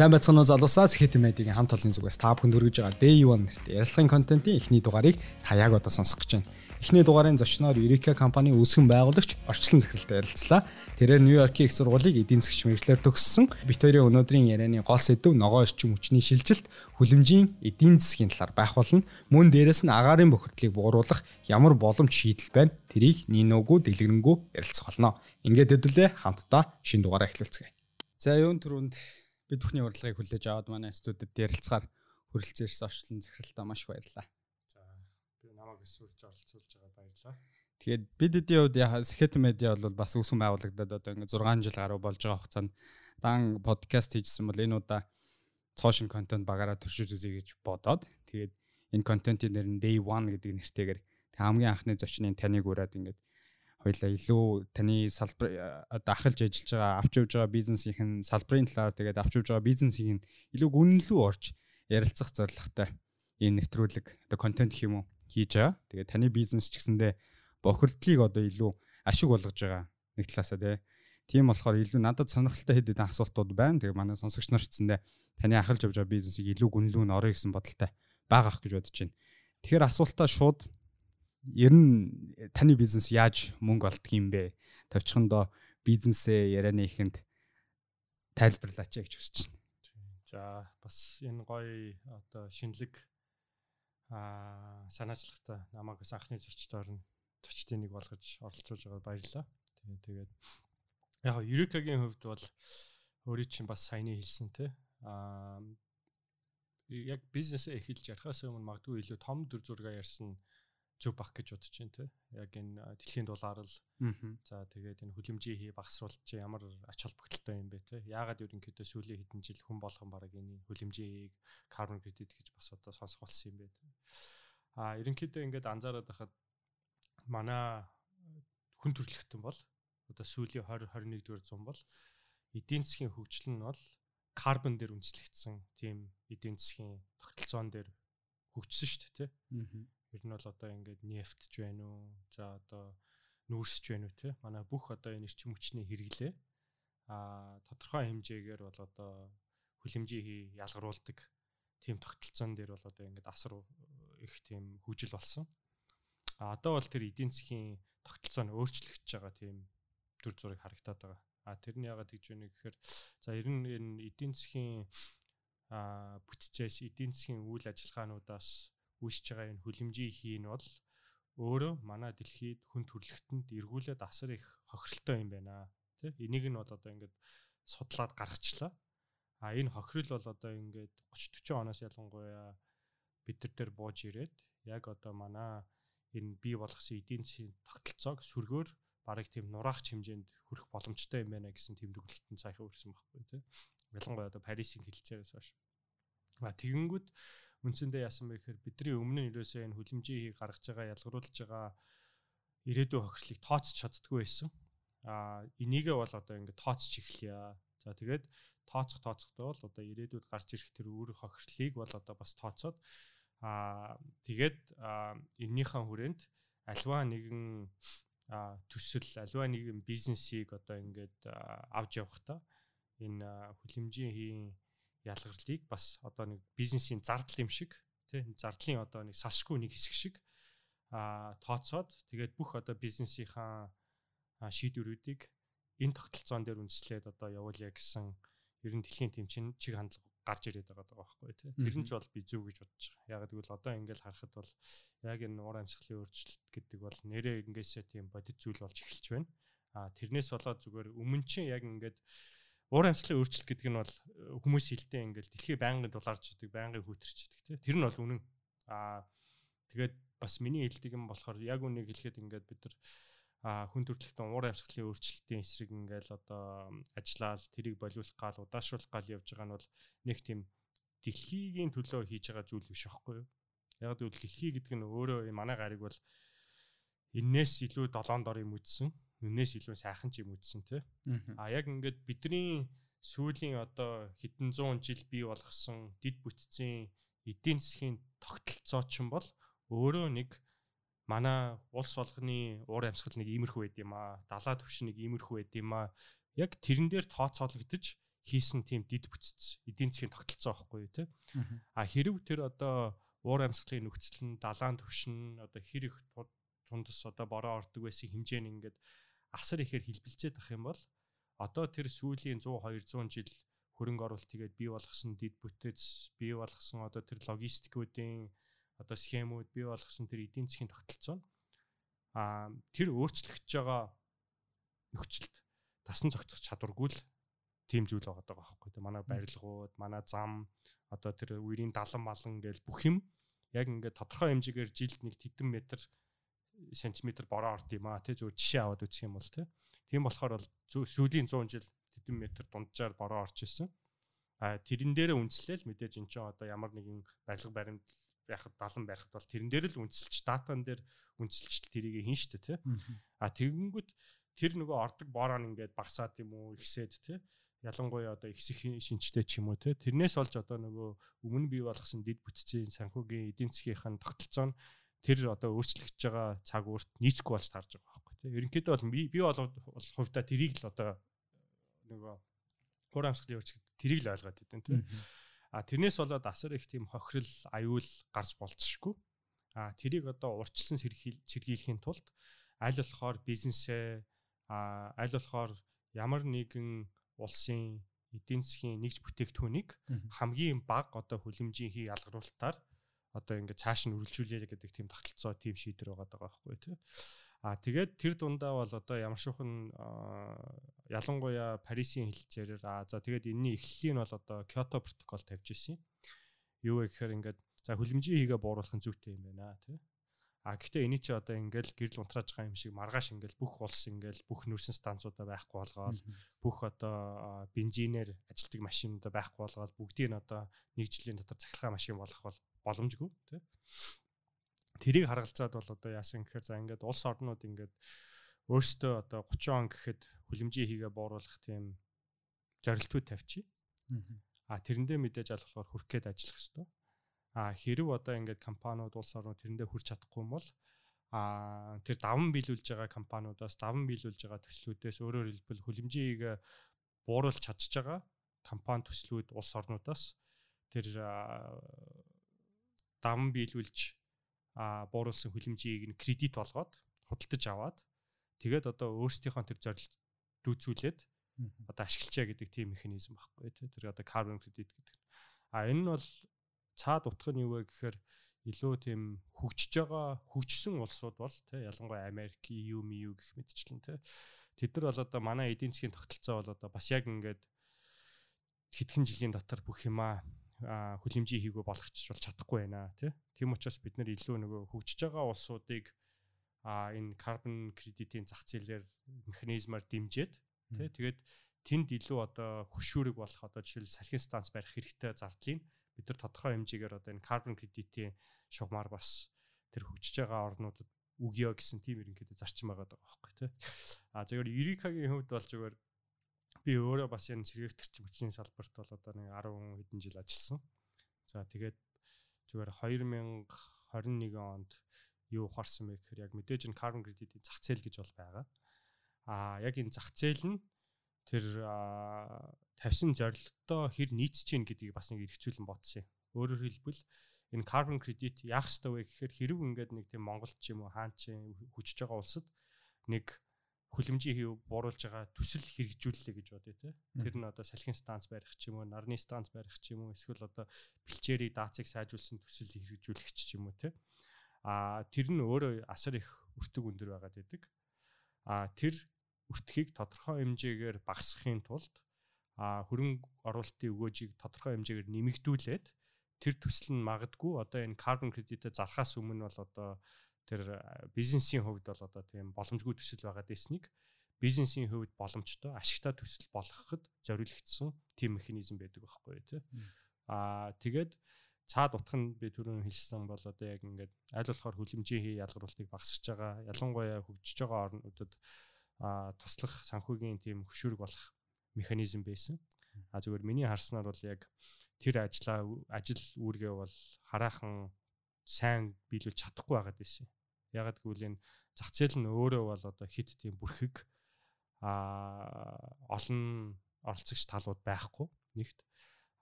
Сайн байцгаана уу залуусаа Сэхэт медиагийн хамт олонний зүгээс та бүхэнд хүргэж байгаа Day 1 нэртэй ярилцлагын контентын эхний дугаарыг та яг одоо сонсох гэж байна. Эхний дугаарын зочноор Eureka компани үүсгэн байгуулагч орчлон захиралтай ярилцлаа. Тэрээр Нью-Йоркийн их сургуулийг эдийн засгч мэрэгчлэр төгссөн. Бит хоёрын өнөөдрийн ярианы гол сэдв ногоо орчим хүчний шилжилт, хүлэмжийн эдийн засгийн талаар байх болно. Мөн дээрэс нь агаарын бохирдлыг бууруулах ямар боломж шийдэл байна? Тэрийг нинөөгүй дэлгэрэнгүй ярилцах болно. Ингээд хэдүүлээ хамтдаа шинэ дугаараа эхлүүлцгээе. За юун түрүүнд бид бүхний урилгыг хүлээж аваад манай студид ярилцахаар хүрэлцэн ирсэн орчлон захиралтаа маш их баярлалаа. За би намайг эсвэрж оролцуулж байгаа баярлалаа. Тэгээд бид эдийн хувьд яхаа Сэхэт медиа бол бас үүсгэн байгуулагдаад одоо ингээ 6 жил гаруй болж байгаа хугацаанд дан подкаст хийжсэн бол энэ удаа цоошин контент багаараа төршиж үзье гэж бодоод тэгээд энэ контентын нэр нь Day 1 гэдэг нэртэйгээр хамгийн анхны зочныг таныг ураад ингээд хоёлаа илүү таны салбар одоо ахалж ажиллаж байгаа авч явж байгаа бизнесийн салбарын талаар тэгээд авч явж байгаа бизнесийн илүү гүнлүү орж ярилцах зорилготой энэ нэвтрүүлэг одоо контент гэх юм уу хийж байгаа. Тэгээд таны бизнес ч гэсэндээ бохирдлыг одоо илүү ашиг болгож байгаа нэг талаасаа тий. Тийм болохоор илүү надад сонирхолтой хэд хэдэн асуултууд байна. Тэгээ манай сонсогч нар ч гэсэндээ таны ахалж явж байгаа бизнесийг илүү гүнлүү нь орё гэсэн бодолтой байгаа ах гэж бодож байна. Тэгэхээр асуултаа шууд ер нь таны бизнес яаж мөнгө олдг юм бэ? Тавчхандаа бизнесээ ярианы ихэнд тайлбарлаач гэж хүсэж байна. За бас энэ гоё одоо шинэлэг аа санаачлагтай намайг бас анхны зочдоор нь зочдын нэг болгож оролцуулж байгаад баярлалаа. Тэгээд тэгээд яг Eureka-гийн хувьд бол өөрийн чинь бас саяны хэлсэн те аа яг бизнесээ эхэлж ярихаас өмнө магадгүй илүү том дүр зургаа ярьсан зөв бах гэж бодож байна те. Яг энэ дэлхийн дулаар л за тэгээд энэ хүлэмжийн хий багасруулалт чи ямар ач холбогдолтой юм бэ те. Яагаад ерөнхийдөө сүүлийн хэдэн жил хүн болгон баг энэ хүлэмжийн хийг carbon credit гэж бас одоо сонсох болсон юм бэ. А ерөнхийдөө ингээд анзаараад байхад манай хүн төрөлхтөн бол одоо сүүлийн 20 21 дугаар зам бол эдийн засгийн хөгжил нь бол карбон дээр үндэслэгдсэн тийм эдийн засгийн тогтолцоон дээр хөгжсөн шүү дээ тий. Ер нь бол одоо ингээд нефтж байна уу? За одоо нүүрсж байна уу те? Манай бүх одоо энэ эрчим хүчний хэрэглээ а тодорхой хэмжээгээр бол одоо хүлэмжийн ялгаруулдаг тийм тогтолцоон дээр бол одоо ингээд асар их тийм хүжил болсон. А одоо бол тэр эдийн засгийн тогтолцоо нь өөрчлөгдөж байгаа тийм төр зураг харагдаад байгаа. А тэр нь ягаад гэж байна гэхээр за ер нь энэ эдийн засгийн а бүтцээс эдийн засгийн үйл ажиллагаануудаас үүсэж байгаа энэ хүлэмжийн хийн бол өөрөө манай дэлхийд хүн төрөлхтөнд эргүүлээд асар их хохиролтой юм байна. Тэ энийг нь бол одоо ингээд судлаад гаргачлаа. А энэ хохирол бол одоо ингээд 30 40 оноос ялангуяа бид нар дээр бууж ирээд яг одоо манай энэ бий болгосон эдийн засгийн тогтолцоог сүргөөр барыг тийм нураач хэмжээнд хүрэх боломжтой юм байна гэсэн тэмдэглэлтэн цаахаа өрсөн байхгүй тий. Ялангуяа одоо Парисын хэлцээрээс хойш. А тэгэнгүүт үндсэндээ яасан бэ гэхээр бидний өмнө нь ерөөсөө энэ хүлэмжийг гаргаж байгаа ялгаруулж байгаа ирээдүйн хохирлыг тооцч чаддгүй байсан. А энийгээ бол одоо ингээд тооцч эхлэе. За тэгээд тооцох тооцохдоо бол одоо ирээдүйд гарч ирэх тэр үр хохирлыг бол одоо бас тооцоод а тэгээд эннийхэн хүрээнд альва нэгэн төсөл альва нэгэн бизнесийг одоо ингээд авч явахдаа энэ хүлэмжийн хийн ялгарлыг бас одоо нэг бизнесийн зардал юм шиг тий зардлын одоо нэг салшгүй нэг хэсэг шиг а тооцоод тэгээд бүх одоо бизнесийнхаа шийдвэрүүдийг энэ тогтолцоон дээр үндэслээд одоо явуулъя гэсэн ер нь дэлхийн тэмцээн чиг хандлага гарч ирээд байгаа байхгүй тий Тэр нь ч бол би зөв гэж бодож байгаа. Яг гэвэл одоо ингээл харахад бол яг энэ уур амьсгалын өөрчлөлт гэдэг бол нэрээ ингээсээ тийм бодит зүйл болж эхэлж байна. А тэрнээс болоод зүгээр өмнө чинь яг ингээд уур амьсгалын өөрчлөлт гэдэг нь бол э, хүмүүс хилдэ ингээл дэлхий байнгын дулаарч идэг, байнгын хүүтэрч идэг тий. Тэр нь бол үнэн. Аа тэгээд бас миний хэлдэг юм болохоор яг үнийг хэлэхэд ингээд бид нар а хүн төрөлхтөн уур амьсгалын өөрчлөлтийн эсрэг ингээл одоо ажиллаад тэрийг болиулах гал удаашруулах гал явж байгаа нь бол нэг тийм дэлхийгийн төлөө хийж байгаа зүйл биш байхгүй юу? Яг гэвэл дэлхий гэдэг нь өөрөө манай гариг бол энээс илүү долоон дор юм үтсэн үнээс илүү сайхан ч юм үтсэн тий. А яг ингээд бидний сүүлийн одоо хэдэн зуун жил бий болгосон дид бүтцийн эдийн засгийн тогтолцоо ч юм бол өөрөө нэг манай улс болгоны уур амьсгал нэг иймэрхүү байд юм аа. Далаа төвш нэг иймэрхүү байд юм аа. Яг тэрэн дээр тооцоологдож хийсэн тийм дид бүтц эдийн засгийн тогтолцоо байхгүй тий. А хэрв тэр одоо уур амьсгалын нөхцөл нь далайн төвшин одоо хэр их тундас одоо бороо ордог байсан хэмжээ нь ингээд асар ихээр хилбэлцээд ах юм бол одоо тэр сүүлийн 100 200 жил хөрөнгө оруулалт тэгээд бий болгосон дид бүтэц бий болгосон одоо тэр логистикуудын одоо схемүүд бий болгосон тэр эдийн засгийн тогтолцоо а тэр өөрчлөгдөж байгаа нөхцөлд тасан зохицох чадваргүй л тийм зүйл байгаа даа байхгүй. Тэ манай барилгууд, манай зам одоо тэр үерийн далан малан гээл бүх юм яг ингээд тодорхой хэмжээгээр жилд нэг тэдэн метр сантиметр бороо орд юм аа тий зөв жишээ аваад үзэх юм бол тий. Тийм болохоор бол сүүлийн 100 жил хэдэн метр дунджаар бороо орж исэн. А тэрэн дээрээ үндэслээл мэдээж эн чинь одоо ямар нэгэн барилга баримт байхад далан барихад бол тэрэн дээр л үндэслэж датан дээр үндэслэж тэрийг хийн штэ тий. А тэгэнгүүт тэр нөгөө ордог бороо нь ингээд багасаад юм уу ихсээд тий. Ялангуяа одоо ихсэх шинжтэй ч юм уу тий. Тэрнээс олж одоо нөгөө өмнө бий болгосон дид бүтцийн санхүүгийн эдийн засгийнхаа тогтолцоо нь тэр одоо өөрчлөгдөж байгаа цаг өөрт нийцэхгүй болж таарж байгаа байхгүй тий. Ерөнхийдөө бол би бол хувьдаа тэрийг л одоо нөгөө гур амсгалын өөрчлөлт тэрийг л ойлгоод идэв тий. А тэрнээс болоод асар их тийм хохирол аюул гарч болцсошгүй. А тэрийг одоо урьдчилан сэргийлэхийн тулд аль болохоор бизнесээ а аль болохоор ямар нэгэн улсын эдийн засгийн нэгж бүтээгдэхүүнийг хамгийн бага одоо хүлэмжийн хий ялгаруулалтаар одоо ингээд цааш нь үргэлжлүүлээ гэдэг тийм тогтолцоо тийм шийдвэр байгаа даа байхгүй тий. А тэгээд тэр дундаа бол одоо ямар шухан ялангуяа Парисын хэлцээрээр а за тэгээд энэний эхлэлийг нь бол одоо Кyoto протокол тавьж ирсэн. Юу вэ гэхээр ингээд за хүлэмжийн хийгээ бууруулах нь зүйтэй юм байна тий. А гэхдээ эний чи одоо ингээл гэрэл унтрааж байгаа юм шиг маргааш ингээл бүх улс ингээл бүх нүүрсэн станцуудаа байхгүй болгоод бүх одоо бензинээр ажилтдаг машинуудаа байхгүй болгоод бүгдийг нь одоо нэг жилийн дотор цахилгаан машин болгох бол боломжгүй тий тэрийг харгалзаад бол одоо яасан гэхээр за ингээд улс орнууд ингээд өөрсдөө одоо 30 он гэхэд хүлэмжийн хийгээ бууруулах тийм зорилтууд тавьчих. А тэрэндээ мэдээж аль болохоор хүрх гээд ажиллах хэрэгтэй. А хэрв одоо ингээд компаниуд улс орнууд тэрэндээ хүрч чадахгүй юм бол а тэр даван биелүүлж байгаа компаниудаас даван биелүүлж байгаа төслүүдээс өөрөөр хэлбэл хүлэмжийн хийгээ бууруулж чадчих байгаа компани төслүүд улс орнуудаас тэр даван биелүүлж а бууруулсан хүлэмжийг нь кредит болгоод худалдаж аваад тэгээд одоо өөрсдийнхөө тэр зорилт дүүцүүлээд одоо ашиглачаа гэдэг тийм механизм багхгүй тэр одоо carbon credit гэдэг. А энэ нь бол цаад утга нь юу вэ гэхээр илүү тийм хөгжиж байгаа хөгжсөн улсууд бол тий ялангуяа Америк, EU, MU гэх мэтчлэн тий тэд нар бол одоо манай эдийн засгийн тогтолцоо бол одоо бас яг ингээд хэдхэн жилийн дотор бүх юмаа хүлэмжийн хийгөө болгочих бол чадахгүй байна тий. Тийм учраас бид нар илүү нөгөө хөгжиж байгаа улсуудыг а энэ карбон кредитийн зах зээлээр механизмаар дэмжиж тий. Тэгээд тэнд илүү одоо хөшүүрэг болох одоо жишээл салхин станц барих хэрэгтэй зардлыг бид нар тодорхой хэмжээгээр одоо энэ карбон кредитийн шугамар бас тэр хөгжиж байгаа орнуудад үгё гэсэн тийм ерөнхийдөө зарчим байгаа даа байхгүй тий. А зөвөр Ерикагийн хувьд бол зөвөр би өөрөө бас энэ сэргээгтэрч хүчний салбарт бол одоо нэг 10 хэдэн жил ажилласан. За тэгээд зүгээр 2021 онд юу ухаарсан бэ гэхээр яг мэдээж энэ carbon credit-ийн зах зээл гэж бол байгаа. Аа яг энэ зах зээл нь тэр тавьсан зорилготой хэр нийцэж гин гэдгийг бас нэг эргцүүлэн бодсон юм. Өөрөөр хэлбэл энэ carbon credit яах ёстой вэ гэхээр хэрэг ингээд нэг тийм Монголд ч юм уу хаан ч хүчж байгаа улсад нэг хүлэмжийн хийв бууруулж байгаа төсөл хэрэгжүүллээ гэж бодъё те. Тэр нь одоо салхин станц барих ч юм уу, нарны станц барих ч юм уу, эсвэл одоо бэлчээрийн даацыг сайжруулсан төсөл хэрэгжүүлэх ч юм уу те. А тэр нь өөрөө асар их өртөг өндөр байгаад байдаг. А тэр өртгийг тодорхой хэмжээгээр багасгахын тулд а хөрөнгө оруулалтын өгөөжийг тодорхой хэмжээгээр нэмэгдүүлээд тэр төсөл нь магадгүй одоо энэ carbon credit-э зархаас өмнө бол одоо тэр бизнесийн хувьд бол одоо тийм боломжгүй төсөл байгаа дэснийг бизнесийн хувьд боломжтой ашигтай төсөл болгоход зориулагдсан тийм механизм байдаг байхгүй тий. Аа тэгээд цаад утга нь би түрүүн хэлсэн бол одоо яг ингээд аль болохоор хүлэмжийн хий ялгаруултыг багасгаж байгаа ялангуяа хөгжиж байгаа орнуудад а туслах санхүүгийн тийм хөшүүрэг болох механизм байсан. А зүгээр миний харснаар бол яг тэр ажлаа ажил үүргээ бол хараахан сайн биелүүлж чадахгүй байгаад байсан. Ягаад гэвэл энэ зах зээл нь өөрөө бол одоо хит тийм бүрхэг а олон оролцогч талууд байхгүй нэгт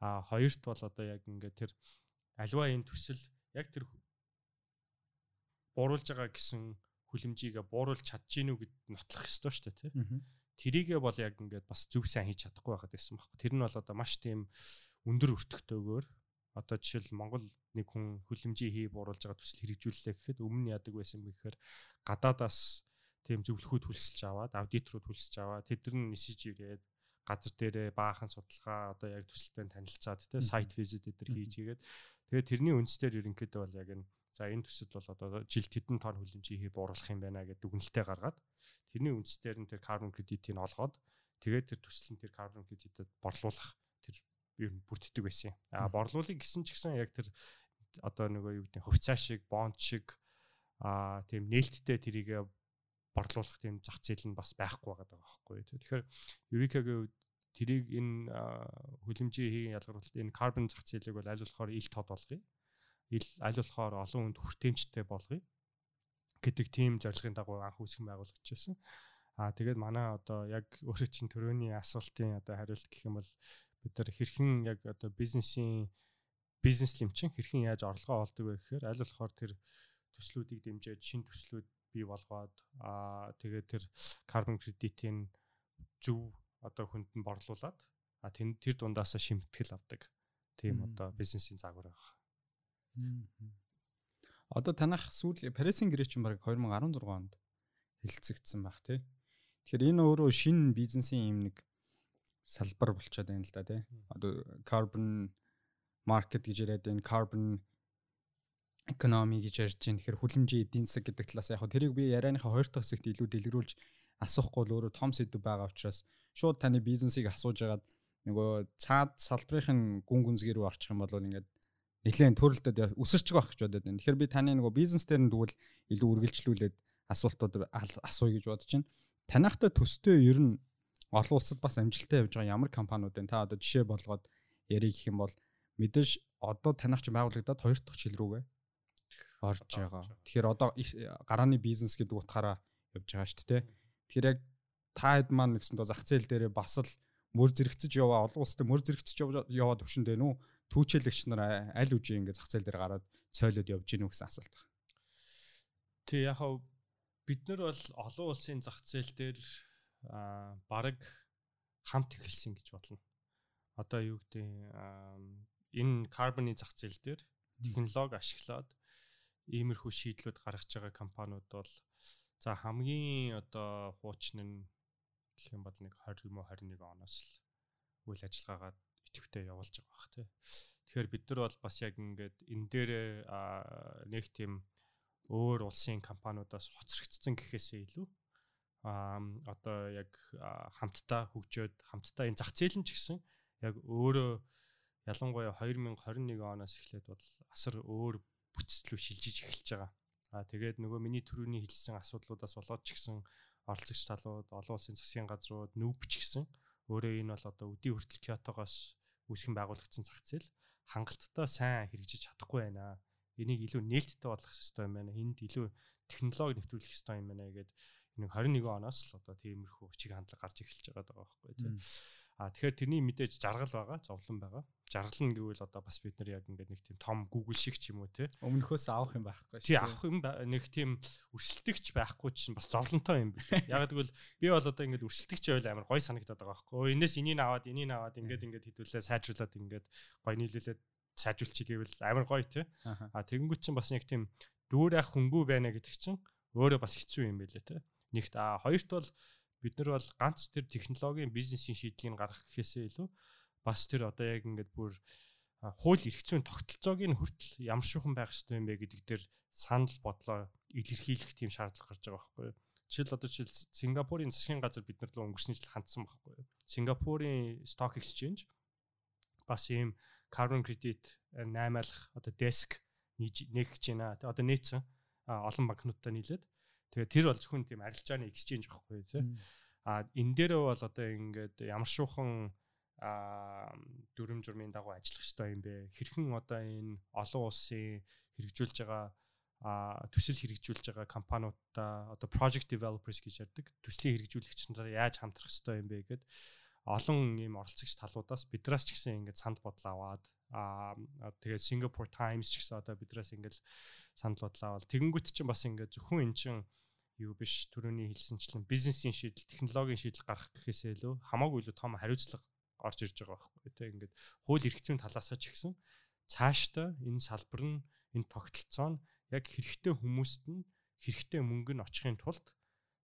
а хоёрт бол одоо яг ингээд тэр альва энэ төсөл яг тэр бууруулж байгаа гэсэн хүлэмжийгээ бууруулж чадчихэв үү гэд нотлох ёстой шүү дээ тий. Тэрийгээ бол яг ингээд бас зүг сайн хийж чадахгүй байхад байсан байхгүй. Тэр нь бол одоо маш тийм өндөр өртөгтэйгээр одоо жишээл Монгол нэг хүн хүлэмжийн хий бууруулж байгаа төсөл хэрэгжүүллээ гэхэд өмнө яадаг байсан бэ гэхээр гадаадаас тийм зөвлөхүүд хүлсэлж аваад аудиторууд хүлсэж аваад тэд нар нисэж ирээд газар дээрээ баахан судалгаа одоо яг төсөлтэй танилцаад те сайт визит эдэр хийж игээд тэгээд тэрний үндсээр ерөнхийдөө бол яг энэ за энэ төсөл бол одоо жилд хэдэн тонн хүлэмжийн хий бууруулах юм байна гэдэг дүгнэлтээ гаргаад тэрний үндсээр нь тэр carbon credit-ийг олгоод тэгээд тэр төсөл нь тэр carbon credit-д борлуулах ер нь бүрддэг байсан юм. А борлуулыг гисэн ч гэсэн яг тэр одоо нөгөө юу гэдэг хувьцаа шиг, бонд шиг а тийм нээлттэй тэрийг борлуулах тийм зах зээл нь бас байхгүй байгаа байхгүй. Тэгэхээр Eureka-гийн хувьд тэрийг энэ хүлэмжийн хийгийн ялгаруулалт энэ carbon зах зээлийг бол аль болохоор ил тод болгоё. Ил аль болохоор олон хүнд хүртээмжтэй болгоё гэдэг тийм зорилгын дагуу анх үүсгэн байгуулагдчихсан. Аа тэгээд манай одоо яг өөрөө чинь төрөний асуултын одоо хариулт гэх юм бол бид нар хэрхэн яг одоо бизнесийн бизнес лимчин хэрхэн яаж орлогоо олдог вэ гэхээр аль болохоор тэр төслүүдийг дэмжиж шин төслүүд бий болгоод аа тэгээд тэр carbon credit-ийн зөв одоо хүнд нь борлуулад а тэр тэр дундаас шимтгэл авдаг. Тийм одоо бизнесийн загвар байгаа. Одоо танах сүүл Paris-ийн гэрээ чинь баг 2016 онд хэлэлцэгдсэн баг тий. Тэгэхээр энэ өөрөө шинэ бизнесийн юм нэг салбар болчиход байна л да тий. Одоо carbon market гэж яриад энэ carbon economy гэж ярьж байна. Тэгэхээр хүлэмжийн эдийн засаг гэдэг талаас яг тэрийг би ярианыхаа хоёр дахь хэсэгт илүү дэлгэрүүлж асуухгүй л өөрөө том сэдв байгаа учраас шууд таны бизнесийг асууж агаад нөгөө цаад салбарын гүн гүнзгий рүү орчих юм бол ингээд нэлээд төрөлдөд өсөрч байгаа гэж бодод байна. Тэгэхээр би таны нөгөө бизнес дээр нь тэгвэл илүү үргэлжлүүлээд асуултууд асууя гэж бодож байна. Танахтай төстэй ер нь олон улсад бас амжилттай явж байгаа ямар компаниуд вэ? Та одоо жишээ болгоод ярих гэх юм бол мэдээж одоо танах ч байгуулагдаад хоёр дахь жил рүүгээ орж байгаа. Тэгэхээр одоо гарааны бизнес гэдэг утгаараа явж байгаа шүү дээ. Тэгэхээр яг та хэд маань гэсэн доо зах зээл дээр бас л мөр зэрэгцэж яваа олон улстай мөр зэрэгцэж яваа төвшөнд байна уу? Түүчэлэгч нар аль үжи ингэ зах зээл дээр гараад цойлоод явж гинүү гэсэн асуулт байна. Тий яг хав бид нар бол олон улсын зах зээл дээр баг хамт эхэлсэн гэж болно. Одоо юу гэдэг энэ карбоны зах зээл дээр технологи ашиглаад иймэрхүү шийдлүүд гаргаж байгаа компаниуд бол за хамгийн одоо хуучны нь гэх юм бол нэг 20 юм уу 21 оноос л үйл ажиллагаагаа идэвхтэй явуулж байгаа бах тий. Тэгэхээр бид нар бол бас яг ингээд энэ дээр нэг тийм өөр улсын компаниудаас хоцрогдсон гэхээсээ илүү одоо яг хамтдаа хөгжөөд хамтдаа энэ зах зээл нь ч гэсэн яг өөрөө ялангуяа 2021 оноос эхлээд бол асар өөр бүтцлүү шилжиж эхэлж байгаа. Аа тэгээд нөгөө миний төрөний хэлсэн асуудлуудаас болоод ч гэсэн оролцогч талууд, олон улсын засгийн газрууд нүүбч гэсэн өөрөө энэ бол одоо өдий хүртэл Киотогоос үүсгэн байгуулагдсан зах зээл хангалттай сайн хэрэгжиж чадахгүй байна. Энийг илүү нээлттэй болгох хэрэгтэй юм байна. Энд илүү технологи нэвтрүүлэх хэрэгтэй юм байна гэдэг нэг 21 оноос л одоо тиймэрхүү чиг хандлага гарч эхэлж байгаа даа байхгүй тийм. А тэгэхээр тэрний мэдээж жаргал байгаа, зовлон байгаа. Жаргал нь гэвэл одоо бас бид нар яг ингээд нэг тийм том Google шиг ч юм уу те. Өмнөхөөс авах юм байхгүй шүү. Тий авах юм нэг тийм өрсөлдөгч байхгүй чинь бас зовлонтой юм биш. Яг гэвэл би бол одоо ингээд өрсөлдөгч байвал амар гой санагдаад байгаа байхгүй. Энээс энийг аваад энийг аваад ингээд ингээд хідүүлээ сайжруулад ингээд гой нийлүүлээд сайжруулчих гэвэл амар гоё те. А тэгэнгүүт чинь бас яг тийм дүүр ах хөнгүү байна гэдэг чинь өөрөө бас хэцүү юм байлээ те. Нэгт а хоёрт бол бид нар бол ганц тэр технологийн бизнесийн шийдлийг гаргах гэхээсээ илүү бас тэр одоо яг ингээд бүр хууль эрх зүйн тогтолцоог нь хүртэл ямар шухан байх ёстой юм бэ гэдэг дээр санал бодлоо илэрхийлэх тийм шаардлага гарч байгаа байхгүй юу. Жишээл одоо жишээл Сингапурын засгийн газар бид нар руу өнгөрсний жил хандсан байхгүй юу. Сингапурын stock exchange бас ийм carbon credit наймаалах одоо desk нэгж байна. Одоо нээсэн олон банкнуудтай нийлээд Тэгээ тэр бол зөвхөн тийм арилжааны exchange байхгүй тий. А энэ дээрээ бол одоо ингээд ямар шуухан а дүрм журмын дагуу ажиллах хэрэгтэй юм бэ? Хэрхэн одоо энэ олон улсын хэрэгжүүлж байгаа а төсөл хэрэгжүүлж байгаа компаниудаа одоо project developers гэж ярьдаг төслийн хэрэгжүүлэгч нараар яаж хамтрах хэрэгтэй юм бэ гэд олон ийм оролцогч талуудаас бидраас ч гэсэн ингээд санд бодол аваад аа тэгээд Singapore Times ч гэсэн одоо бидраас ингээд санд бодол аваад тэгэнгүүт чинь бас ингээд зөвхөн эн чинь юу биш төрөний хэлсэнчлэн бизнесийн шийдэл технологийн шийдэл гарах гэхээсээ илүү хамаагүй илүү том хариуцлага орж ирж байгаа байхгүй тийм ингээд хууль эрх зүйн талаас ч гэсэн цаашдаа энэ салбар нь энэ тогтолцоо нь яг хэрэгтэй хүмүүст нь хэрэгтэй мөнгө нь очихын тулд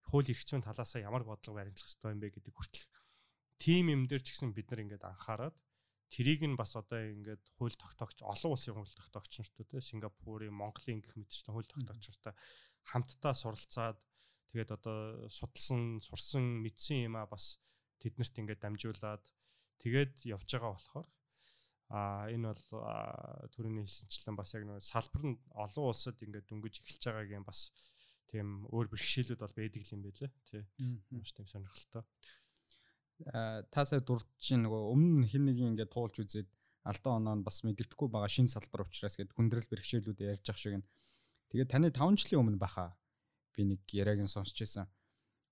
хууль эрх зүйн талаас ямар бодлого баримтлах хэрэгтэй юм бэ гэдэг хүртэл тим юм дээр ч гэсэн бид нар ингээд анхаарад Тэрийг нь бас одоо ингээд хууль тогтоогч олон улсын хууль тогтоогч нартай те Сингапурын, Монголын гэх мэтчлэн хууль тогтоогч нартай хамтдаа суралцаад тэгээд одоо судалсан, сурсан, мэдсэн юм а бас тэднэрт ингээд дамжуулаад тэгээд явж байгаа болохоор а энэ бол төрөний хэлсэнчлэн бас яг нэг салбар нь олон улсад ингээд дөнгөж эхэлж байгаагийн бас тийм өөр бэрхшээлүүд бол байдаг юм байлээ тий маш тийм сонирхолтой таасаа дурдж нөгөө өмнө хин нэг ингээд туулж үзээд алдаа оноо нь бас мэддэхгүй байгаа шин салбар учраас гээд хүндрэл бэрхшээлүүд ярьж ах шиг нь. Тэгээд таны 5 жилийн өмнө баха би нэг яриаг нь сонсч байсан.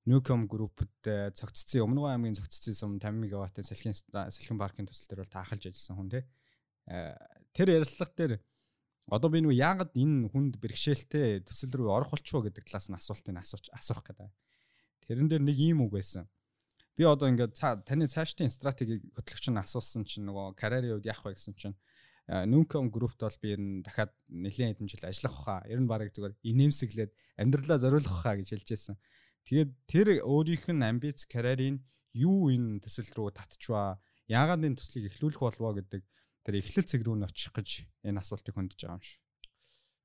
Nucom Group-д цогццсон Өмнөгөө аймгийн цогццсон сум 50 мегаваттын салхин салхин паркын төсөл дээр бол таахалж ажилласан хүн тий. Тэр ярилцлага дээр одоо би нөгөө яагаад энэ хүнд бэрхшээлтэй төсөл рүү орох болчихоо гэдэг талаас нь асуултыг асуух асуух гэдэг. Тэрэн дээр нэг ийм үг байсан би одоо ингээд таны цаашдын стратегийг хөтлөгч нь асуусан чинь нөгөө карьерийн хувьд яах вэ гэсэн чинь Nucom Group-т бол би ер нь дахиад нэлээд хэдэн жил ажиллах хаа. Ер нь барыг зүгээр инээмсэглээд амьдралаа зориулах хаа гэж хэлжсэн. Тэгээд тэр өөрийнх нь амбиц карьерийн юу энэ төсөл рүү татчваа, яагаад энэ төслийг эхлүүлэх болвоо гэдэг тэр эхлэл цэг рүү н очих гэж энэ асуултыг хөндөж байгаа юм шиг.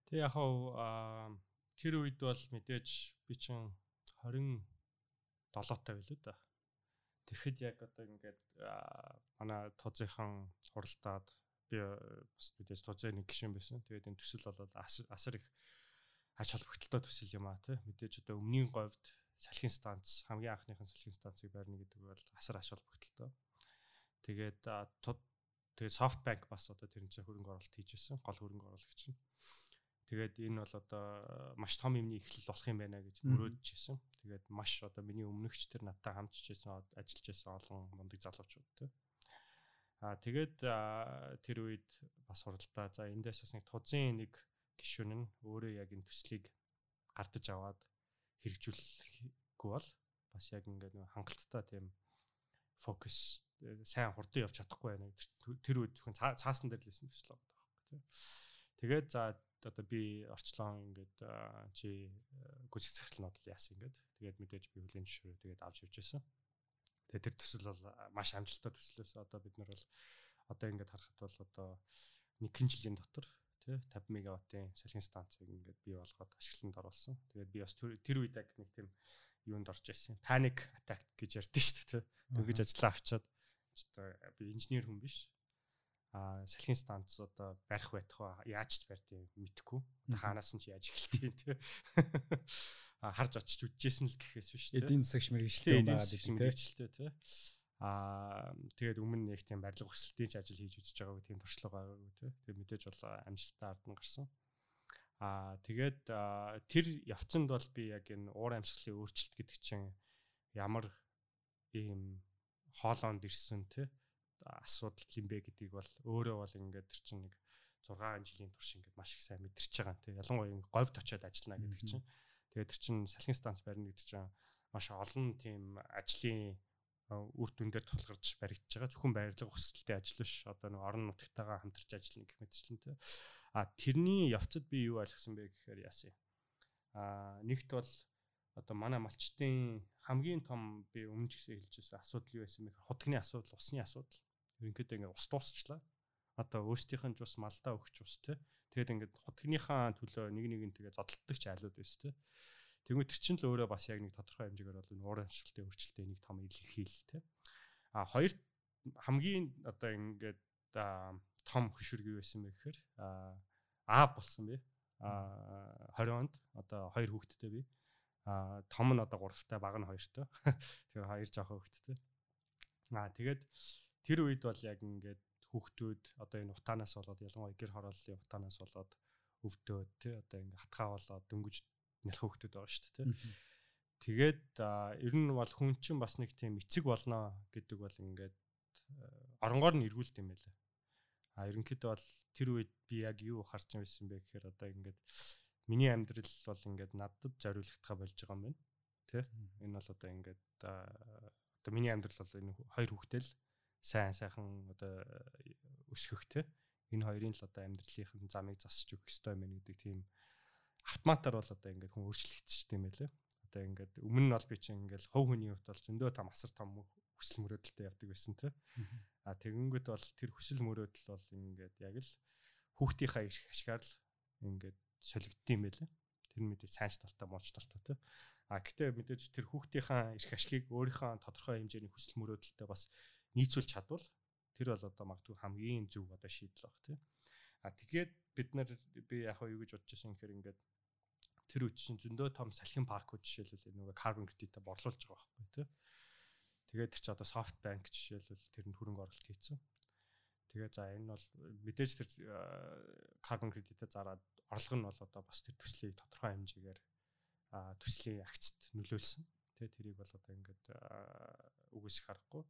Тэг яг хаа тэр үед бол мэдээж би чинь 27 таа билүү да. Тэгэхэд яг одоо ингээд манай тузынхан хуралдаад би бас мэдээж тузын нэг гишүүн байсан. Тэгээд энэ төсөл бол асар их ач холбогдолтой төсөл юм а тий. Мэдээж одоо өмнгийн говьд салхин станц хамгийн анхныхын салхин станцыг барьна гэдэг бол асар ач холбогдолтой. Тэгээд тэгээд SoftBank бас одоо тэрэн чинь хөрөнгө оруулалт хийжсэн. Гол хөрөнгө оруулагч нь. Тэгээд энэ бол одоо маш том юмны эхлэл болох юм байна гэж мөрөөдж ирсэн. Тэгээд маш одоо миний өмнөгч тэр надтай хамтж ирсэн ажиллаж ирсэн олон мундаг залуучууд те. Аа тэгээд тэр үед бас хуралдаа за эндээс бас нэг тузын нэг гишүүн нь өөрөө яг энэ төслийг гардаж аваад хэрэгжүүлэхгүй бол бас яг ингээд нэг хангалттай тийм фокус э, сайн хурдан явж чадахгүй байна. Тэр үед зөвхөн цаасан дээр л байсан төсөл байгаа байхгүй тий. Тэгээд за одоо би орчлон ингээд чи гүцэх цахилнууд л яасан ингээд тэгээд мэдээж би хүлэн зөвшөөрөө тэгээд авч явж байсан. Тэгээд тэр төсөл бол маш амжилттай төслөөс одоо бид нар бол одоо ингээд харахад бол одоо нэгэн жилийн дотор тий 50 мегаваттын салхин станцыг ингээд бий болгоод ашиглалтанд оруулсан. Тэгээд би бас тэр үед яг нэг тийм юунд орж ирсэн. Panic attack гэж ярьдэн шүү дээ тий. Дөнгөж ажиллаа авчаад би инженер хүн биш а салхин станц одоо барих байх ба яаж ч барьдгийг мэдэхгүй. Хаанаас нь ч яаж эхэлтийн тий. А харж очиж үдчихсэн л гэхээс биш тий. Эдийн засагч мэрэгчлээ байгаа гэдэг тий. Аа тэгээд өмнө нэг тийм барилга өсөлтийн ажил хийж үзэж байгаагүй тийм туршлага байгаагүй тий. Тэгээд мэдээж бол амжилттай ард нь гарсан. Аа тэгээд тэр явцанд бол би яг энэ уур амьсгалын өөрчлөлт гэдэг чинь ямар ийм хоолоонд ирсэн тий асуудал юм бэ гэдгийг бол өөрөө бол ингээд тэр чинь нэг 6 жилийн турш ингээд маш их сайн мэдэрч байгаа юм тий. Ялангуяа говьд очиод ажиллана гэдэг чинь. Тэгээд тэр чинь салхин станц барина гэдэг чинь маш олон тийм ажлын үр дүндээр тулгарч баригдаж байгаа. Зөвхөн байрлал өсөлттэй ажил биш. Одоо нэг орон нутгатайгаа хамтарч ажиллана гэх мэтчлэн тий. А тэрний явцад би юу ойлгосон бэ гэхээр яасан юм. А нэгт бол одоо манай малчтын хамгийн том би өмнө ч гэсэн хэлж байсан асуудал юу байсан бэ хутгны асуудал, усны асуудал ерөнхийдөө ингээд ус дуусчлаа. Одоо өөрсдийнх нь ус малдаа өгч ус те. Тэгээд ингээд хотгийнхаа төлөө нэг нэг нь тэгээ зодтолдог ч айлууд байс те. Тэр чинь л өөрөө бас яг нэг тодорхой хэмжээгээр бол уур амьсгалын өөрчлөлттэй нэг том илэрхийлэл те. А хоёр хамгийн одоо ингээд том хөшүүрг юу байсан бэ гэхээр а болсон бэ. А 20 онд одоо хоёр хүүхэдтэй би. А том нь одоо 3-тай, баг нь 2-тай. Тэгэхээр хоёр жоохон хүүхэдтэй. А тэгээд тэр үед бол яг ингээд хүүхдүүд одоо энэ утаанаас болоод ялангуяа гэр хорооллын утаанаас болоод өвдөөд тий одоо ингээд хатгаа болоод дөнгөж нялх хүүхдүүд байгаа шүү дээ тий. Тэгээд ер нь бол хүн чинь бас нэг тийм эцэг болно гэдэг бол ингээд оронгоор нь эргүүлт юм байлаа. А ерөнхийдөө бол тэр үед би яг юу харж байсан бэ гэхээр одоо ингээд миний амьдрал бол ингээд надад зориулагдхаа болж байгаа юм байна. Тэ? Энэ бол одоо ингээд одоо миний амьдрал бол энэ хоёр хүүхдэл сайн сайхан одоо өсгөх тэ. Энэ хоёрын л одоо амьдралынхын замыг засч өгөх ёстой юм байна гэдэг тийм автоматар бол одоо ингээд хүн өөрчлөгдчихтэй юм байлээ. Одоо ингээд өмнө нь бол би чинь ингээд хов хүний хувьд бол зөндөө том асар том хүсэл мөрөөдөлтэй явдаг байсан тэ. А тэгэнгүүт бол тэр хүсэл мөрөөдөл бол ингээд яг л хүүхдийнхаа их ашгаар л ингээд солигдсон юм байлээ. Тэр мэдээ сайн талтай мууч талтай тэ. А гэтээ мэдээж тэр хүүхдийнхаа их ашгийг өөрийнхөө тодорхой хэмжээний хүсэл мөрөөдөлтэй бас нийцүүлж чадвал тэр бол одоо магадгүй хамгийн зөв одоо шийдэл баг тий. А тэгээд бид нар би яг юу гэж бодож байсан гэхээр ингээд тэр үе чинь зөндөө том салхин паркууд жишээлбэл нөгөө carbon credit-а борлуулж байгаа байхгүй тий. Тэгээд тэр чи одоо SoftBank жишээлбэл тэрэнд хөрөнгө оруулалт хийсэн. Тэгээ за энэ бол мэдээж тэр carbon credit-а зараад орлого нь бол одоо бас тэр төслийг тодорхой хэмжээгээр төслийн акцт нөлөөлсөн. Тэгээ тэрийг бол одоо ингээд үгүйсэх харахгүй.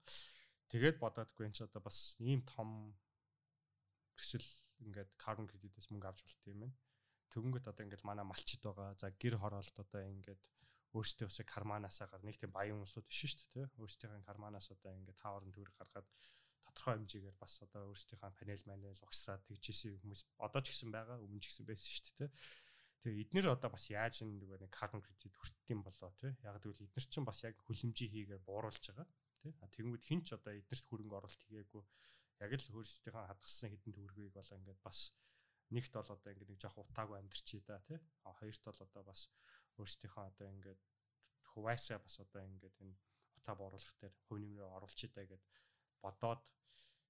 Тэгээд энэ ч одоо бас ийм том төсөл ингээд carbon credit-ээс мөнгө авч болт юм байна. Тэгэнгүүт одоо ингээд манай малчид байгаа. За гэр хороолт одоо ингээд өөрсдөө усыг карманаасаа нэг тийм баян усуд биш шүү дээ. Өөрсдийн карманаас одоо ингээд таавар төгрөг гаргаад тодорхой хэмжээгээр бас одоо өөрсдийнхээ панел манел угсраад тэгжсэн хүмүүс одоо ч гэсэн байгаа, өмнө ч гэсэн байсан шүү дээ. Тэгээ эднэр одоо бас яаж нэг carbon credit хүртдэм болоо тий. Яг тэгвэл эднэр чинь бас яг хүлэмжийн хийгээр бууруулж байгаа тий. Тэгэнгүүт хин ч одоо эднэрт хөрөнгө оруулалт хийгээгүй яг л өөрсдийнхээ хадгалсан хэдэн төгрөгийг бол ингээд бас нэгт бол одоо ингээд нэг жоох утаагүй амьдрчий да тий. Хоёрт бол одоо бас өөрсдийнхөө одоо ингээд хуваасаа бас одоо ингээд энэ утаа бууруулах дээр хувь нэмрээ оруулчих таа гэд бодоод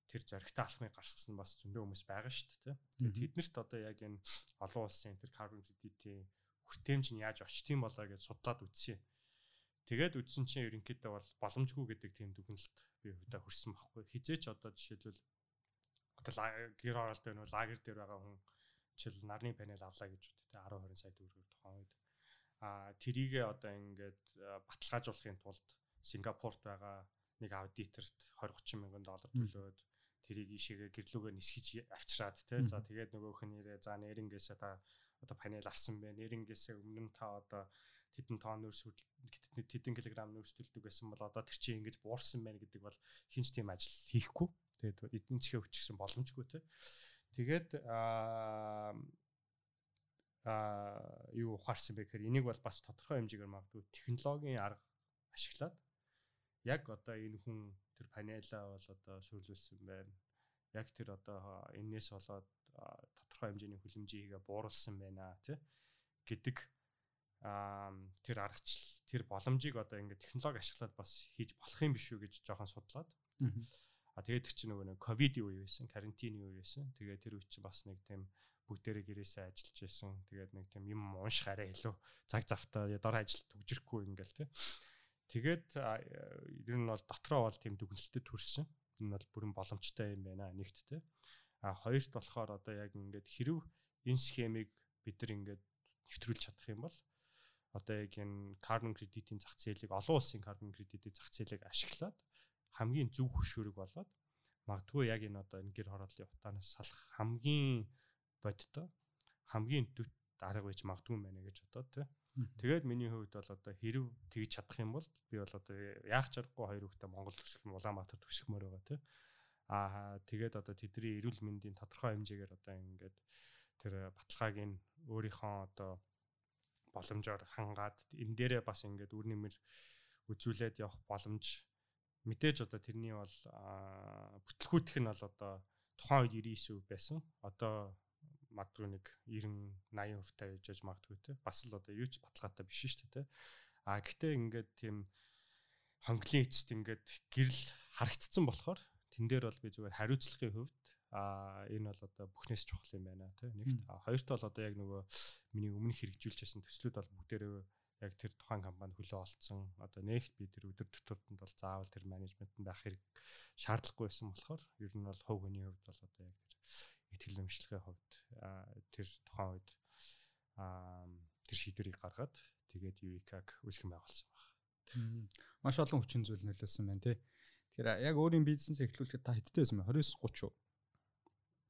тэр зоригтой алхмыг гаргасан бас зөндөө хүмүүс байгаа шүү дээ тий. Тэднэрт одоо яг энэ олон улсын тэр carbon credit-ийн хүртээмж нь яаж очтiin болоо гэж судлаад үзсэн. Тэгээд үзсэн чинь ерөнхийдөө бол боломжгүй гэдэг тийм дүгнэлт би хувьдаа хүрсэн байхгүй. Хизээч одоо жишээлбэл одоо гэр оролт байна уу? Лагер дээр байгаа хүн жишээл нарны панел авлаа гэж үү? 10 20 сая төгрөгөөр тухайн үед. А тэрийгээ одоо ингээд баталгаажуулахын тулд Сингапурт байгаа нэг аудиторт 20 30 мянган доллар төлөөд тэрийг ишээгээ гэрлүүгээ нисгэж авчираад тий за тэгээд нөгөөх нь нэрээ за нэрнгээсээ та одоо панел авсан бэ? Нэрнгээсээ өмнө та одоо тэдэн тонн нөөц тэдэн килограмм нөөц төлдөг байсан бол одоо тэр чинь ингэж буурсан байна гэдэг бол хинч тийм ажил хийхгүй. Тэгээд эдийн засгийн өвчсөн боломжгүй тий тэгээд аа а юу ухаарсан бэ гэхээр энийг бол бас тодорхой хэмжээгээр магадгүй технологийн арга ашиглаад яг одоо энэ хүн тэр панелаа бол одоо сүрлүүлсэн байна. Яг тэр одоо энээс болоод тодорхой хэмжээний хүлэмжийгээ бууруулсан байна тий гэдэг тэр аргачлал тэр боломжийг одоо ингээд технологи ашиглаад бас хийж болох юм биш үү гэж жоохон судлаад. А тэгээд тэр чинь нөгөө ковидын үе байсан, карантины үе байсан. Тэгээд тэр үе чинь бас нэг тийм бүгдээрээ гэрээсээ ажиллаж байсан. Тэгээд нэг тийм юм унших арай илүү цаг завтаа дор ажил төгжрөхгүй ингээл тий. Тэгээд ер нь бол дотроо бол тийм дүгнэлтэд төрсэн. Энэ бол бүрэн боломжтой юм байна нэгт тий. А хоёрт болохоор одоо яг ингээд хэрв энэ схемийг бид нар ингээд нэвтрүүлж чадах юм бол одоо яг энэ carbon credit-ийн зах зээлийг олон улсын carbon credit-ийн зах зээлийг ашиглаад хамгийн зөв хөшүүрэг болоод магадгүй яг энэ одоо энэ гэр хорооллын утаанаас салах хамгийн бодтой хамгийн дөт арга байж магадгүй байна гэж бодоод тий. Тэгээд миний хувьд бол одоо хэрв тэгж чадах юм бол би бол одоо яах чаргагүй хоёр хүүхдээ Монгол төсөх юм Улаанбаатар төсөхмөр байгаа тий. Аа тэгээд одоо тэдний эрүүл мэндийн тодорхой хэмжээгээр одоо ингээд тэр баталгааг нь өөрийнхөө одоо боломжоор хангаад энэ дээрээ бас ингээд үр нэмэр үзүүлээд явах боломж мэдээж одоо тэрний бол бүтлгүүтх нь бол одоо тухайн үед 99% байсан. Одоо магадгүй нэг 90 80 хүртэл яж яж магадгүй те бас л одоо юу ч баталгаатай биш шүү дээ те а гэтээ ингээд тийм хонглын эцэст ингээд гэрэл харагдцсан болохоор тэн дээр бол би зүгээр хариуцлагын хувьд а энэ бол одоо бүхнээс чухал юм байна те нэгт хоёрт бол одоо яг нөгөө миний өмнө хэрэгжүүлж байсан төслүүд бол бүгдээрээ яг тэр тухайн компани хөлөө олцсон одоо нэгт би тэр өдөр тутамд бол заавал тэр менежментэнд байх хэрэг шаардлагагүй байсан болохоор ер нь бол хувь хүний хувьд бол одоо яг тэр ихтгэл өмчлөгийн хувьд тэр тухайн үед тэр шийдвэрийг гаргаад тэгээд Eureka-г үүсгэн байгуулсан байна. Маш олон хүчин зүйл нөлөөсөн байна тий. Тэгэхээр яг өөрийн бизнес эхлүүлэхэд та хэдтэй байсан бэ? 29 30 уу?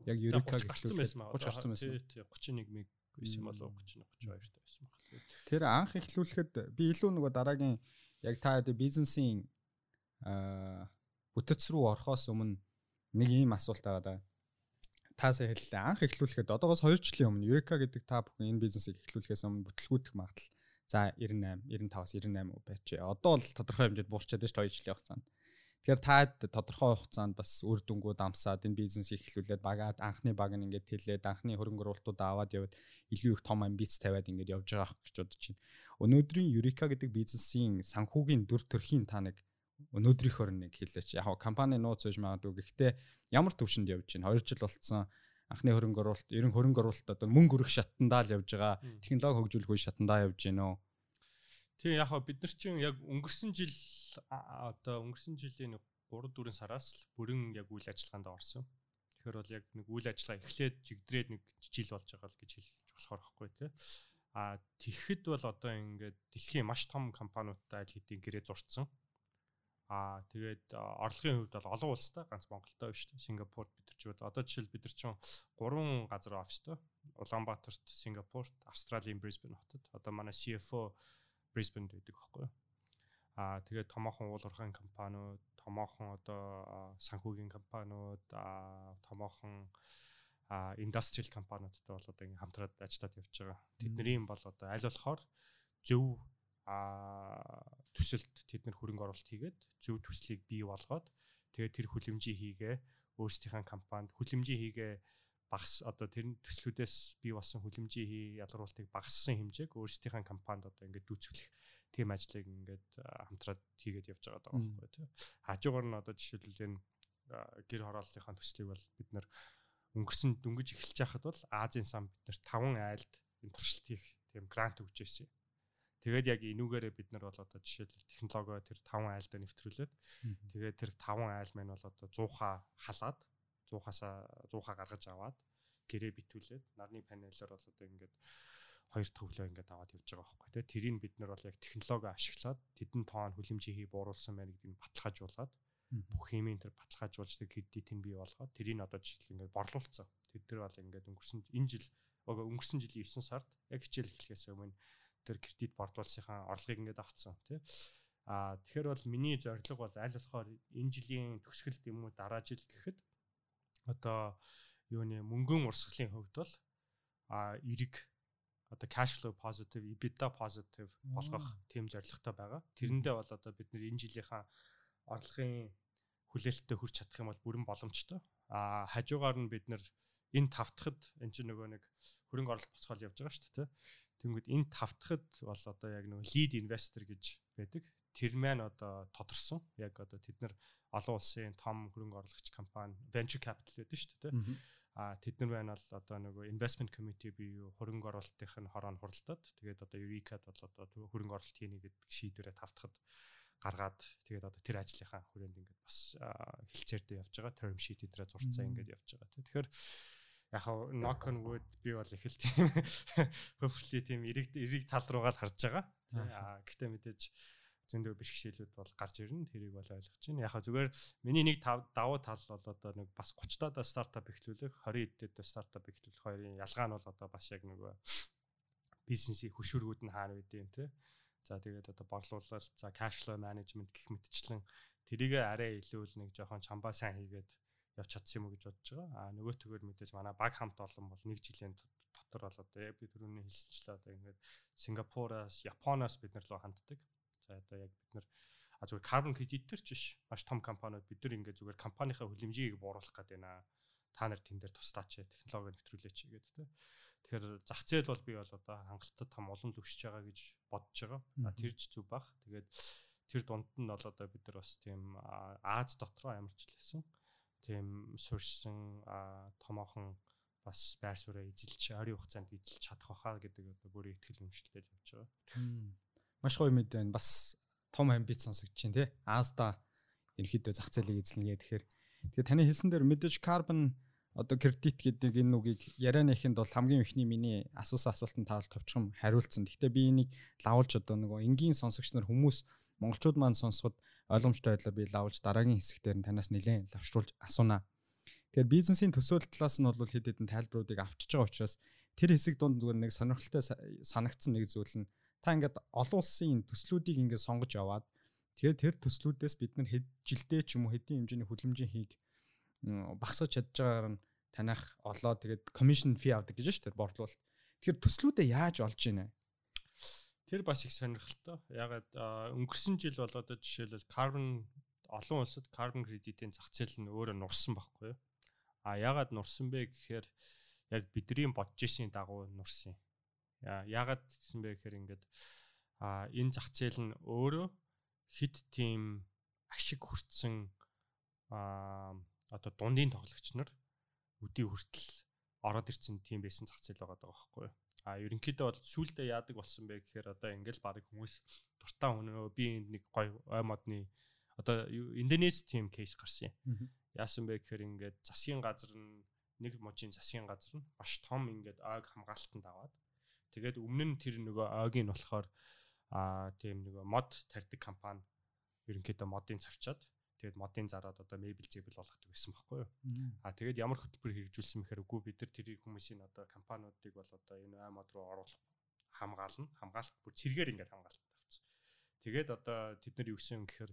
Яг Eureka-г эхлүүлсэн байсан. 30 гарсан байсан. Тий 31 мэг байсан болов 30 32 та байсан баг. Тэр анх эхлүүлэхэд би илүү нөгөө дараагийн яг та бизнесийн аа бүтэц рүү орохоос өмнө нэг ийм асуулт байгаа да. Таасаа хэллээ. Анх эхлүүлэхэд одоогоос 2 жилийн өмнө Eureka гэдэг та бүхэн энэ бизнесийг эхлүүлэхээс өмнө бүтлгүүдэх магадлал за 98, 95-аас 98 байж. Одоо бол тодорхой хэмжээнд буурчаад байна шүү 2 жилийн хугацаанд. Тэгэхээр та тодорхой хугацаанд бас үр дүнгууд амсаад энэ бизнесийг эхлүүлээд багаад анхны баг нь ингээд тэлээд анхны хөрөнгө оруулалтууд аваад яваад илүү их том амбиц тавиад ингээд явж байгаа гэж бодож байна. Өнөөдрийн Eureka гэдэг бизнесийн санхүүгийн дүр төрхийн та нэг өнөөдрийнхөөр нэг хэлээч. Яг компани нууц гэж магадгүй. Гэхдээ ямар төвшөнд явж байна? 2 жил болцсон анхны хөрөнгө оруулалт, ерөн хөрөнгө оруулалт одоо мөнгө өрөх шатандаа л явж байгаа. Технологи хөгжүүлэх үе шатандаа явж байна уу? Тийм яг бид нар чинь яг өнгөрсөн жил одоо өнгөрсөн жилийн 3 4 сараас л бүрэн яг үйл ажиллагаанд орсон. Тэгэхээр бол яг нэг үйл ажиллагаа эхлээд жигдрээд нэг жил болж байгаа л гэж хэлж болохоор байхгүй тий. А тэгэхэд бол одоо ингээд дэлхийн маш том компаниудтай аль хэдийн гэрээ зурцсан. Аа тэгээд орлогын хувьд бол олон улстай ганц Монголтой биш шүү. Сингапурт бид нар ч одоо жишээл бид нар ч гурван газар офистой. Улаанбаатарт, Сингапурт, Австралийн Брисбен хотод. Одоо манай CFO Брисбенд байдаг байхгүй юу? Аа тэгээд томоохон уулуурхайн компаниуд, томоохон одоо санхүүгийн компаниуд, томоохон а индастриал компаниудтай бол одоо ингээм хамтраад ажиллаад явж байгаа. Тэдний юм бол одоо аль болохоор зөв а төсөлд тэд нэр хөрөнгө оруулалт хийгээд зөв төслийг бий болгоод тэгээд тэр хүлэмжийг хийгээ өөрсдийнхээ компанид хүлэмжийг хийгээ багс одоо тэр төслүүдээс бий болсон хүлэмжийн хий ялгаруултыг багассан хэмжээг өөрсдийнхээ компанид одоо ингээд дүүцүүлэх тийм ажлыг ингээд хамтраад хийгээд явж байгаа даа байхгүй тий. Хажуугаар нь одоо жишээлбэл энэ гэр хорооллынхаа төслийг бол бид нэр өнгөрсөн дөнгөж эхэлж байхад бол Азийн сан бид нэр 5 айлд энэ туршилт хийх тийм грант өгч байсан юм Тэгээд яг энүүгээрээ бид нар бол одоо жишээлбэл технологио тэр 5 айлдаа нэвтрүүлээд тэгээд тэр 5 айл маань бол одоо 100-аа халаад 100-аасаа 100-аа гаргаж аваад гэрээ битүүлээд нарны панелаар бол одоо ингээд хоёр дахь өглөө ингээд аваад явж байгаа байхгүй тий. Тэрийг бид нар бол яг технологи ашиглаад тэдэн тоон хүлэмжийг бууруулсан байна гэдгийг баталгаажуулаад бүх хэмээн тэр баталгаажуулж тэр кредитийг бий болгоод тэрийг одоо жишээл ингээд борлуулсан. Тэд нар бол ингээд өнгөрсөн энэ жил өнгөрсөн жилийн 9 сард яг хичээл эхлэхээс өмнө тэр кредит борлуулсынхаа орлогыг ингээд авцсан тий. А тэгэхээр бол миний зорилго бол аль болохоор энэ жилийн төгсгөлд юм уу дараа жил гэхэд одоо юуны мөнгөн урсгалын хувьд бол а эрэг одоо cash flow positive, EBITDA positive болгох тийм зорилготой байгаа. Тэрэндээ бол одоо бид нэр энэ жилийнхаа орлогын хүлээлттэй хүрч чадах юм бол бүрэн боломжтой. А хажуугаар нь бид нэр энэ тавтахад энэ чинь нөгөө нэг хөрөнгө оруулалт босгол явж байгаа шүү дээ. Тэнгүүд энэ тавтахад бол одоо яг нэг lead investor гэж байдаг. Тэр маань одоо тодорсон. Яг одоо тэд нар олон улсын том хөрөнгө оруулагч компани venture capital гэдэг шүү дээ. А тэд нар байна бол одоо нөгөө investment committee бие хөрөнгө оруулалтын хороонд хуралдаад тэгээд одоо Eureka-д бол одоо хөрөнгө оруулалт хийнэ гэдэг шийдвэрээ тавтахад гаргаад тэгээд одоо тэр ажлынхаа хүрээнд ингээд бас хилцээрдээ явж байгаа term sheet эдрээ зурцсан ингээд явж байгаа. Тэгэхээр яг хав knock on wood би бол их л тийм hopefully тийм эрэг эрэг тал руугаа л харж байгаа. Аа гэхдээ мэдээж зөндөө бэрхшээлүүд бол гарч ирнэ. Тэрийг бол ойлгож байна. Яг зүгээр миний нэг давуу тал бол одоо нэг бас 30 таа стартап эхлүүлэх, 20 эдтэй стартап эхлүүлэх хоёрын ялгаа нь бол одоо бас яг нөгөө бизнесийн хөшүүргүүд нь хаана байдیں۔ те. За тэгээд одоо борлуулалт, за cash flow management гэх мэтчлэн тэрийгэ арай илүү л нэг жоохон чамбаа сайн хийгээд явж чадсан юм уу гэж бодож байгаа. А нөгөө төгөөр мэдээж манай баг хамт олон бол нэг жилийн дотор бол одоо би түрүүний хэлсэнчлээ одоо ингээд Сингапураас, Японоос бид нар руу ханддаг. За одоо яг бид нар а зүгээр carbon credit төр ч биш. Маш том компаниуд бид нар ингээд зүгээр компанийнхаа хүлэмжийг бууруулах гэдэг байна. Та нар тэн дээр туслаач, технологи нэвтрүүлээч гэдэг тэ. Тэгэхээр зах зээл бол би бол одоо хангалттай том олон төвшөж байгаа гэж бодож байгаа. Тэр ч зүг бах. Тэгээд тэр дунд нь бол одоо бид нар бас тийм Аз дотроо амарчлсан тийм суурьсан томоохон бас байр сууриа эзэлж ойрын хугацаанд эзэлж чадах байхаа гэдэг одоо бүрийн ихтгэл өмчлөлтэй явж байгаа. Маш гоё мэд байна. Бас том амбиц сонсогдож байна тий. Азда ерөөхдөө зах зээлийг эзэлнэ гэхээр тэгэхээр таны хэлсэн дээр мэдээж карбон одоо кредит гэдэг энэ үгийг ярианыхынд бол хамгийн ихний миний асуусан асуултанд таавал товчхон хариулсан. Гэхдээ би энийг лавуулж одоо нөгөө энгийн сонсогч нар хүмүүс монголчууд маань сонсоход ойлгомжтой байдлаар би лавуулж дараагийн хэсэгтэр нь танаас нэлээд лавшруулж асуунаа. Тэгэхээр бизнесийн төсөөлөл талаас нь бол хэд хэдэн тайлбаруудыг авчиж байгаа учраас тэр хэсэг дунд зүгээр нэг сонирхолтой санагдсан нэг зүйл нь та ингээд олон улсын төслүүдийг ингээд сонгож аваад тэгээд тэр төслүүдээс бид нар хэд жилдээ ч юм уу хэдийн хэмжээний хүлэмжийн хийг багсаж чадж байгаагаар нь танах олоо тэгээд commission fee авдаг гэж шүү дээ борлуулалт. Тэгэхээр төслүүдээ яаж олж ийнэ? Тэр бас их сонирхолтой. Ягаад өнгөрсөн жил бол одоо жишээлбэл carbon олон улсад carbon credit-ийн зах зээл нь өөрөө нурсан байхгүй юу? А ягаад нурсан бэ гэхээр яг бидний бодож исэн дагуу нурсан юм Яагаад гэсэн бэ гэхээр ингээд а энэ зах зээл нь өөрөө хит тийм ашиг хүртсэн а одоо дундын тоглогч нар өдий хүртэл ороод ирсэн тийм байсан зах зээл байгаа байхгүй юу. А ерөнхийдөө бол сүулдэ яадаг болсон бэ гэхээр одоо ингээл баг хүмүүс дуртай өнөө би энд нэг гой ой модны одоо Индонез тим кейс гарсан юм. Яасан бэ гэхээр ингээд засгийн газар нь нэг мужийн засгийн газар нь маш том ингээд ойг хамгаалтанд аваад Тэгээд өмнө нь тэр нөгөө ойгийн болохоор аа тийм нөгөө мод тарьдаг компани ерөнхийдөө модын цавчаад тэгээд модын зараад одоо мебель зэбэл болгодог байсан байхгүй юу. Аа тэгээд ямар хөтөлбөр хэрэгжүүлсэн мэхээр үгүй бид нар тэрийг хүмүүсийн одоо компаниудыг бол одоо энэ ай мод руу оруулах хамгаална. Хамгаалалт бүр цэргээр ингээд хамгаалалт тавьсан. Тэгээд одоо тэд нар юу гэсэн гэхээр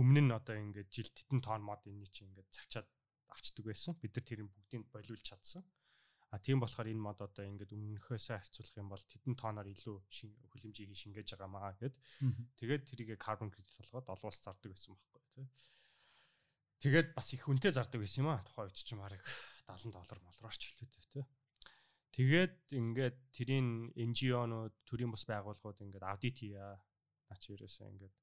өмнө нь одоо ингээд жил тетэн тонн мод энэ чинь ингээд цавчаад авчдаг байсан. Бид нар тэрийг бүгдийг болиулж чадсан. А тийм болохоор энэ мод одоо ингээд өмнөхөөсөө харьцуулах юм бол тэдэн тооноор илүү хүлэмжийг шингээж байгаа маа гэд. Тэгээд тэрийгэ carbon credit болгоод олон улс зардаг байсан байхгүй тий. Тэгээд бас их хүнтэй зардаг байсан юм а. Тухайн үед чинь барыг 70 доллар молрооч хэлээд тий. Тэгээд ингээд тэрийн NGO-нууд төрийн бус байгууллагууд ингээд аудит хийя. Наач ерөөсөө ингээд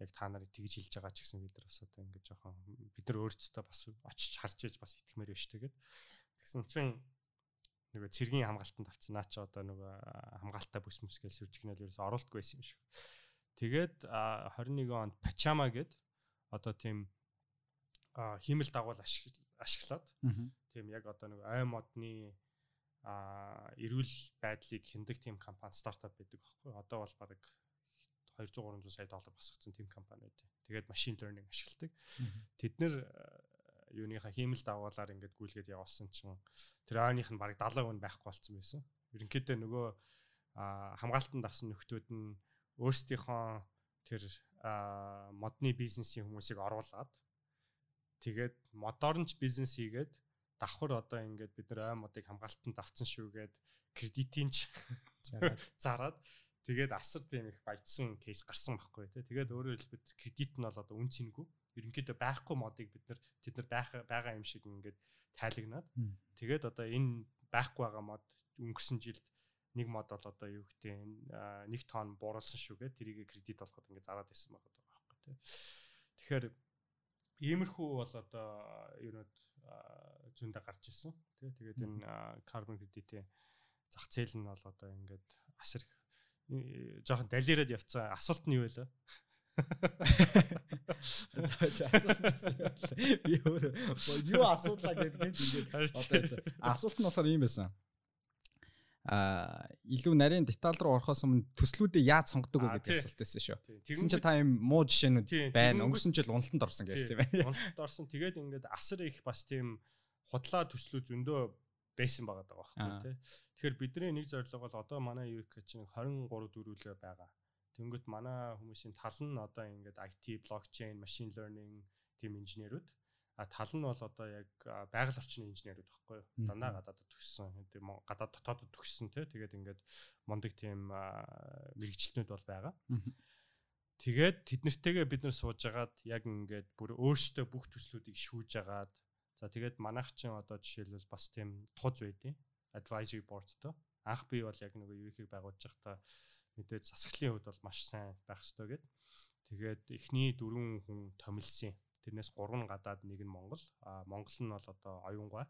яг та нарыг тэгж хэлж байгаа ч гэсэн бид нар бас одоо ингээд жоохон бид нар өөрсдөө бас очиж харж ээж бас итгэмээр байна шүү тэгээд. Тэгсэн чинь нөгөө цэргийн хамгаалтанд авцсан наа чи одоо нөгөө хамгаалалтаа бүс мүс гэж сүржигнэл ерөөс оруулахгүй байсан юм шиг. Тэгээд 21 онд Пачама гэд одоо тийм хиймэл дагуул ашиглаад тийм яг одоо нөгөө ай модны эрүүл байдлыг хиндэг тийм компани стартап байдаг байхгүй. Одоо бол баг 200 300 сая доллар босгоцсон тийм компани байдаг. Тэгээд машин learning ашигладаг. Тэд нэр юуныхаа хиймэл дагуулаар ингээд гүйлгээд явуулсан чинь тэр ойных нь бараг 70 хүн байхгүй болсон байсан. Ерөнхийдөө нөгөө хамгаалтанд авсан нөхдүүд нь өөрсдийнхөө тэр модны бизнесийн хүмүүсийг оруулаад тэгээд модорнч бизнес хийгээд давхар одоо ингээд бид нар ой модыг хамгаалтанд авсан шүүгээд кредитинч зараад тэгээд асар тийм их баяжсан кейс гарсан байхгүй тий. Тэгээд өөрөөр хэлбэл кредит нь бол одоо үн цэнгүй ерөнхийдөө байхгүй модыг бид нар тэд нар байгаа юм шиг ингээд тайлагнаад тэгээд одоо энэ байхгүй байгаа мод өнгөрсөн жилд нэг мод бол одоо юу гэдэг нэг тонн бууруулсан шүүгээ тэрийг кредит болгоход ингээд зараад байсан байгаа байхгүй тий. Тэгэхээр иймэрхүү бол одоо юунод зөндө гарч ирсэн тий. Тэгээд энэ карбон кредитийн зах зээл нь бол одоо ингээд асар жоохон далираад явцсан асуулт нь юу вэ? Байна. Би өөр юу асуудлаа гэдэг ингээд одоо асуулт нь болохоор юм байсан. А илүү нарийн деталь руу орохоос өмнө төслүүдээ яаж сонгодог вэ гэдэг асуулт байсан шүү. Тэгсэн чинь та юм муу жишээнүүд байна. Өнгөрсөн жил уналтанд орсон гэсэн юм байна. Уналтанд орсон. Тэгээд ингээд асар их бас тийм худлаа төслүүд зөндөө байсан байгаа даа байхгүй тий. Тэгэхээр бидний нэг зорилго бол одоо манай UX чинь 23 дөрвөлөө байгаа. Тэнгөт манай хүмүүсийн тал нь одоо ингээд IT, blockchain, machine learning тийм инженерүүд а тал нь бол одоо яг байгаль орчны инженерүүд багхгүй юу. Дандаа гадаадд төгссөн. Гадаад дотоодд төгссөн тий. Тэгээд ингээд мундаг тийм мэрэгчлэтнүүд бол байгаа. Тэгээд тэднэртэйгээ бид нар сууж агаад яг ингээд бүр өөрсдөө бүх төслүүдийг шүүж агаад за тэгээд манайх чинь одоо жишээлбэл бас тийм туз байдیں۔ advisory boardтой. Анх би бол яг нөгөө юу ихийг байгуулж байхдаа мэдээж засаглалын хувьд бол маш сайн байх ёстой гэд. Тэгээд эхний дөрвөн хүн томилсон. Тэрнээс гурав нь гадаад нэг нь Монгол. А Монгол нь бол одоо оюунгай.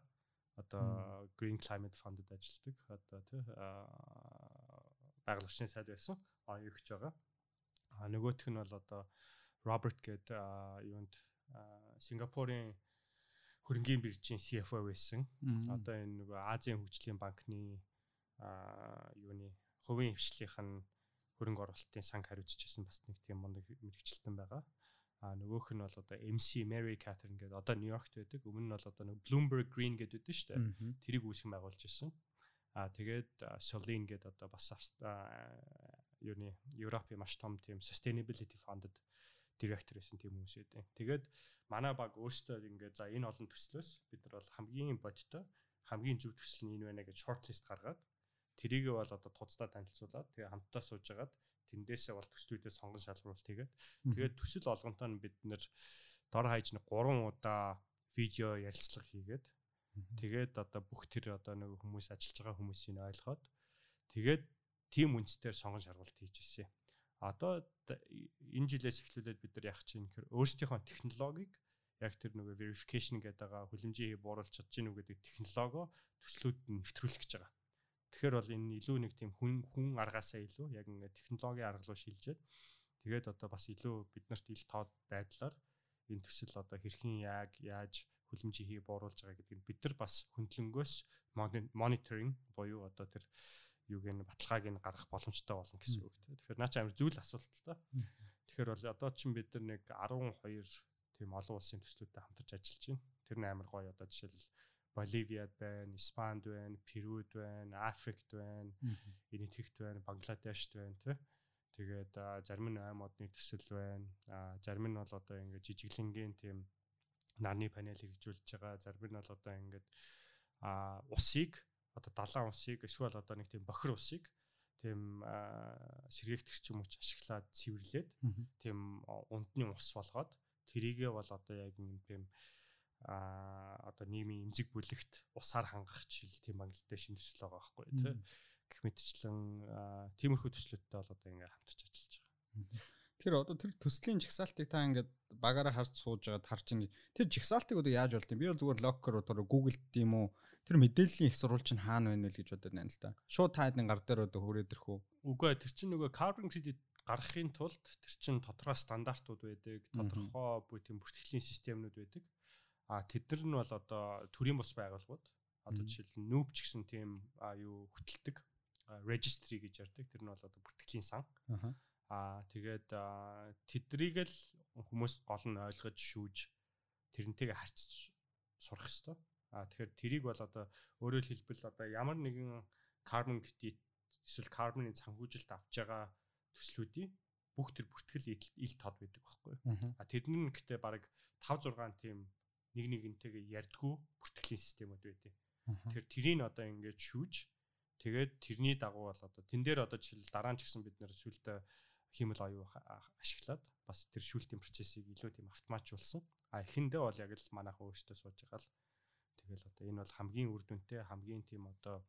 Одоо Green Climate Fund-д ажилладаг. Одоо тий байгаль орчны сайд байсан. Оюун өгч байгаа. А нөгөөх нь бол одоо Роберт гээд юунд Сингапурын хөрөнгөний биржийн CFO байсан. Одоо энэ нөгөө Азийн хөгжлийн банкны юуны хувийн хвшлийнх нь хөрөнгө оруулалтын санг хариуцчихсан бас нэг тийм мундаг мэрэгчлэн байгаа. А нөгөөх нь бол одоо MC Mary Catherine гэдэг одоо Нью-Йоркт байдаг. Өмнө нь бол одоо нэг Bloomberg Green гэдэг байдаг шүү дээ. Тэрийг үүсгэн байгуулж ирсэн. А тэгээд Solin гэдэг одоо бас юуны Европын маш том тийм sustainability funded директор байсан тийм хүмүүс байдаг. Тэгээд манай баг өөртөө ингээд за энэ олон төслөөс бид нар бол хамгийн бодтой хамгийн зөв төсөл нь энэ байна гэж shortlist гаргаад тэрийг бол одоо туцдаа танилцуулаад тэгээ хамтдаа суужгаад тэндээсээ бол төслүүдээ сонгон шалгуулт тэгээд тэгээд төсөл олгонтой нь бид нэр дор хаяж нэг 3 удаа видео ярилцлага хийгээд тэгээд одоо бүх тэр одоо нэг хүмүүс ажиллаж байгаа хүмүүсийг ойлгоод тэгээд тим үнцээр сонгон шалгуулт хийж ирсэн. Одоо энэ жилээс эхлүүлээд бид нар яах чинь өөрсдийнхөө технологиг яг тэр нөгөө verification гэдэг байгаа хүлэмжийн бууруулж чадж гинүү гэдэг технологио төслүүд нь нэвтрүүлэх гэж байгаа. Тэгэхээр бол энэ илүү нэг тийм хүн хүн аргаасаа илүү яг ингээд технологийн арга руу шилжээд тэгээд одоо бас илүү биднэрт ил тоод байдлаар энэ төсөл одоо хэрхэн яг яаж хүлэмжийн хий бууруулж байгаа гэдэг нь бид нар бас хөндлөнгөөс мониторинг буюу одоо тэр юуг нь баталгааг нь гаргах боломжтой болно гэсэн үг. Тэгэхээр наа чи амар зүйл асуулт л та. Тэгэхээр бол одоо чинь бид нар нэг 12 тийм олон улсын төслүүдтэй хамтарч ажиллаж байна. Тэр нь амар гоё одоо жишээл Боливиад байна, Испанд байна, Перуд байна, Африкт байна, Энэтхэгт байна, Бангладешт байна тий. Тэгээд зарим нь ай модны төсөл байна. А зарим нь бол одоо ингээд жижиглэнгийн тийм нарны панел хэрэгжүүлж байгаа. Зарим нь бол одоо ингээд а усыг одоо далайн усыг эсвэл одоо нэг тийм бохир усыг тийм сэргээгтэрч юм уч ашиглаад цэвэрлээд тийм ундны ус болгоод тэрийгээ бол одоо яг юм тийм а одоо нийгмийн эмзэг бүлэгт усаар хангах жишээ тийм Бангладеш шинэ төсөл байгаа байхгүй тий. Гэх мэтчлэн тиймэрхүү төслүүдтэй бол одоо ингээд хамтарч ажиллаж байгаа. Тэр одоо тэр төслийн жагсаалтыг та ингээд багаараа харж сууж байгаад харж ин тэр жагсаалтыг одоо яаж болд юм? Би бол зүгээр локер одоо Google тийм үү тэр мэдээллийн их сурвалж нь хаана байна вэ гэж бодод байна л да. Шууд та хэдийн гар дээр одоо хүрээд ирэх үү? Үгүй тэр чинь нөгөө carbon credit гаргахын тулд тэр чинь тодорхой стандартууд байдаг, тодорхой бүх тийм бүртгэлийн системнүүд байдаг. А тэд нар нь бол одоо төрийн бус байгууллагууд одоо жишээл нь нүүб ч гэсэн тийм юу хөтэлдэг registry гэж ярьдаг. Тэр нь бол одоо бүртгэлийн сан. Аа тэгээд тэдрийг л хүмүүс гол нь ойлгож шүүж тэрнтэйгээ харьцаж сурах хэрэгтэй. Аа тэгэхээр тэрийг бол одоо өөрөөр хэлбэл одоо ямар нэгэн carbon credit эсвэл carbon-ы санхүүжилт авч байгаа төслүүдийн бүх тэр бүртгэл ил тод байдаг байхгүй. А тэрний гэхдээ баг 5 6 тийм нэг нэгнтэйгээ ярьдгүү бүртгэлийн системүүд байдیں۔ Тэгэхээр тэрийг одоо ингээд шүүж тэгээд тэрний дагуу бол одоо тэн дээр одоо жишээл дараа нь ч гэсэн бид нэр сүлдө хиймэл оюу ашиглаад бас тэр шүүлтийн процессыг илүү тийм автоматжуулсан. А эхэндээ бол яг л манайхан өөрсдөө сууж байгаа л тэгэл одоо энэ бол хамгийн үр дүнтэй хамгийн тийм одоо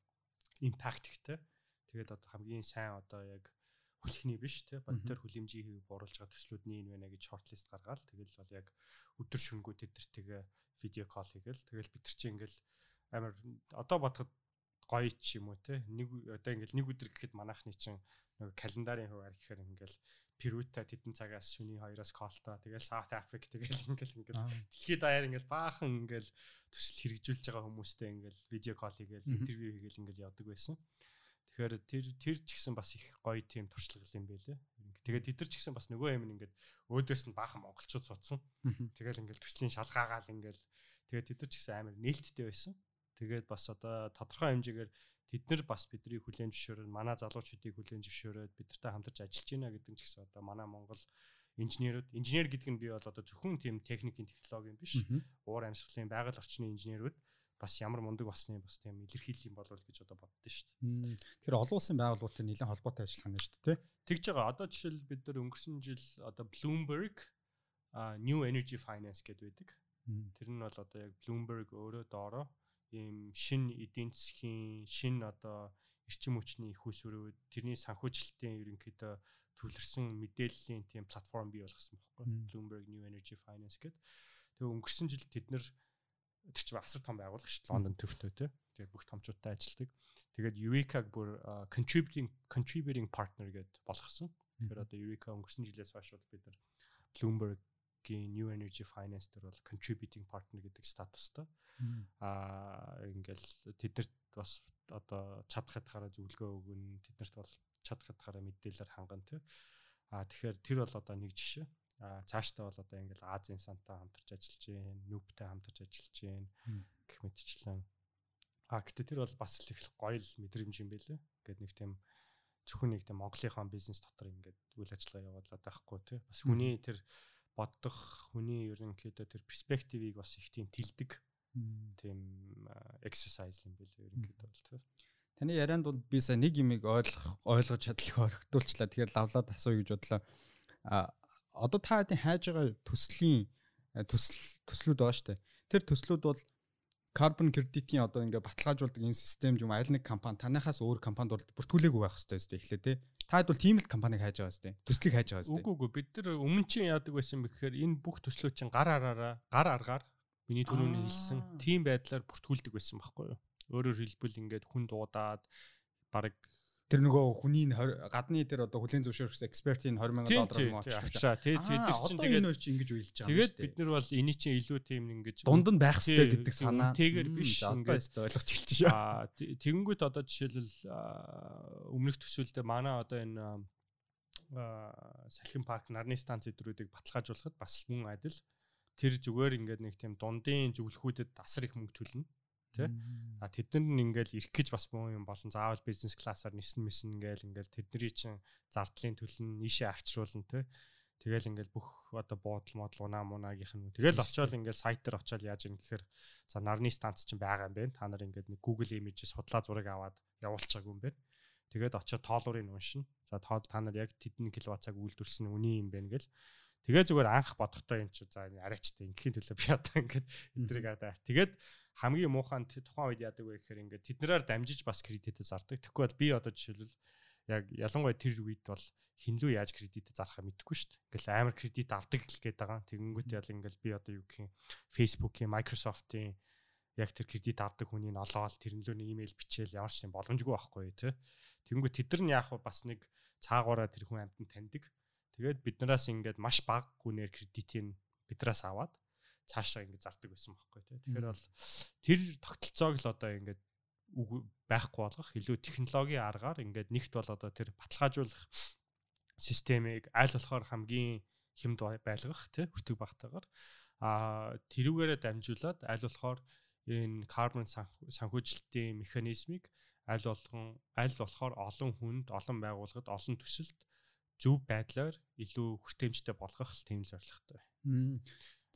импакттэй тэгээд одоо хамгийн сайн одоо яг хүлхний биш те. Бодтоор хүлэмжийн хэв бууруулж байгаа төслүүдний энэ байна гэж шортлист гаргаад тэгэл бол яг өдөр шөнгөө тэдэртэйгээ видео кол хийгээл. Тэгэл бид нар чи ингээл амар одоо бодоход гоё ч юм уу те. Нэг одоо ингээл нэг өдөр гэхэд манайхны чин нэг календарын хуваар гэхээр ингээл Перута тэдэн цагаас шөнийн 2-оос колтой тэгэл South Africa тэгэл ингээл ингээл дэлхийд даяар ингээл баахан ингээл төсөл хэрэгжүүлж байгаа хүмүүстэй ингээл видео кол хийгээл интервью хийгээл ингээл явдаг байсан. Тэгэхээр тэр тэр ч гэсэн бас их гоё тийм туршлага юм байлээ. Тэгээд тэд нар ч гэсэн бас нөгөө юм ингээд өөдөөс нь баахан монголчууд судсан. Тэгэл ингээд төслийн шалгаагаал ингээд тэгээд тэд нар ч гэсэн амар нээлттэй байсан. Тэгээд бас одоо тодорхой хэмжээгээр тэд нар бас бидний хүлээн зөвшөөрөн манай залуучуудыг хүлээн зөвшөөрөөд бидэртэй хамтарч ажиллаж байна гэдэг нь ч гэсэн одоо манай Монгол инженерүүд инженер гэдэг нь би бол одоо зөвхөн тийм техникийн технологи юм биш. Уур амьсгалын байгаль орчны инженерүүд бас ямар мундаг басны бас тийм илэрхийлэл юм болов гэж одоо боддоо шүү дээ. Тэгэхээр олон улсын байгууллагуудтай нэлээд холбоотой ажиллах нь шүү дээ. Тэгж байгаа. Одоо жишээл бид нар өнгөрсөн жил одоо Bloomberg New Energy Finance гэдэг байдаг. Тэр нь бол одоо яг Bloomberg өөрөө доороо ийм шин эдийн засгийн шин одоо эрчим хүчний их усрүүд тэрний санхүүжилтийн ерөнхийдөө төвлөрсөн мэдээллийн тийм платформ бий болгосон байхгүй Bloomberg New Energy Finance гэдэг. Тэгээ өнгөрсөн жил тэд нар тэр чинь асар том байгууллага шүү дээ Лондон төвтэй тий. Тэгээ бүх томчуудтай ажилладаг. Тэгээд Eureka-г бүр contributing contributing partner гэдээ болгосон. Тэгэхээр одоо Eureka өнгөрсөн жилээс хойш бол бид нар Bloomberg Facebook-ийн New Energy Finance дээр бол contributing partner гэдэг статустай. Аа ингээл тэднэрт бас одоо чадах хэтгаараа зөвлөгөө өгнө. Тэднэрт бол чадах хэтгаараа мэдээлэлээр хангана тий. Аа тэгэхээр тэр бол одоо нэг жишээ. Аа цаашдаа бол одоо ингээл Азийн сантай хамтарч ажиллаж байна, Нүбтэй хамтарч ажиллаж байна гэх мэтчлэн. Аа гэтээ тэр бол бас л их гоё л мэдрэмж юм байлээ. Ингээд нэг тийм зөвхөн нэг тийм Монголынхаа бизнес дотор ингээд үйл ажиллагаа явуулаад байхгүй тий. Бас хүний тэр бодох, хүний ерөнхийдөө тэр перспективийг бас их тийм тэлдэг тийм exercise юм байлээ ерөнхийдөө бол тий. Таны ярианд бол би сая нэг юмыг ойлгох ойлгож чадлах орхитуулчлаа. Тэгэхээр лавлаад асууя гэж бодлоо. А одоо та хэдийн хайж байгаа төслийн төсөл төслүүд байгаа шүү дээ. Тэр төслүүд бол carbon credit-ийн одоо ингээ баталгаажуулдаг энэ систем юм аль нэг компани танахаас өөр компанид бол бүртгүүлээгүй байх хэрэгтэй өстэй эхлээ те. Таад бол тийм л компаниг хайж байгаа өстэй. Төслийг хайж байгаа өстэй. Үгүй үгүй бид нар өмнө чинь яадаг байсан бэ гэхээр энэ бүх төслүүд чинь гар араараа гар аргаар миний түрүүний хэлсэн тийм байдлаар бүртгүүлдэг байсан байхгүй юу? Өөрөөр хэлбэл ингээд хүн дуудаад баг тэр нөгөө хүний гадны тэр одоо хүлийн зөвшөөрөх экспертийн 20 сая доллар юм авчирчаа тий тэд чинь тэгээд энэ чинь ингэж уйлж байгаа тэгээд бид нар бол эний чинь илүү тийм ингэж дунд нь байх хэрэгтэй гэдэг санаа. тэгээр биш ингээд ойлгож эхэлж шээ тэгэнгүүт одоо жишээлбэл өмнөх төсвөлдөө манай одоо энэ салхин парк нарны станц эдрүүдийг баталгаажуулахад бас мөн адил тэр зүгээр ингээд нэг тийм дундын зөвлөхүүдэд асар их мөнгө төлнө тий. А тэд нар ингээл ирэх гэж бас муу юм болсон. Заавал бизнес классаар нисэн мэсэн ингээл ингээл тэдний чинь зардлын төлн нийшээ авчруулна тий. Тэгэл ингээл бүх одоо буудал модал унаа мунаагийнх нь. Тэгэл очиод ингээл сайт дээр очиод яаж юм гэхээр за нарны станц чинь байгаа юм байна. Та нар ингээд нэг Google Images судлаа зураг аваад явуулчихаагүй юм байна. Тэгээд очиод тоолуурыг уншина. За тоол та нар яг тэдний киловатцаг үйлдвэрлсэн үний юм байна гэл. Тэгээ зүгээр анх бодохдоо юм чи за арайчтай ингийн төлөө би одоо ингээд эдрийг аа. Тэгээд хамгийн муухан тухайн үед яадаг вэ гэхээр ингээд тэднэрээр дамжиж бас кредитээ зардаг. Тэгэхгүй бол би одоо жишээлбэл яг ялангуяа тэр үед бол хинлүү яаж кредитээ зарахаа мэдэхгүй шүү дээ. Ингээл амар кредит авдаг л гээд байгаа. Тэгэнгүүт ял ингээл би одоо юу гэх юм Facebook-ийн, Microsoft-ийн яг тэр кредит авдаг хүний нь олоод тэрнлөөний имэйл бичээл ямар ч юм боломжгүй байхгүй тий. Тэгэнгүүт тэд нар нь яг бас нэг цаагаараа тэр хүн амтнд таньдаг. Тэгээд биднээс ингээд маш бага гүнээр кредитийг биднээс аваад цаашаа ингэ зардаг байсан байхгүй тий. Тэгэхээр бол тэр тогтолцоог л одоо ингээд байхгүй болгох илүү технологийн аргаар ингээд нэгт бол одоо тэр баталгаажуулах системийг аль болохоор хамгийн хэмд байлгах тий хүртэг багтаагаар а тэрүүгээрээ дамжуулаад аль болохоор энэ карбон санхүүжилтийн механизмыг аль болгон аль болохоор олон хүнд олон байгууллагад олон төсөлд зөв байдлаар илүү хүртээмжтэй болгох тийм зорилготой.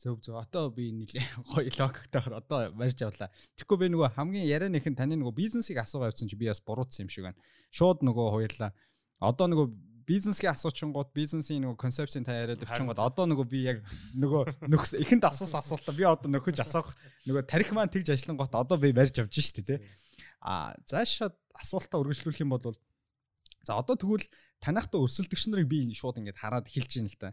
Зөв зөв. Одоо би нэлээ гоё логотойгоор одоо барьж авлаа. Тэгэхгүй би нөгөө хамгийн ярианых нь таны нөгөө бизнесийг асуугаа явуулсан чи би бас буруутсан юм шиг байна. Шууд нөгөө хоёрлаа. Одоо нөгөө бизнесийн асуучингууд бизнесийн нөгөө концепцийн та яриад өвчингууд одоо нөгөө би яг нөгөө нөхс ихэнд асуусан асуултаа би одоо нөхөж асуух нөгөө тарих маань тэгж ажиллангууд одоо би барьж авж штэ тий. А заашаа асуултаа үргэлжлүүлэх юм бол За одоо тэгвэл танахтай өрсөлдөгч нарыг би шууд ингээд хараад эхэлж байна л да.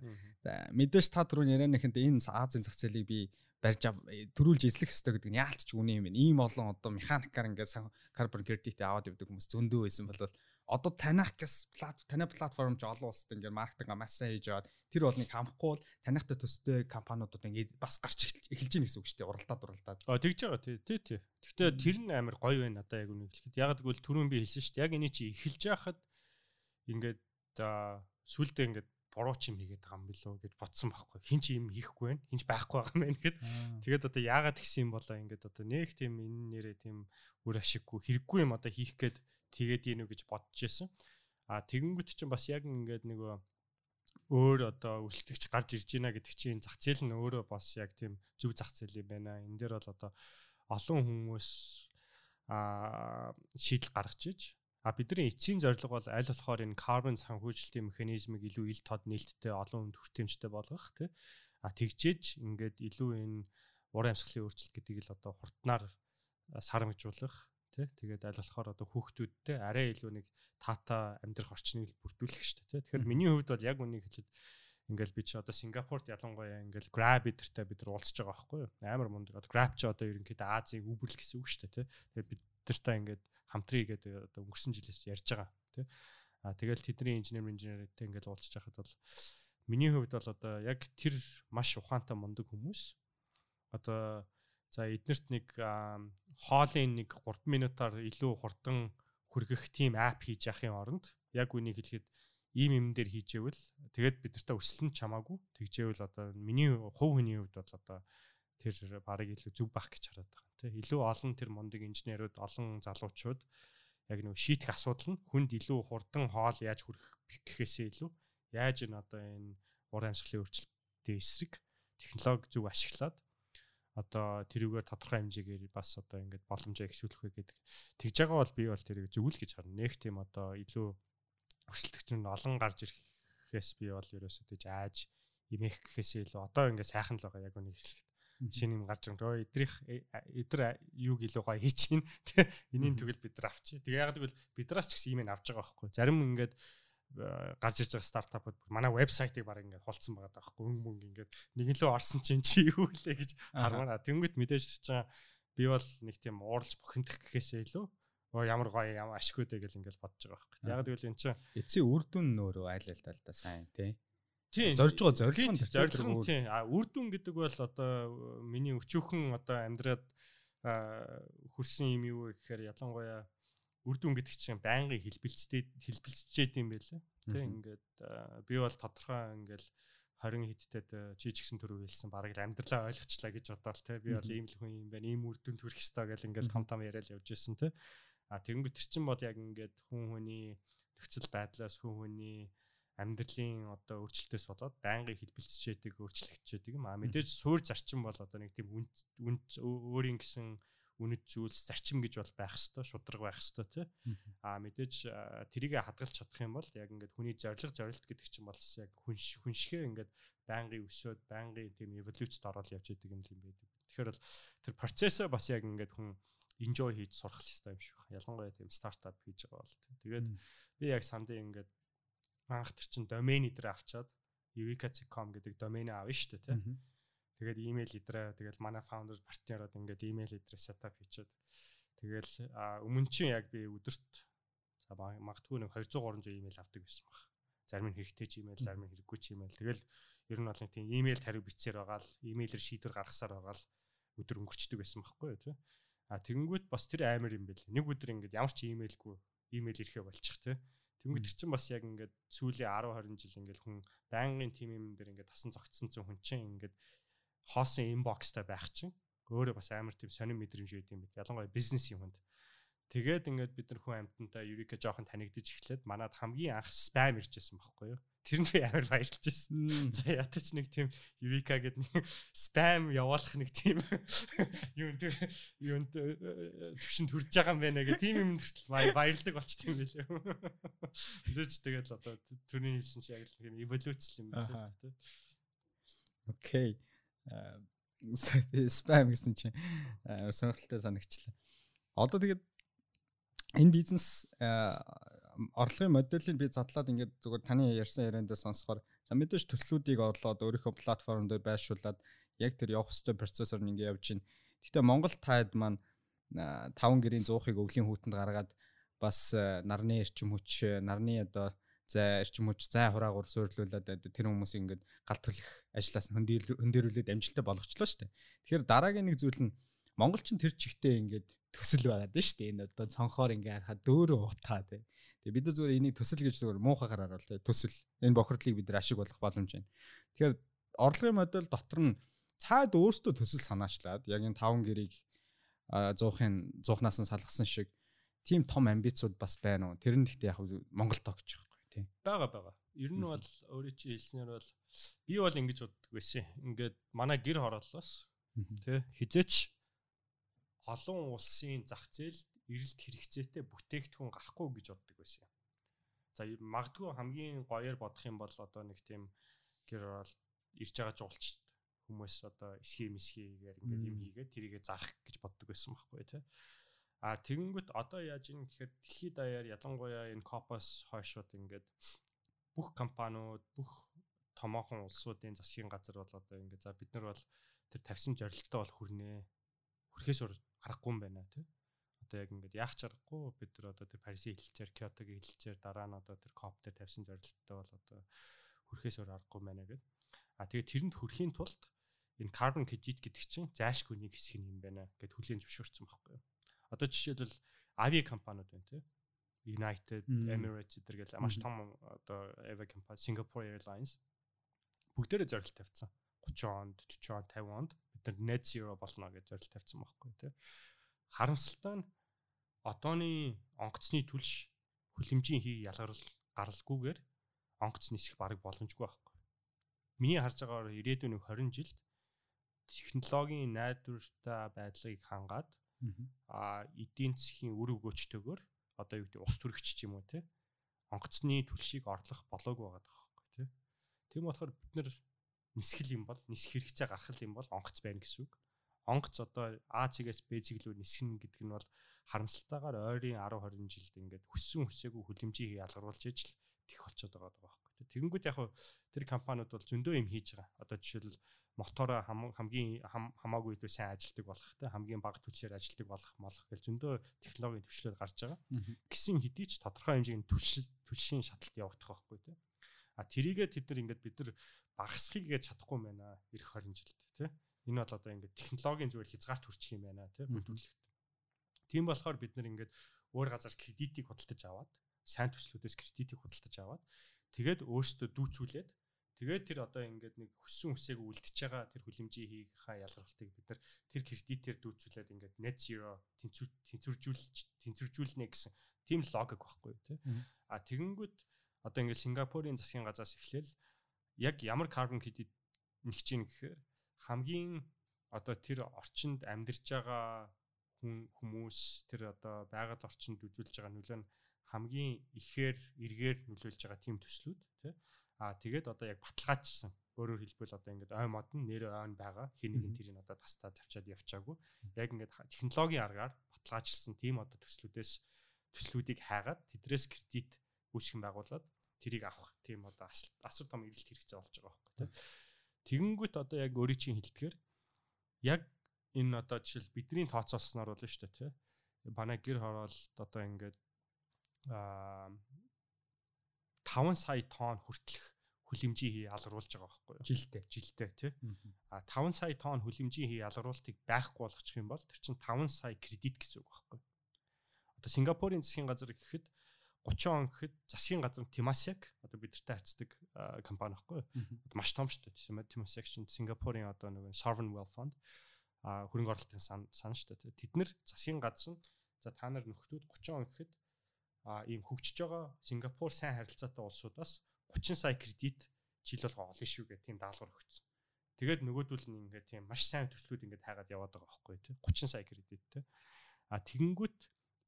Мэдээж та түрүүн ярианыханд энэ Азийн зах зээлийг би барьж төрүүлж эзлэх хэрэгтэй гэдэг нь яалтч үнэ юм байна. Ийм олон одоо механикаар ингээд карбон кредит аваад явдаг хүмүүс зөндөө байсан бол одоо танах гэс танай платформ ч олон улсад ингээд маркетинг маш сайн хийж аваад тэр болныг хамахгүй бол танахтай төстэй компаниудад ингээд бас гарч эхэлж гин гэсэн үг шүү дээ уралдаад уралдаад. А тэгж байгаа тий тий тий. Гэхдээ тэр нь амар гоё байна надаа яг үнэ хэлэхэд. Яг гэвэл түрүүн би хэлсэн шүү дээ. Яг энэ чи эхэлж байхад ингээд сүулдэ ингээд буруу ч юм хийгээд байгаа юм билүү гэж бодсон байхгүй. Хин ч юм хийхгүй байна. Хин ч байхгүй байгаа юм байна гэхэд. Тэгээд одоо яагаад тэгсэн юм болоо ингээд одоо нэг тийм энэ нэрээ тийм үр ашиггүй хэрэггүй юм одоо хийх гээд тэгээд ийнү гэж бодож исэн. А тэгэнгүүт чинь бас яг ингээд нөгөө өөр одоо өрсөлдөгч гарч ирж байна гэдэг чинь зах зээл нь өөрөө бас яг тийм зөв зах зээл юм байна. Энэ дээр бол одоо олон хүмүүс а шийдэл гаргаж иж А бидний эцсийн зорилго бол аль болохоор энэ carbon санхүүжилтийн механизмыг илүү ил тод нээлттэй олон хүнд хүртээмжтэй болгох тий. А тэгжээж ингээд илүү энэ уран амьсгалын өөрчлөлт гэдгийг л одоо хурднаар сарамжуулах тий. Тэгээд аль болохоор одоо хүүхдүүдтэй арай илүү нэг таата амьдрах орчныг бүрдүүлэх шүү дээ тий. Тэгэхээр миний хувьд бол яг үнийг хэлээд ингээл би чи одоо Сингапурт ялангуяа ингээл Grab эдэртэй бид нар уулзж байгаа байхгүй юу? Амар мундаг. Одоо Grab ч одоо ерөнхийдөө Азийн Uber л гэсэн үг шүү дээ тий. Тэгээд бид нартай ингээд хамтрий гэдэг одоо өнгөрсөн жилээс ярьж байгаа тий. А тэгэл тэдний инженер инженертэй ингээд уулзч байхад бол миний хувьд бол одоо яг тэр маш ухаантай мундаг хүмүүс одоо за эднэрт нэг хоолын нэг 3 минутаар илүү хурдан хүргэх тийм апп хийж яхахын оронд яг үнийг хэлэхэд ийм юм дээр хийжээвэл тэгээд бид нартай өсөлн чамаагүй тэгжээвэл одоо миний хувь хүний хувьд бол одоо тэр барыг илүү зүв бах гэж хараад байгаа тийм илүү олон тэр мундаг инженерүүд олон залуучууд яг нэг шийдэх асуудал нь хүнд илүү хурдан хоол яаж хүрэх гэхээсээ илүү яаж энэ одоо энэ ур амьсгалын өөрчлөлтийн эсрэг технологи зөв ашиглаад одоо тэрүүгээр тодорхой хэмжээгээр бас одоо ингээд боломжоо ихсүүлэх вэ гэдэг. Тэгж байгаа бол би бол тэрийг зөвүүл гэж харна. Нэг тийм одоо илүү өрсөлдөгч нь олон гарч ирэхээс би бол ерөөсөө тийж ааж имэх гэхээсээ илүү одоо ингээд сайхан л байгаа яг үнийг хэлэхэд шинэ юм гарч ирэн. Эдрих эдэр юуг илүү гоё хийчихин. Тэ энийг тэгвэл бид нар авчи. Тэгээ яг гэвэл бидраас ч гэсэн ийм авч байгаа байхгүй. Зарим ингээд гарч ирж байгаа стартапууд манай вебсайтыг баг ингээд холцсон байгаа даахгүй өнгө мөнгө ингээд нэг лөө орсон чинь чи юу лээ гэж хармана. Тэнгүүт мэдээж чинь би бол нэг тийм ууралж бухимдах гэхээсээ илүү оо ямар гоё ямар ашиггүй дээ гэл ингээд бодож байгаа байхгүй. Яг тэгвэл эн чинь эцсийн үр дүн нөөрөө айл талдаа сайн тий. Тийм. Зорж байгаа зорилго нь зорилго нь тийм. А үр дүн гэдэг бол одоо миний өчүүхэн одоо амьдраад хүрсэн юм юу гэхээр ялангуяа үр дүн гэдэг чинь байнгын хэлбэлцтэй хэлбэлцчихэд юм байлаа. Тэ ингээд би бол тодорхой ингээл 20 хиттэд чи ч гэсэн түрүү хэлсэн бараг л амьдралаа ойлгочлаа гэж бодоол тэ би бол ийм л хүн юм байна ийм үр дүнд хүрэх ёстой гэл ингээл том том яриад явж исэн тэ а тэгэнгүүт тэр чин бол яг ингээд хүн хүний нөхцөл байдлаас хүн хүний амьдралын одоо өөрчлөлтөөс болоод байнгын хэлбэлцчээдэг өөрчлөгдчээдэг юм а мэдээж суур зарчим бол одоо нэг тийм үн өөрийн гэсэн үнэт зүйлс зарчим гэж бол байх хэвээр шудраг байх хэвээр тий. Аа мэдээж тэрийг хадгалж чадах юм бол яг ингээд хүний зориг зорилт гэдэг чинь бол яг хүн хүншгээ ингээд байнгын өсөөд байнгын тийм эволюцид ороод явж идэг юм л юм байдаг. Тэгэхээр бол тэр процессоо бас яг ингээд хүн enjoy хийж сурах хэрэгтэй юм шиг байна. Ялангуяа тийм стартап хийж байгаа бол. Тэгээд би яг сандын ингээд анх тэр чин домен дээр авчаад eureka.com гэдэг доменийг авна шүү дээ тий Тэгээд имэйл идрээ тэгэл манай founder партнерууд ингээд имэйл идрээ setup хийчихэд тэгэл өмнө чинь яг би өдөрт за магадгүй нэг 200 300 имэйл авдаг байсан баг. Зарим нь хэрэгтэй ч имэйл, зарим нь хэрэггүй ч имэйл. Тэгэл ер нь бол нэг тийм имэйл хариу бичсээр байгаа л имэйлэр шийдвэр гаргасаар байгаа л өдөр өнгөрчдөг байсан байхгүй юу тий. А тэгэнгүүт бас тэр амар юм байл. Нэг өдөр ингээд ямар ч имэйлгүй имэйл ирэхэ болчих тий. Тэнгүүд чинь бас яг ингээд сүүлийн 10 20 жил ингээд хүн байнгын тим юм дээр ингээд тасан зогтсон хүн чинь ингээд хоосон инбокстай байх чинь өөрөө бас амар тийм сонир мэдрэмж өгд юм бит. Ялангуяа бизнес юмд. Тэгээд ингээд бид нар хүн амьтантай Eureka жоохон танигдаж эхлээд манад хамгийн анх спам иржсэн байхгүй юу? Тэр нь би амар баярлж байсан. За ятач нэг тийм Eureka гэдэг нэг спам явуулах нэг тийм юу тэр юу төвшөнд хүрж байгаа юм байна гэх тийм юм хүртэл баярлдаг болчт юм билээ. Тэгээч тэгээд одоо түрний хэлсэн чи яг л тийм эволюц юм байна тийм. Окей спам гэсэн чинь сонирхолтой санагчлаа. Одоо тэгээд энэ бизнес орлогын модулийг би задлаад ингээд зүгээр таны ярьсан ярианд сонсохоор за мэдээж төслүүдийг орлоод өөрийнхөө платформ дээр байршуулад яг тэр явах ёстой процессор нь ингээд явж байна. Гэхдээ Монгол таад маань 5 гэрийн 100-ыг өвлийн хүүтэнд гаргаад бас нарны эрчим хүч нарны одоо за эрчим хүч зай хураагаар суйрлуулад тэр хүмүүс ингээд галт төлөх ажлаас хөндөрүүлээд амжилттай болгочлоо шүү дээ. Тэгэхээр дараагийн нэг зүйл нь монголчин тэр чигтээ ингээд төсөл байгаад байна шүү дээ. Энэ одоо цонхоор ингээд харахад дөөрөө утаа тий. Тэгээ бид зүгээр энийг төсөл гэж зүгээр муухайгаар харуул тий. Төсөл энэ бохирдлыг бид нар ашиг болох боломж байна. Тэгэхээр орлогын модель дотор нь цаад өөртөө төсөл санаачлаад яг энэ 5 гэрийг 100-ын 100-наас нь салгасан шиг тийм том амбицууд бас байна уу? Тэр нь гэхдээ яг Монгол тогч тий. Бага бага. Ер нь бол өөрөө чи хэлснээр бол би бол ингэж боддог байсан. Ингээд манай гэр хорооллоос тий хизээч олон улсын зах зээлд эрэлт хэрэгцээтэй бүтээгдэхүүн гарахгүй гэж боддог байсан. За магадгүй хамгийн гоёор бодох юм бол одоо нэг тийм гэр орол ирж байгаа жуулч хүмүүс одоо эсхий месхийгээр ингээд юм хийгээд тэрийгэ зарах гэж боддог байсан байхгүй тий. А тэгэнгүүт одоо яаж юм гэхээр дэлхийд даяар ялангуяа энэ копос хойшууд ингээд бүх компаниуд бүх томоохон улсуудын засгийн газар бол одоо ингээд за бид нар бол тэр тавьсан зорилттой бол хүрнэ. Хүрхээс аргагүй юм байна тий. Одоо яг ингээд яах ч аргагүй бид нар одоо тэр Парисын хэлэлцээр, Киотогийн хэлэлцээр дараа нь одоо тэр коп дээр тавьсан зорилттой бол одоо хүрхээс өөр аргагүй байна гэд. А тэгээд тэрэнд хүрэхийн тулд энэ carbon credit гэдэг чинь зайлшгүй нэг хэсэг юм байна гэд хүлийн зөвшөөрсөн байхгүй юу. Одоо жишээлбэл ави компаниуд байна тийм. United Emirates зэрэг л маш том одоо avi компани Singapore Airlines бүгдээрээ зорилт тавьсан. 30 онд, 40 он, 50 онд бид нар net zero болно гэж зорилт тавьсан байхгүй тийм. Харамсалтай нь одооны онгоцны түлш хүлэмжийн хий ялгарл гаралгүйгээр онгоц нисэх бараг боломжгүй байхгүй. Миний харж байгаагаар ирээдүйн 20 жилд технологийн найдвартай байдлыг хангаад а эдийн засгийн үр өгөөчтэйгээр одоо юу гэдэг ус төрөгч юм уу те онгоцны түлшийг орлох болоог байгаа байхгүй те. Тийм болохоор бид нар нисгэл юм бол нисэх хэрэгцээ гаргах юм бол онгоц байна гэсэн үг. Онгоц одоо А цэгээс Б цэг рүү нисгэн гэдэг нь бол харамсалтайгаар ойрын 10 20 жилд ингээд хүссэн хүсээгүй хүлэмжийг ялгаруулж ижил тех болчиход байгаа байхгүй. Тэгэнгүүт яг тэр компаниуд бол зөндөө юм хийж байгаа. Одоо жишээл мотороо хамгийн хамаагүй илүү сайн ажилдаг болох те хамгийн бага түвшээр ажилдаг болох молох гэж зөндөө технологийн төвчлөл гарч байгаа. Гисэн хэдий ч тодорхой хэмжээний түвшил түвшийн шаталт явагдах байхгүй те. А тэрийгээ тэд нар ингээд бид нар багасхыг гэж чадахгүй байна эх 20 жилд те. Энэ бол одоо ингээд технологийн зүгээр хязгаарт хүрчих юм байна те бүдүүлэгт. Тийм болохоор бид нар ингээд өөр газар кредитийг худалдаж аваад сайн төслүүдээс кредитийг худалдаж аваад тэгээд өөрсдөө дүүцүүлээд тэгээд тэр одоо ингээд нэг хөссөн хүсээг үлдчихэж байгаа тэр хүлэмжийн хийхаа ялгарлтыг бид нар тэр кредитээр дүүцүүлээд ингээд net zero тэнцвэржүүлж тэнцвэржүүлнэ гэсэн тийм логик байхгүй тий. А тэгэнгүүт одоо ингээд Сингапурын засгийн газраас эхлээл яг ямар carbon credit нэгж ийн гэхээр хамгийн одоо тэр орчинд амьдарч байгаа хүн хүмүүс тэр одоо байгаль орчинд үзүүлж байгаа нөлөө нь хамгийн ихээр эргээр нөлөөлж байгаа тийм төслүүд тий. Аа тэгээд одоо яг баталгаажсан. Өөрөөр хэлбэл одоо ингээд ой мод нь нэр ойн байгаа. Хин нэгэн тэрийг одоо тастаа тавьчаад явчаагүй. Яг ингээд технологийн аргаар баталгаажсан тийм одоо төслүүдээс төслүүдийг хайгаад тэдрээс кредит үүсгэн байгуулад тэрийг авах тийм одоо асар том эрэлт хэрэгцээ болж байгаа байхгүй тий. Тэгэнгүүт одоо яг өөрийн чинь хэлдгээр яг энэ одоо жишээл бидний тооцоолсноор болно шүү дээ тий. Манай гэр хороолт одоо ингээд аа 5 сая тонн хүртэлх хүлэмжийн хий ялгаруулж байгаа байхгүй юу? Жилдээ. Жилдээ тий. А 5 сая тонн хүлэмжийн хий ялгаруултыг байхгүй болгочих юм бол тэр чинь 5 сая кредит гэсэн үг байхгүй юу? Одоо Сингапурын засгийн газар гэхэд 30 он гэхэд засгийн газар Temasek одоо бидэртэй харьцдаг компани байхгүй? Маш том шүү дээ. Temasek чинь Сингапурын одоо нэг sovereign wealth fund а хөрөнгө оруулалтын сан сан шүү дээ. Тэд нэр засгийн газар нь за та нар нөхдүүд 30 он гэхэд а ийм хөгжиж байгаа Сингапур сайн харилцаатай улсуудаас 30 сая кредит жил болго олно шүү гэх тийм даалгавар өгсөн. Тэгээд нөгөөдөл нь ингээд тийм маш сайн төслүүд ингээд хайгаад яваад байгаа байхгүй тий 30 сая кредит тий. А тэгэнгүүт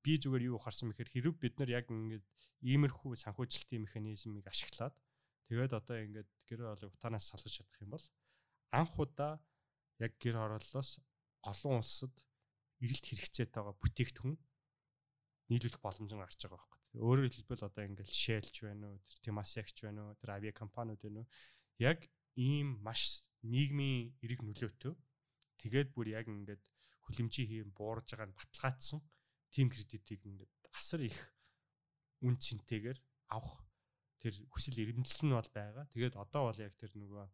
би зүгээр юу харсан мэхээр хэрэг бид нар яг ингээд иймэрхүү санхүүжилтийн механизмыг ашиглаад тэгээд одоо ингээд гэр оролыг утаанаас салгаж чадах юм бол анх удаа яг гэр хорооллоос олон улсад эрэлт хэрэгцээтэй байгаа бүтээгдэхүүн нийлүүлэх боломж нь гарч байгаа байхгүй. Өөрөөр хэлбэл одоо ингээл Shell ч байна уу, тэр Temasek ч байна уу, тэр авиа компаниуд байна уу. Яг ийм маш нийгмийн эрэг нөлөөтэй. Тэгээд бүр яг ингээд хүлэмжийн хийм буурж байгаа нь баталгаажсан тим кредитийг асар их үн цэнтэйгээр авах тэр хүсэл эрмэлзэл нь бол байгаа. Тэгээд одоо бол яг тэр нөгөө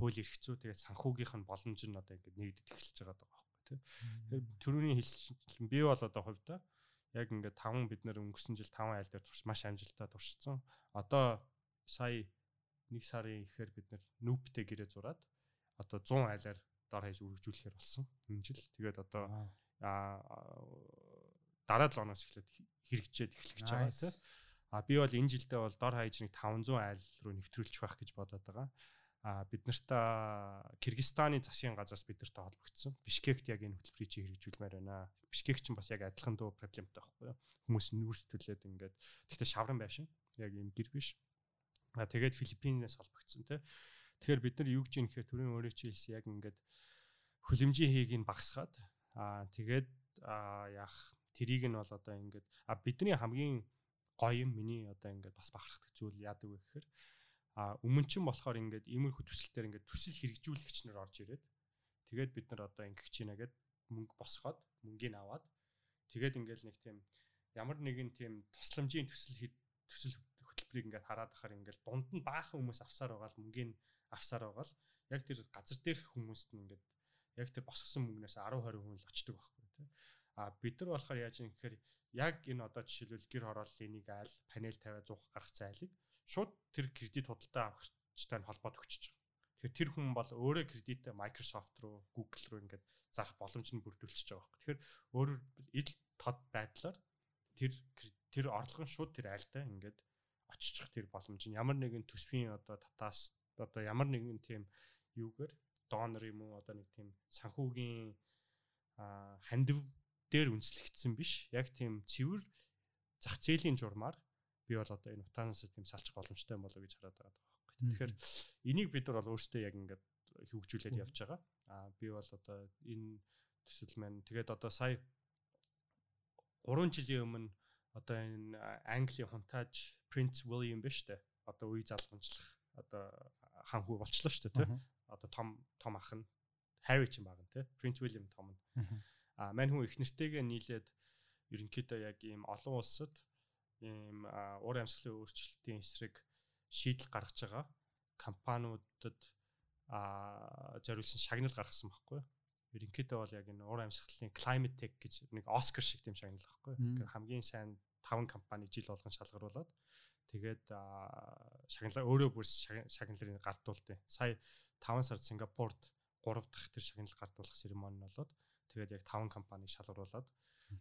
хууль эрх зүй тэгээд санхүүгийнх нь боломж нь одоо ингээд нэгдэт эхэлж байгаа даа байхгүй тий. Тэгэхээр төрөний хэлсэн би бол одоо хувьдаа яг ингээд 5 бид нэр өнгөрсөн жил 5 айл дээр турш маш амжилттай туршсан. Одоо сая нэг сарын ихээр бид нүптэй гэрээ зураад одоо 100 айлаар дор хаяж үргэлжлүүлэхээр болсон энэ жил. Тэгээд одоо дараа 7 оноос эхлээд хэрэгжээд эхлэх гэж байгаа тийм. А би бол энэ жилдээ бол дор хаяж нэг 500 айл руу нэвтрүүлчих байх гэж бодоод байгаа а бид нарт Кыргызстаны засгийн газраас бид нарт холбогдсон. Бишкект яг энэ хөтөлбөрийг чи хэрэгжүүлмээр байна. Бишкек ч бас яг адилхан дуу проблемтай байхгүй юу? Хүмүүс нүүрс төлөөд ингээд тэгтээ шавран байшин. Яг юм гэр биш. А тэгээд Филиппинээс холбогдсон тий. Тэгэхээр бид нар юу гэж юм гэхээр төрийн өөрөө чи хэлсэн яг ингээд хөлөмжийн хийг нь багсгаад а тэгээд яах трийг нь бол одоо ингээд а бидний хамгийн гоё юм миний одоо ингээд бас бахархдаг зүйл яадаг вэ гэхээр А өмнө чинь болохоор ингээд иймэрхүү төсөлтөөр ингээд төсөл хэрэгжүүлэгч нар орж ирээд тэгээд бид нар одоо ингэх чинь нэгэд мөнгө босгоод мөнгийг аваад тэгээд ингээд нэг тийм ямар нэгэн тийм тусламжийн төсөл төсөл хөтөлбөрийг ингээд хараад ахаар ингээд дунд нь баахан хүмүүс авсаар байгаа л мөнгөний авсаар байгаа л яг тэр газар дээрх хүмүүст нь ингээд яг тэр босгосон мөнгнөөс 10 20% л очдөг байхгүй тий. А бид нар болохоор яаж юм гэхээр яг энэ одоо жишээлбэл гэр хорооллын нэг айл панел тавиа 100 гарах зайлыг шууд тэр кредит худалдаа авахчтай холбоод өгчөж байгаа. Тэгэхээр тэр хүн бол өөрөө кредитээ Microsoft руу, Google руу ингээд зарах боломж нь бүрдүүлчихэж байгаа байхгүй. Тэгэхээр өөрөөр ил тод байдлаар тэр тэр орлого нь шууд тэр айлтай ингээд очиж тэр боломж нь ямар нэгэн төсвийн одоо татаас одоо ямар нэгэн тийм юугээр донор юм уу одоо нэг тийм санхүүгийн хандив дээр үнслэгдсэн биш яг тийм цэвэр зах зээлийн журмаар би бол одоо энэ утаанаас тийм салчих боломжтой юм болоо гэж хараад байгаа байхгүй. Тэгэхээр энийг бид нар бол өөрсдөө яг ингээд хөгжүүлээд явж байгаа. Аа би бол одоо энэ төсөл маань тэгээд одоо сая 3 жилийн өмнө одоо энэ Английн хунтааж Prince William биш үү? Одоо үе залгамжлах одоо хан хүү болчлоо шүү дээ тий. Одоо том том ах нь Harry ч юм баг нь тий. Prince William том нь. А мань хүн их нэртэйгээ нийлээд ерөнхийдөө яг ийм олон улсад ийм уур амьсгалын өөрчлөлтийн эсрэг шийдэл гаргаж байгаа компаниудад а зориулсан шагнал гаргасан байхгүй. Ерөнхийдөө бол яг энэ уур амьсгалын climate tech гэж нэг Оскар шиг тийм шагнал байхгүй. Хамгийн сайн 5 компани жил болгон шалгаруулад Тэгээд шагналаа өөрөө бүр шагналыг гардуулдیں۔ Сая 5 сард Сингапурт 3 дахь тэр шагнал гардуулах церемони нь болоод тэгээд яг 5 компаниг шалгаруулад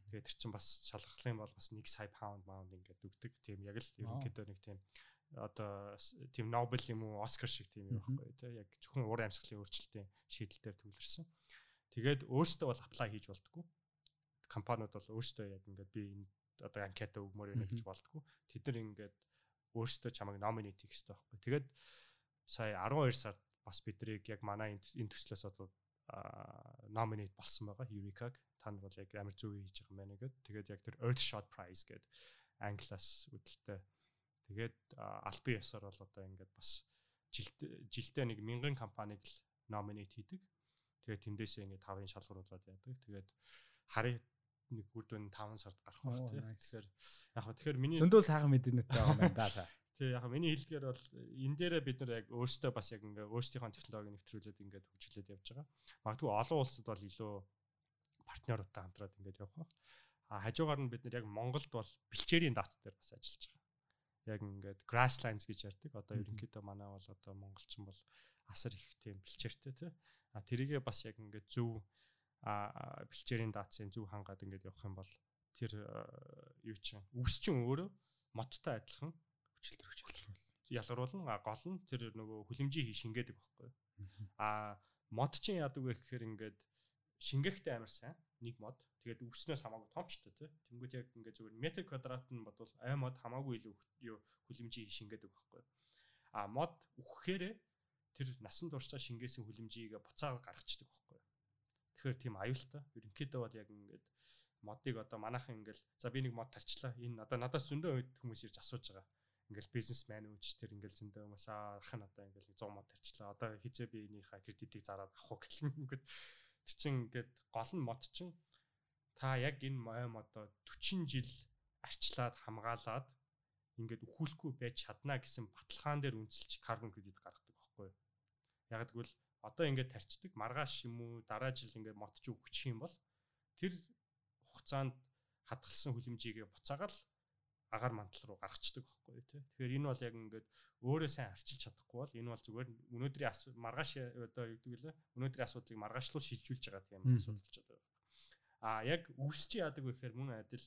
тэгээд тэр чинь бас шалгахлын бол бас 1 сая паунд маунд ингээд өгдөг. Тийм яг л ерөнхийдөө нэг тийм одоо тийм Нобел юм уу Оскар шиг тийм юм байхгүй тий яг зөвхөн уур амьсгалын өөрчлөлтийн шийдэлээр төвлөрсөн. Тэгээд өөрсдөө бол аплай хийж болтгоо. Компаниуд бол өөрсдөө яг ингээд би энэ одоо анкета өгмөр байна гэж болтгоо. Тэд нар ингээд өөрсдөө чамайг номинейт хийх хэрэгтэй байхгүй. Тэгээд сая 12 сард бас бидрийг яг манай энэ төслөөс одоо номинейт болсон байгаа Eureka-г. Та нар бол яг амар зөв хийж байгаа юм байна гэдэг. Тэгээд яг тэр Earthshot Prize гэдэг англиас үдэлтэй. Тэгээд албан ёсоор бол одоо ингээд бас жилдээ нэг мянган компаниг л номинейт хийдэг. Тэгээд тэндээсээ ингээд тавын шалгаруулад яадаг. Тэгээд харин нэг үрдүн 5 сард гарах байх тийм. Тэгэхээр яг хөө тэгэхээр миний зөндөө сайхан мэдэнэтэй байгаа юм да та. Тий яг миний хэлдгээр бол энэ дээрээ бид нар яг өөрсдөө бас яг ингээ өөрсдийнхөө технологиг нэвтрүүлээд ингээд хөгжүүлээд явж байгаа. Магадгүй олон улсад бол илүү партнеруудтай хамтраад ингээд явах байх. А хажуугаар нь бид нар яг Монголд бол бэлчээрийн дац дээр бас ажиллаж байгаа. Яг ингээд grasslands гэж ярьдаг. Одоо ерөнхийдөө манай бол одоо монголчин бол асар их тийм бэлчээртэй тий. А тэрийгээ бас яг ингээд зөв а бэлчээрийн даацын зөв хангаад ингээд явах юм бол тэр юу чинь үс чинь өөрөө модтой адилхан хүчил төрөж ялгаруулна. Гол нь тэр нөгөө хүлэмжийн шингээдэг байхгүй а мод чинь яадаг вэ гэхээр ингээд шингээхтэй амар сайн нэг мод. Тэгээд үснээс хамаагүй томчтой тий тэнгууд яг ингээд зүгээр метр квадрат нь бодвол ай мод хамаагүй илүү хүлэмжийн шингээдэг байхгүй а мод үхэхээрээ тэр насан туршдаа шингээсэн хүлэмжийг буцаага гаргацдаг байхгүй Тэгэхээр тийм аюултай. Ерөнхийдөө бол яг ингээд модыг одоо манайхан ингээл за би нэг мод тарчлаа. Энэ одоо надаас зөндөө хүмүүс ирж асууж байгаа. Ингээл бизнесмен үүч тэр ингээл зөндөө хүмүүс ах нь одоо ингээл 100 мод тарчлаа. Одоо хизээ би энийхээ кредитийг зараад авах ингээд тэр чин ингээд гол нь мод чин та яг энэ моем одоо 40 жил арчлаад хамгаалаад ингээд өхүүлэхгүй байж чадна гэсэн баталгаан дээр үнэлж карбон кредит гаргадаг байхгүй юу. Яг тэгвэл одоо ингээд тарчдаг маргааш юм уу дараа жил ингээд мотч өгчих юм бол тэр хугацаанд хадгалсан хүлэмжийг буцаагаал агаар мантал руу гаргацдаг байхгүй тий. Тэгэхээр энэ бол яг ингээд өөрөө сайн арчилж чадахгүй бол энэ бол зүгээр өнөөдрийн маргааш одоо юу гэдэг лээ өнөөдрийн асуудлыг маргаашлуу шилжүүлж байгаа тийм асуудал болчиход байгаа. А яг үсч яадаг вэ гэхээр мөн адил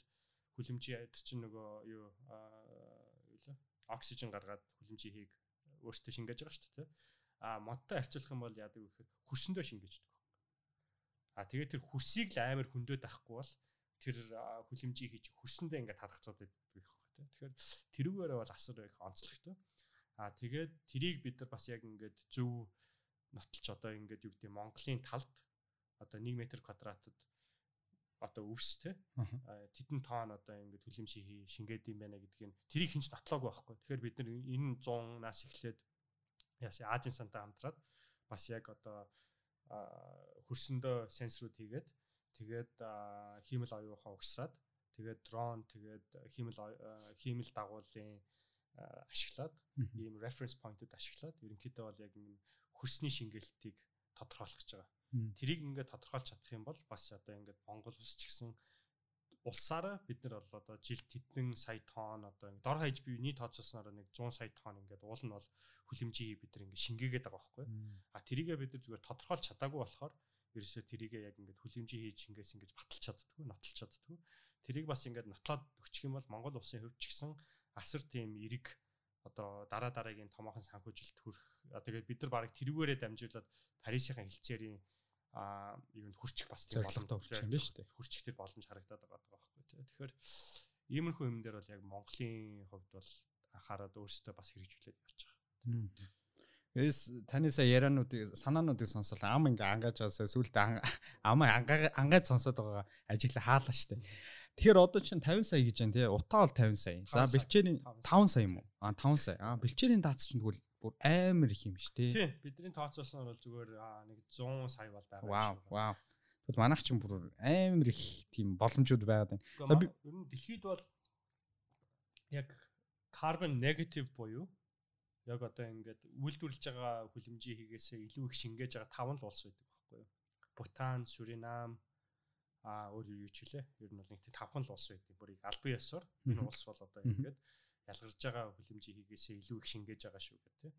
хүлэмжийн адил чинь нөгөө юу юу лээ оксижен гаргаад хүлэмжийг өөртөө шингээж байгаа шүү дээ тий а модтой харьцуулах юм бол яадаг вэ гэхээр хөрсөндөө шингээждэг байхгүй. А тэгээд тэр хөрсийг л амар хөндөд авахгүй бол тэр хүлэмжийг хийж хөрсөндөө ингээд хадгалаад байдаг тий. Тэгэхээр тэрүүгээрээ бол асар их онцлогтой. А тэгээд тэрийг бид нар бас яг ингээд зөв нотолч одоо ингээд юу гэдэг Монголын талд одоо 1 м квадратад одоо өвс те тэдэн тоон одоо ингээд хүлэмжийг шингээд юм байна гэдгийг тэрийг хинч нотлоогүй байхгүй. Тэгэхээр бид нар энэ 100-аас эхлээд яасан Азийн сантай хамтраад бас яг одоо хөрсөндөө сенсорууд хийгээд тэгээд хиймэл оюухаа угсраад тэгээд дрон тэгээд хиймэл хиймэл дагуулын ашиглаад ийм reference point-ууд ашиглаад ерөнхийдөө бол яг энэ хөрсний шингээлтийг тодорхойлох гэж байгаа. Тэрийг ингээд тодорхойлж чадах юм бол бас одоо ингээд Монгол улс ч гэсэн улсаараа бид нар бол одоо жилд тэдэн сая тонн одоо дор хаяж бие нийт тооцоолсноор нэг 100 сая тонн ингээд уул нь бол хүлэмжийг бид нар ингээд шингээгээд байгаа байхгүй. А тэрийгээ бид нар зүгээр тодорхойлж чадаагүй болохоор ерөөсөө тэрийгээ яг ингээд хүлэмжийн хийж шингээс ингэж баталж чаддгүй, нотлж чаддгүй. Тэрийг бас ингээд нотлоод өччих юм бол Монгол улсын хувьд ч гэсэн асар тийм эрэг одоо дараа дараагийн томоохон санхүүжилт хүрэх. Тэгээд бид нар барыг тэрүүгээрээ дамжуулаад Парисын хилцээрийн а юунд хурчих бас тийм боломжтой хурчих юм байна шүү дээ. Хурчих тэр боломж харагдаад байгаа байхгүй тий. Тэгэхээр иймэрхүү юм дээр бол яг Монголын хувьд бол анхаарал өөрсдөө бас хэрэгжүүлээд байгаа. Эс таны сая яриануудыг санаануудыг сонсол ам ингээ ангажаасаа сүултээ ам ангаж сонсоод байгаа ажиглаа хаалаа штэ. Тэгэхээр одоо чинь 50 сая гэж байна тий. Утаа бол 50 сая. За бэлчээрийн 5 сая юм уу? А 5 сая. А бэлчээрийн дац чинь тэгвэл бүр амар их юм шүү тий. Тий. Бидний тооцоолсон бол зүгээр нэг 100 сая бол байгаа. Вау. Вау. Тэгвэл манайх чинь бүр амар их тийм боломжууд байгаад байна. За би ер нь дэлхийд бол яг carbon negative буюу яг одоо ингээд үйлдвэрлэж байгаа хүлэмжийн хийгээсээ илүү их шингээж байгаа таван л улс байдаг байхгүй юу? Бутан, Суринам, а өөр юу ч хэлээ. Ер нь бол нэг тийм тавхан л улс байдаг. Бүрийг албан ёсоор энэ улс бол одоо ингээд ялгарж байгаа хүлэмжийг хийгээсээ илүү их шингээж байгаа шүү гэх тээ.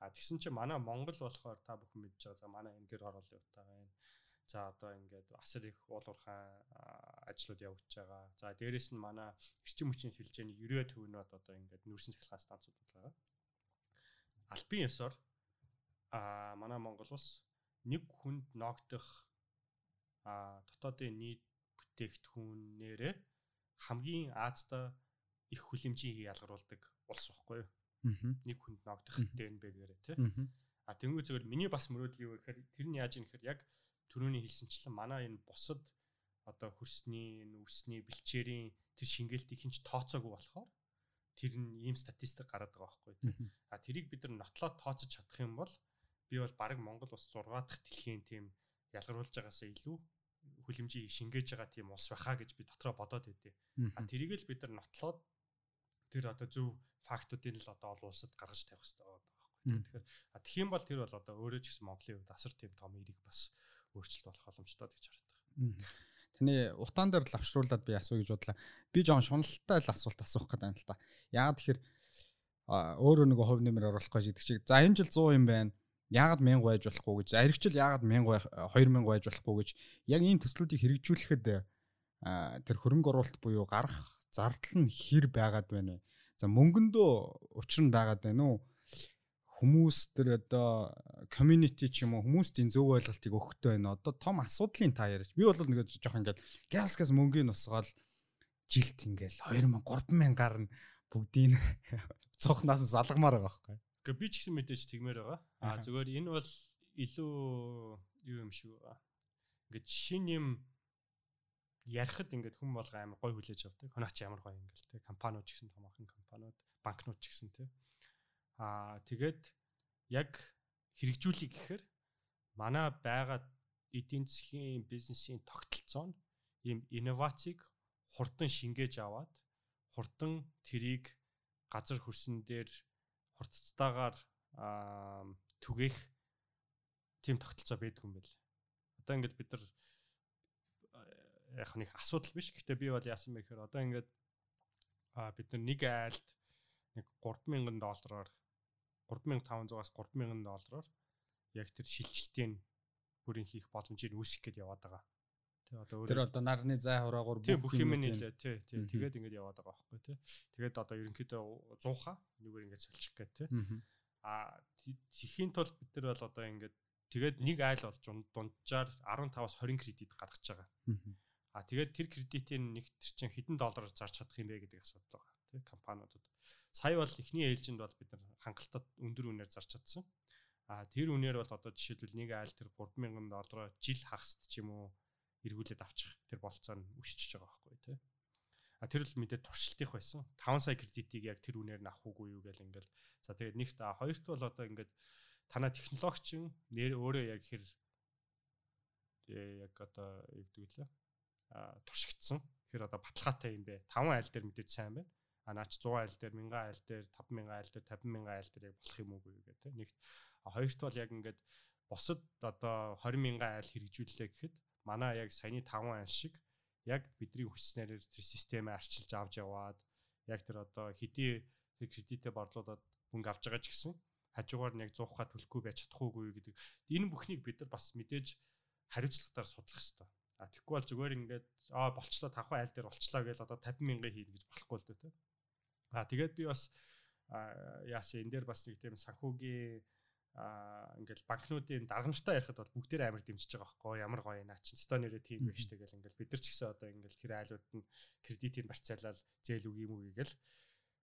А тэгсэн чинь манай Монгол болохоор та бүхэн мэдж байгаа. За манай энэ гэр хороолын утаа байна. За одоо ингээд асар их уулуурхай ажлууд явагдаж байгаа. За дээрэс нь манай эрчим хүчний сүлжээний 90 төвнөд одоо ингээд нүүрсэн цахилгаан станцууд байгаа. Албан ёсоор а манай Монгол улс нэг хүнд ногдох а дотоодын нийт бүтээгдэхүүн нэрээ хамгийн Азда их хүлэмжийн ялгаруулдаг улс واخгүй юу. Нэг хүнд ногдох ДНБ гээрээ тий. А тэнгуү зүгээр миний бас мөрөөдөл юу гэхээр тэр нь яаж юм гэхээр яг төрөний хэлсэнчлэн манай энэ бусад одоо хөрсний нүсний бэлчээрийн тэр шингээлт ихэнч тооцоогүй болохоор тэр нь ийм статистик гараад байгаа байхгүй тий. А тэрийг бид нар нотлоод тооцож чадах юм бол би бол баг Монгол ус 6 дахь дэлхийн тийм ялгаруулж байгаасаа илүү хүлэмжийг шингээж байгаа тийм улс байхаа гэж би дотроо бодоод байдیں۔ А тэрийг л бид нар нотлоод тэр одоо зөв фактуудыг л одоо олон улсад гаргаж тавих хэрэгтэй байгаа байхгүй. Тэгэхээр тэгэх юм бол тэр бол одоо өөрөө ч гэсэн Монголын хувьд асар тийм том эриг бас өөрчлөлт болох боломжтой гэж хараад байгаа. Таны утаан дээр лавшруулад би асуу гэж бодлаа. Би жоон шуналтай л асуулт асуух гэдэг юм л та. Яагаад тэгэхээр өөрөө нэг хувь нэмэр оруулах гэж идэг чиг. За энэ жил 100 юм байна яагаад 1000 байж болохгүй гэж аригчл яагаад 1000 2000 байж болохгүй гэж яг энэ төслүүдийг хэрэгжүүлэхэд тэр хөрөнгө оруулалт буюу гарах зардал нь хэр байгаад байна вэ? За мөнгөндөө учир нь байгаад байна уу? Хүмүүс тэр одоо community ч юм уу хүмүүст энэ зөв ойлголтыг өгөхтэй байна. Одоо том асуудлын та яриач. Би бол нэг жоох ингээд галскас мөнгөний нусгаал жилт ингээл 2000 3000 гарна бүгдийг цохнаас залгамаар байгаа байхгүй. Гэхдээ би ч гэсэн мэдээж тэгмээр байгаа. А зүгээр энэ бол илүү юу юм шиг байгаа. Ингээд шин юм ярихад ингээд хүм болго амар гой хүлээж авдаг. Хонооч ямар гоё ингээл те компаниуд ч гэсэн томоохон компаниуд, банкнууд ч гэсэн те. Аа тэгээд яг хэрэгжүүлэх гэхээр манай байгаа эдийн засгийн бизнесийн тогтолцоо нь ийм инновацийг хурдан шингээж аваад хурдан тэрийг газар хөрсөн дээр хурцтайгаар түгээх тийм тогтолцоо байдаг юм байл. Одоо ингээд бид нар яг нэг асуудал биш. Гэхдээ би бол яасан бэ гэхээр одоо ингээд бид нар нэг айлд нэг 3000 доллараар 3500-аас 3000 доллараар яг тэр шилжилтийн бүрийн хийх боломжийг үүсгэх гээд яваад байгаа. Тэ одоо өөр Тэр одоо нарны зай хураагаар бүх юм нийлээ тий тий тэгээд ингэж яваад байгаа байхгүй тий. Тэгээд одоо ерөнхийдөө 100ха нэгээр ингэж солих гээд тий. А тэхийн тулд бид нар бол одоо ингэж тэгээд нэг айл болж дунджаар 15-аас 20 кредит гаргаж байгаа. А тэгээд тэр кредитийн нэг төр чинь хэдэн доллараар зарж чадах юм бэ гэдэг асуудал байгаа тий компаниудад. Сая бол эхний ээлжинд бол бид нар хангалттай өндөр үнээр зарж чадсан. А тэр үнээр бол одоо жишээлбэл нэг айл тэр 3000 доллараар жил хагасд ч юм уу эргүүлээд авчих тэр болцоо нь өсчихөж байгаа байхгүй тий. А тэр л мэдээ туршилтих байсан. 5 сая кредитийг яг тэр үнээр нь авах уугүй юу гэл ингээл. За тэгээд нэгт хоёрт бол одоо ингээд танаа технологич нэр өөрөө яг хэр яг одоо юу гэдэг лээ а туршигдсан. Тэгэхээр одоо баталгаатай юм бэ. 5 айл дээр мэдээж сайн байна. а наач 100 айл дээр 1000 айл дээр 5000 айл дээр 50000 айл дээр яг болох юм уу гэх те нэгт хоёрт бол яг ингээд босод одоо 20000 айл хэрэгжүүллээ гэхэд манай яг саяны 5 айл шиг яг бидний хүснээр тэр системээ арчилж авч яваад яг тэр одоо хэдий тэр кредитээ борлуулад мөнгө авч байгаа ч гэсэн хажуугаар нь яг 100ха төлөхгүй байж чадахгүй гэдэг энэ бүхнийг бид нар бас мэдээж хариуцлагатаар судлах хэрэгтэй. А тэгэхгүй бол зүгээр ингээд аа болчлоо тавхан айл дээр болчлоо гэж одоо 50 мянган хийнэ гэж болохгүй л дээ тэ. А тэгээд би бас яасан энэ дээр бас нэг тийм санхүүгийн а ингээл банкнуудын даргамжтай ярихад бол бүгдээр амар дэмжиж байгаа байхгүй ямар гоё наа чи ста нэрээ тийм байж тэгэл ингээл бид нар ч гэсэн одоо ингээл тэр айлууд нь кредитийг барьцаалал зээл үг юм уу гээл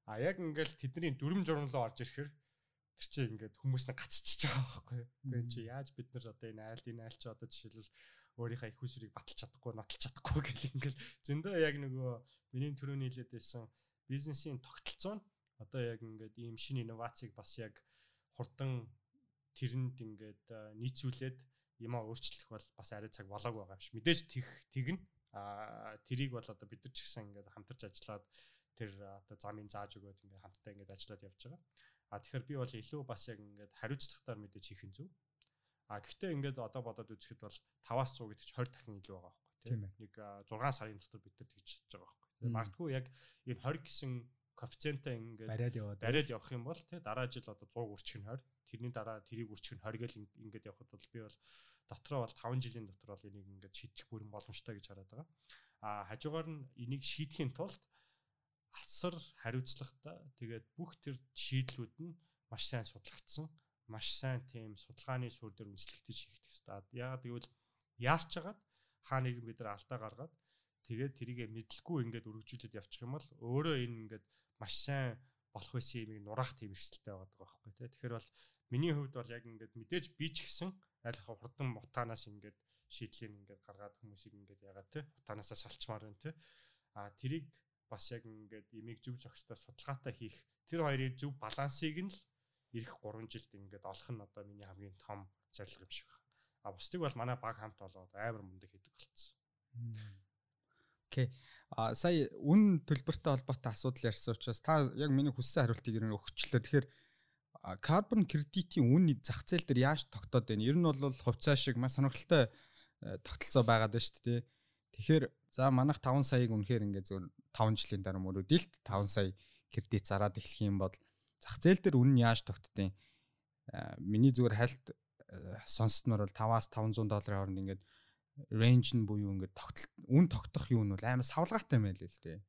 а яг ингээл тэдний дүрм журмлоо орж ирэхээр тэр чи ингээд хүмүүс нь гацчихж байгаа байхгүй. Тэгээ чи яаж бид нар одоо энэ айл энэ айл чи одоо жишээлбэл өөрийнхөө их усрыг баталж чадахгүй нотолж чадахгүй гэл ингээл зөндөө яг нөгөө миний түрүүний хэлээд байсан бизнесийн тогтолцоо нь одоо яг ингээд ийм шинэ инновацийг бас яг хурдан тэрэнд ингээд нийцүүлээд юмаа өөрчлөх бол бас арай цаг болоог байгаа юм шиг. Мэдээж тех тэгнэ. А тэрийг бол одоо бид нар ч гэсэн ингээд хамтарч ажиллаад тэр одоо замын зааж өгөөд ингээд хамтдаа ингээд ажиллаад явж байгаа. А тэгэхээр би бол илүү бас яг ингээд хариуцлагатаар мэдээж хийх нь зөв. А гэхдээ ингээд одоо бодоод үзэхэд бол 5-аас 100 гэдэг чинь 20 дахин илүү байгаа байхгүй тийм нэг 6 сарын дотор бид нар тэгж чадж байгаа байхгүй. Магадгүй яг энэ 20 гэсэн коэффициентээ ингээд бариад яваад бариад явах юм бол тий дараа жил одоо 100 үрчих нь 20 тэрний дараа тэрийг үрчих нь 20 гэл ингээд явхад бол би бол дотроо бол 5 жилийн дотор бол энийг ингээд шийдэх бүрэн боломжтой гэж хараад байгаа. А хажуугаар нь энийг шийдэхин тулд асар хариуцлагатай тэгээд бүх тэр шийдлүүд нь маш сайн судлагдсан маш сайн тийм судалгааны суурь дээр үндэслэгдэж хийгдэх хэрэгтэй. Яагаад гэвэл яарч хагаад хаа нэгэн бид нар алдаа гаргаад тэгээд тэрийгэ мэдлгүй ингээд өргөжүүлээд явчих юм бол өөрөө энэ ингээд маш сайн болох байсан юм нураах тийм эрсдэлтэй байгаа байхгүй тий. Тэгэхээр бол миний хувьд бол яг ингээд мэдээж би ч гэсэн айлхаа хурдан мутанаас ингээд шийдлийг ингээд гаргаад хүмүүсийг ингээд ягаад тий утаанаасаа салчмаар байна тий. А тэрийг бас яг ингээд имийг зөв зохистой судалгаатай хийх тэр хоёрын зөв балансыг нь л эх 3 жилд ингээд олох нь одоо миний хамгийн том зорилго юм шиг байна. А бусдыг бол манай баг хамт болоод амар мундаг хийдэг болцсон. Окей. А сая үн төлбөртэй холбоотой асуудал ярьсан учраас та яг миний хүссэн хариултыг ер нь өгчлөө. Тэгэхээр карбон кредитийн үнийн зах зээл дээр яаж тогтоод байна? Ер нь бол хувьцаа шиг маш сонирхолтой э, тогтолцоо байгаад байна шүү дээ. Тэгэхээр за манайх 5 саяыг үнэхээр ингээ зөв 5 жилийн дараа мөрөдөлт 5 сая кредит зараад эхлэх юм бол зах зээл дээр үнэн яаж тогтдیں۔ Миний зүгээр хальт э, сонссноор бол 5-аас 500 долларын хооронд ингээд range нь буюу ингээд тогтол үн тогтох юу нь бол амар савлгаатай юм байл л дээ.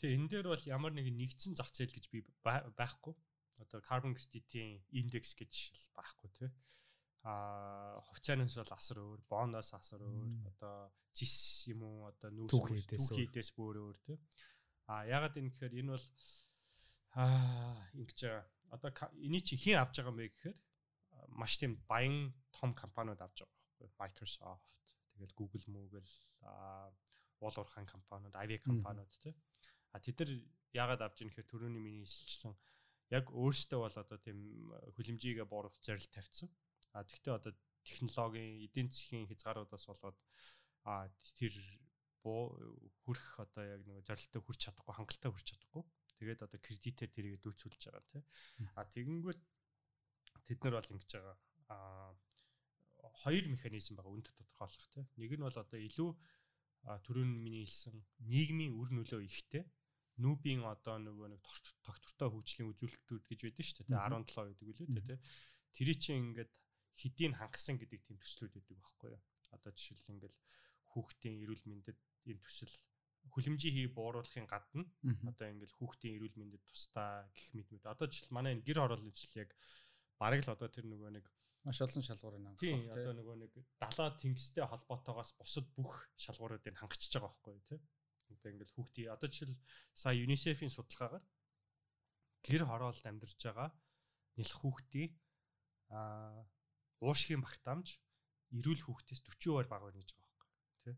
Тэгээ энэ дээр бол ямар нэгэн нэгдсэн зах зээл гэж би байхгүй. Одоо carbon credit-ийн индекс гэж байхгүй тий. А хувьцаанаас бол асар өөр, боноос асар өөр, одоо зис юм уу, одоо нүүрс түүхийдээс бүр өөр тий. А ягаад энэ гэхээр энэ бол аа ингэж одоо эний чи хэн авч байгаа юм бэ гэхээр маш тийм баян том компаниуд авч байгаа Microsoft тэгэл Google Moogle уул уурхайн компаниуд, авиа компаниуд тий. А тэд нар яагаад авч ийн гэхээр төрөний миний хэлсэн яг өөрсдөө бол одоо тийм хөлимжийгээ бууруулах зорилт тавьсан. А тэгвэл одоо технологийн эдийн засгийн хязгааруудаас болоод а тэр хүрх одоо яг нэг зорилттой хүрч чадахгүй, хангалттай хүрч чадахгүй. Тэгээд одоо кредитээр тэрийг дүүцүүлж байгаа тий. А тэгэнгүүт тэд нар бол ингэж байгаа. А хоёр механизм байгаа үнд тодорхойлох тийм. Нэг нь бол одоо илүү түрүүн миний хэлсэн нийгмийн үр нөлөө ихтэй. Нүүбийн одоо нөгөө нэг тогтвортой хөгжлийн үзүүлэлтүүд гэж байдаг шүү дээ 17 гэдэг үлээ тий Тэр чинь ингээд хэдийг хангасан гэдэг тийм төслүүд байдаг байхгүй юу? Одоо жишээл ингээл хүүхдийн эрүүл мэндэд энэ төсөл хүлэмжийн хий бууруулахын гадна одоо ингээл хүүхдийн эрүүл мэндэд тусдаа гих мэт мэт. Одоо жишээл манай энэ гэр хорооллын төсөл яг бараг л одоо тэр нөгөө нэг маш олон шалгуурыг хангах. Тийм одоо нөгөө нэг далаа тэнгистэй холбоотойгоос бусад бүх шалгууруудыг хангачиж байгаа байхгүй тий. Одоо ингээл хүүхдийн одоо жишээл сая UNICEF-ийн судалгаагаар гэр хороолд амьдарч байгаа нэлх хүүхдийн аа уушгийн багтаамж эрүүл хүүхдээс 40% бага байна гэж байгаа байхгүй тий.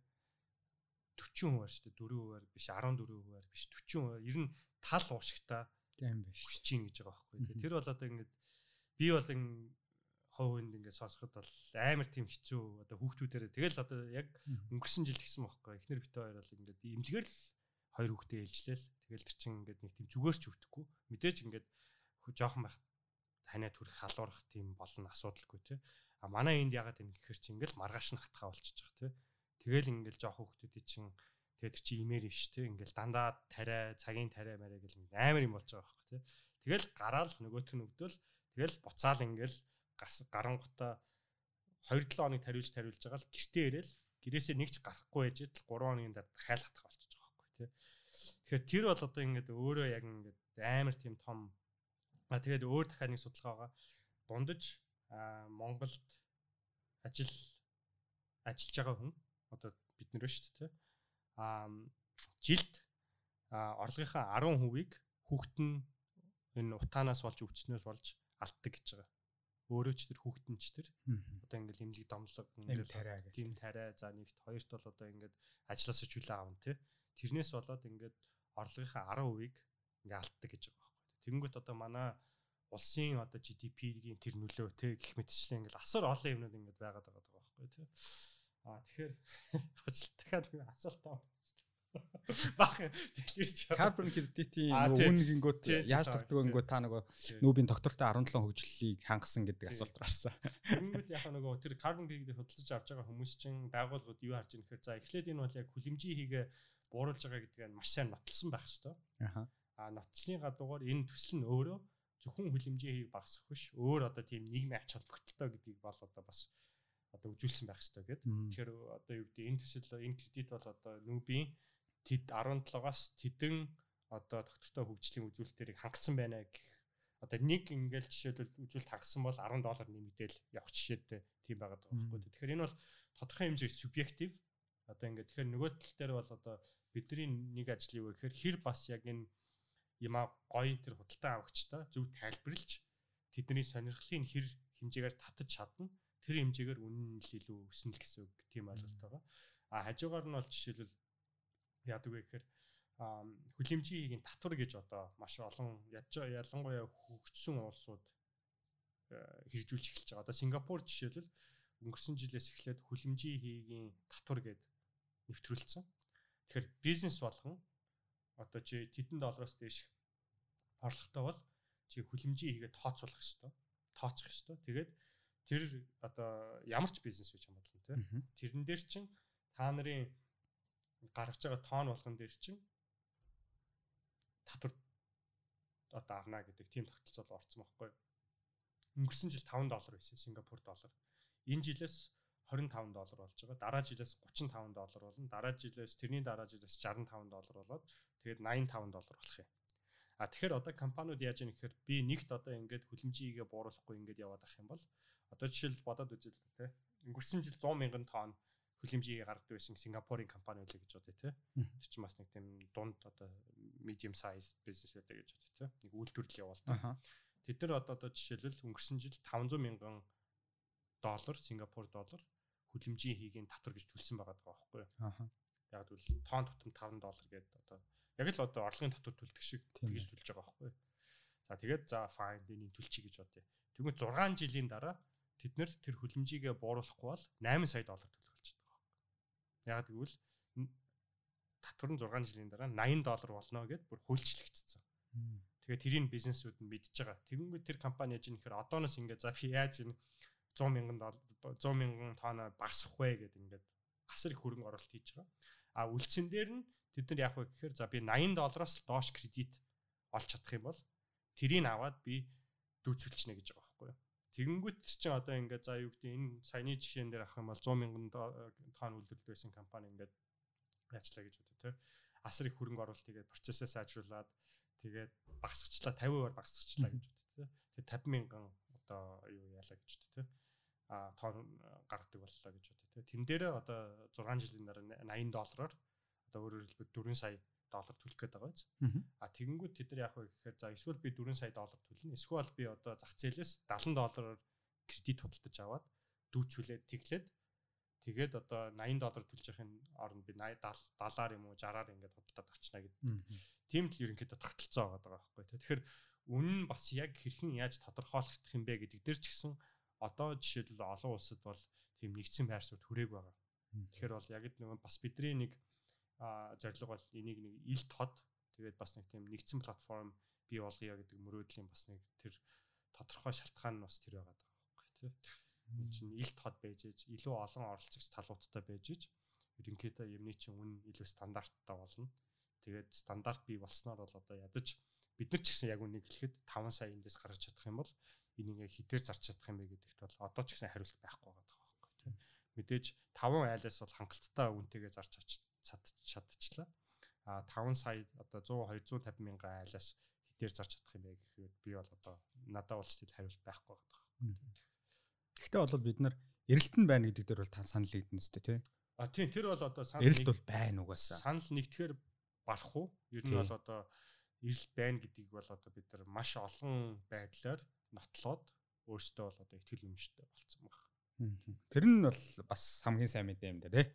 40% шүү дээ 4% биш 14% биш 40% ер нь тал уушигтай тийм биш. Хүсэж ийн гэж байгаа байхгүй. Тэр бол одоо ингээд би бол ховынд ингээд сонсоход бол амар тийм хэцүү одоо хүүхдүүдээр тэгэл одоо яг өнгөрсөн жил гисэн байхгүй эхнэр битээ хоёр бол ингээд имлэгээр л хоёр хүүхдээ ээлжлээл Тэгэл тэр чинь ингээд нэг тийм зүгээр ч өгдөхгүй. Мэдээж ингээд жоохон байх танаа төрөх халуурах тийм болно асуудалгүй тий. А манай энд ягаад юм гэхээр чи ингээл маргааш нь хатхаа болчихж байгаа тий. Тэгэл ингээл жоохон хүмүүсийн чинь тэгээд чи имээр ивш тий. Ингээл дандаа тариа, цагийн тариа мэрэ гэл амар юм болж байгаа байхгүй тий. Тэгэл гараал нөгөөт нь өгдөл тэгэл буцаал ингээл гарангута 2-7 хоног тариулж тариулж байгаа л гэртээ ирээл гэрээсээ нэг ч гарахгүй байж тал 3 хоногийн дараа хайлахтах болчихж байгаа байхгүй тий. Тэгэхээр тэр бол одоо ингээд өөрөө яг ингээд амар тийм том а тэгээд өөр дахиад нэг судалгаа байгаа. Дундаж Монголд ажил ажиллаж байгаа хүн одоо бид нэр шүү дээ. А жилд орлогынхаа 10%-ийг хүүхэд нь энэ утаанаас болж өвчснөөс болж алддаг гэж байгаа өөрөө ч тэр хүүхдэн ч тэр. Одоо ингээл имлэг домлог ингээл тийм тариа. За нэгт хоёрт бол одоо ингээд ажилласаа чөлөө аавн тий. Тэрнээс болоод ингээд орлогынхаа 10%-ийг ингээ алддаг гэж байгаа байхгүй тэгэнгүүт одоо манай улсын одоо GDP-ийн тэр нөлөө тий гэх мэтчлээ ингээл асар олон юмнууд ингээд байгаад байгаа байхгүй тий. А тэгэхээр дахиад нэг Бах дэлгэрч. Carbon credit-ийн үн гингүүт яаж тогтдог гингүү та нөгөө нүүбийн доктортой 17 хөгжлөлийг хангасан гэдэг асуулт гарсан. Үүнүүд яг нөгөө тэр carbon credit-ийг худалдаж авч байгаа хүмүүс чинь байгууллагууд юу харж байгаа гэхээр за эхлээд энэ бол яг хүлэмжийн хийгээ бууруулж байгаа гэдгийг маш сайн нотлсон байх хэрэгтэй. Аа. А нотлсны гадуугаар энэ төсөл нь өөрөө зөвхөн хүлэмжийн хийг багасгах биш өөр одоо тийм нийгмийн ач холбогдолтой гэдгийг бол одоо бас одоо үжүүлсэн байх гэдэг. Тэгэхээр одоо юу гэдэг энэ төсөл энэ кредит бол одоо нүүбийн тэд 17-аас тэдэн одоо доктортой хөгжлийн үзүүлэлтэрийг хангасан байна гэх одоо нэг ингээл жишээлбэл үзүүлэлт хангасан бол 10 доллар нэмэгдээл явах жишээтэй тийм байгаад байгаа байхгүй. Тэгэхээр энэ бол тодорхой хэмжээ субъектив. Одоо ингээд тэгэхээр нөгөө тал дээр бол одоо бидний нэг ажил юу гэхээр хэр бас яг энэ юмаа гоё тэр худалдан авагчтай зөв тайлбарлаж тэдний сонирхлын хэр хэмжээгээр татаж чадна тэр хэмжээгээр үнэн нь илүү өснө л гэсэн үг тийм ойлголт байгаа. А хажуугаар нь бол жишээлбэл яадаг вэ гэхээр хүлэмжийн татвар гэж одоо маш олон ялангуяа хөгжсөн улсууд э, хэрэгжүүлж эхэлж байгаа. Одоо Сингапур жишээлбэл өнгөрсөн жилээс эхлээд хүлэмжийн хийгийн татвар гэд нэвтрүүлсэн. Тэгэхээр бизнес болгон одоо чи тэдэн доллароос дээш орлоготой бол чи хүлэмжийн хийгээ тооцоолох ёстой. Тооцох ёстой. Тэгээд тэр одоо ямар ч бизнес байж хамаарлаа тий. Тэрэн дээр чин та нарын гаргаж байгаа тоон болгон дээр чинь татвар одоо авна гэдэг тийм тогтолцоо орцсон байхгүй. Өнгөрсөн жил 5 доллар байсан Сингапур доллар. Энэ жилээс 25 доллар болж байгаа. Дараа жилээс 35 доллар болно. Дараа жилээс тэрний дараа жилээс 65 доллар болоод тэгээд 85 доллар болох юм. А тэгэхээр одоо компаниуд яаж яах гэхээр би нэгт одоо ингээд хүлэмжийгээ бууруулахгүй ингээд яваад ах юм бол одоо жишээл бодоод үзэл тэ. Өнгөрсөн жил 100 мянган тонн хүлэмжийг гаргадаг байсан Сингапурын компани үлээ гэж бодъё те. Тэр чинь бас нэг тийм дунд одоо medium size business байдаг гэж бодъё те. Нэг үйлдвэрлэл явуулдаг. Тэд нар одоо одоо жишээлбэл өнгөрсөн жил 500 мянган доллар Сингапур доллар хүлэмжийн хийгийн татвар гэж төлсөн байгаа байхгүй юу? Яг тэгвэл тоон тутам 5 доллар гэдэг одоо яг л одоо орлогын татвар төлдөг шиг тэгж төлж байгаа байхгүй юу? За тэгээд за fine энийг төлчих гэж бодъё. Тэгмээ 6 жилийн дараа тэд нэр тэр хүлэмжийгээ бууруулахгүй бол 8 сая доллар Яг тэгвэл татвар нь 6 жилийн дараа 80 доллар болно гэд бүр хуульчлагдсан. Тэгээд тэрийг бизнесүүд нь мэдж байгаа. Тэгэнгүүт тэр компани яаж нэхэр одооноос ингээд за би яаж энэ 100 мянган доллар 100 мянган тоноо багасгах вэ гэд ингээд асар их хөрөнгө оруулалт хийж байгаа. А үлдсэн дээр нь тэд нар яах вэ гэхээр за би 80 доллароос доош кредит олж чадах юм бол тэрийг аваад би дүүцүүлчихнэ гэж байгаа. Тэгэнгүүт чинь одоо ингээд за юу гэдэг энэ саяны жишээн дээр авах юм бол 100 мянган тонн үйлдвэрлэл байсан компани ингээд яачлаа гэж бодё те. Асар их хөрөнгө оруулалт тэгээд процессыг сайжруулад тэгээд багасгачлаа 50%-аар багасгачлаа гэж бодё те. Тэгээд 50 мянган одоо юу яалаа гэж бодё те. А тонн гаргадаг боллоо гэж бодё те. Тэн дээрээ одоо 6 жилийн дараа 80 доллараар одоо өөрөөр хэлбэл 4 сая доллар төлөх гээд байгаа биз. А тэгэнгүүт тэд нар яах вэ гэхээр за эсвэл би 4 сая доллар төлнө. Эсвэл би одоо зах зээлээс 70 доллараар кредит худалдаж аваад дүүцүүлээд тэглээд тэгээд одоо 80 доллар төлж яхахын оронд би 80 70-аар юм уу 60-аар ингээд худалдаад авчна гэдэг. Тийм л ерөнхийдөө тогтолцоо байгаа байхгүй. Тэгэхээр үнэн нь бас яг хэрхэн яаж тодорхойлох юм бэ гэдэг дээр ч гэсэн одоо жишээлбэл олон улсад бол тийм нэгдсэн байр суурь хүрээг байгаа. Тэгэхээр бол яг л нэг бас бидний нэг зорилго бол энийг нэг ил тод Тэгээд бас нэг тийм нэгдсэн платформ бий болгоё гэдэг мөрөөдлийн бас нэг тэр тодорхой шалтгаан нь бас тэр байгаа байхгүй тий. Энэ чинь ил тод байж ээж илүү олон оролцогч талуудтай байж ээж ерөнхийдөө юмний чинь үн илүү стандарттай болно. Тэгээд стандарт бий болсноор бол одоо ядаж бид нар ч гэсэн яг үнийг хэлэхэд 5 сая эндээс гаргаж чадах юм бол энийг хитээр зарч чадах юм бэ гэдэгт бол одоо ч гэсэн хариулт байхгүй байгаа байхгүй тийм мэдээж 5 айлаас бол хангалттай үнэтэйгээ зарч чадчихлаа а 5 сая одоо 100 250 мянган айлаас хитээр зарч чадах юм бэ гэхэд би бол одоо надад бол стил хариулт байхгүй байгаа. Гэхдээ бол бид нар эрэлтэн байна гэдэг дээр бол та санал нэгдэн үстэй тий. А тийм тэр бол одоо санал эрэлт бол байна угаасаа. Санал нэгтгэхэр барах уу? Ер нь бол одоо эрэлт байна гэдгийг бол одоо бид нар маш олон байдлаар нотлоод өөрсдөө бол одоо ихтгэл өмчтэй болцсон баг. Тэр нь бол бас хамгийн сайн мэдээ юм да тий.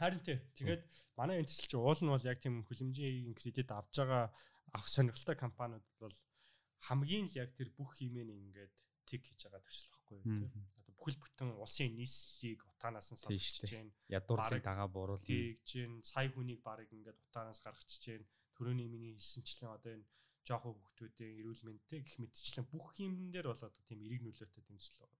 Харин тий. Тэгээд манай энэ төсөл чинь уул нь бол яг тийм хүлэмжийн кредит авж байгаа авах сонирхолтой компаниуд бол хамгийн л яг тэр бүх хэмээн ингээд тиг хийж байгаа төсөл байхгүй юу тий. Одоо бүхэл бүтэн улсын нийслэлийг утаанаас нь салж чинь ядуурлыг дагаа буруул хийж чинь сая хүнийг барыг ингээд утаанаас гаргачих чинь төрөний миний хэлсэнчлэн одоо энэ жоохон хүүхдүүдийн эрүүл мэндтэй гих мэдчлэн бүх юмн дээр бол одоо тийм эрэг нөлөөтэй тэмцэл байгаа.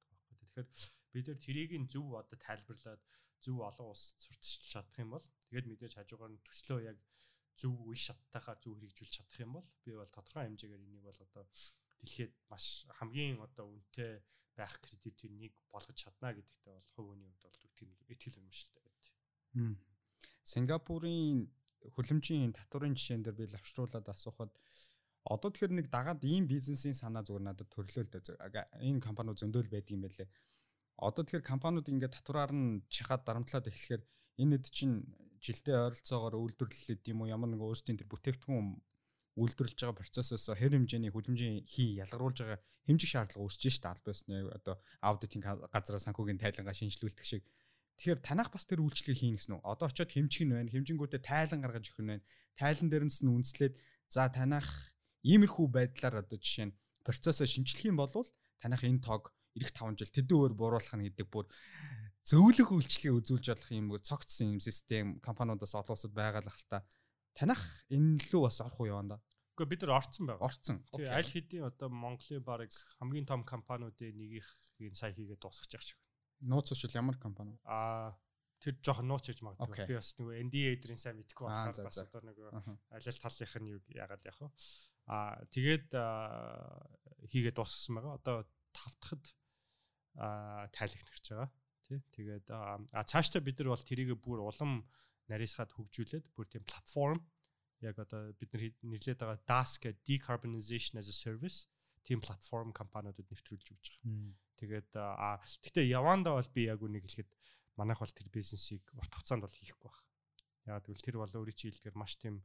Тэгэхээр бид нар тэрийг нь зөв одоо тайлбарлаад зөв олон ус сурталчилж чадах юм бол тэгээд мэдээж хажуугаар нь төслөө яг зөв үе шаттайгаар зөв хэрэгжүүлж чадах юм бол би бол тодорхой хэмжээгээр энийг бол одоо дэлхийд маш хамгийн одоо үнэтэй байх кредитийн нэг болгож чадна гэдэгтээ бол хүний хувьд бол итгэл үнэмшилтэй байт. Сингапурын хөлөмжийн татварын жишээн дээр би лавшруулад асуухад одоо тэгэхээр нэг дагаад ийм бизнесийн санаа зүгээр надад төрлөө л дээ. Энэ компаниуд зөндөөл байдаг юм байлээ. Одоо тэгэхээр компаниуд ингээд татвараар нь чахаад дарамтлаад эхлэхээр энэ хэд чинь жилдээ ойролцоогоор үйлдвэрлэлэд юм уу ямар нэг өөрсдийн тэр бүтээгдэхүүн үйлдвэрлэж байгаа процессоос хэр хэмжээний хөлбөмбөгийн хий ялгаруулж байгаа хэмжих шаардлага үүсэж штэ аль байсны одоо аудитинг газраа санхүүгийн тайлангаа шинжилүүлдэг шиг Тэгэхээр танах бас тэр үйлчлэгийг хийнэ гэсэн үү? Одоо очиод хэмжих нь байна. Хэмжингүүтээ тайлан гаргаж өгөх нь байна. Тайлан дээрнээс нь үнслээд за танах иймэрхүү байдлаар одоо жишээ нь процессоо шинчлэх юм бол танах энэ тог эх 5 жил өөр бууруулах нь гэдэг бүр зөвлөх үйлчлэгийг үзүүлж болох юм цогцсон юм систем компаниудаас олон улсад байгаа л хальта. Танах энэ лүү бас орох уу яваа да. Гэхдээ бид нар орцсон байгаа. Орцсон. Тэгээ аль хэдийн одоо Монголын баг хамгийн том компаниудын нэгийнх сая хийгээд дуусгаж байгаа шиг Нууц ушил ямар компани? Аа тэр жоохон нууц гэж магадгүй. Би бас нөгөө NDA эдрийн сайн мэдгүй болохоор бас одоо нөгөө аль аль талынх нь юу яагаад яах вэ? Аа тэгээд хийгээд дуусгасан байгаа. Одоо тавтахад аа тайлагнах гэж байгаа. Тий. Тэгээд а цаашдаа бид нар бол тэрийг бүр улам нарийсгаад хөгжүүлээд бүр тийм платформ яг одоо бид нар нэрлээд байгаа DAS гэдэг decarbonization as a service тийм платформ компаниудад нэвтрүүлж өгч байгаа. Тэгээд а гэхдээ яванда бол би яг үнийг хэлэхэд манайх бол тэр бизнесийг урт хугацаанд бол хийхгүй байх. Яг тэгвэл тэр бол өөрийн чинь хэлдгээр маш тийм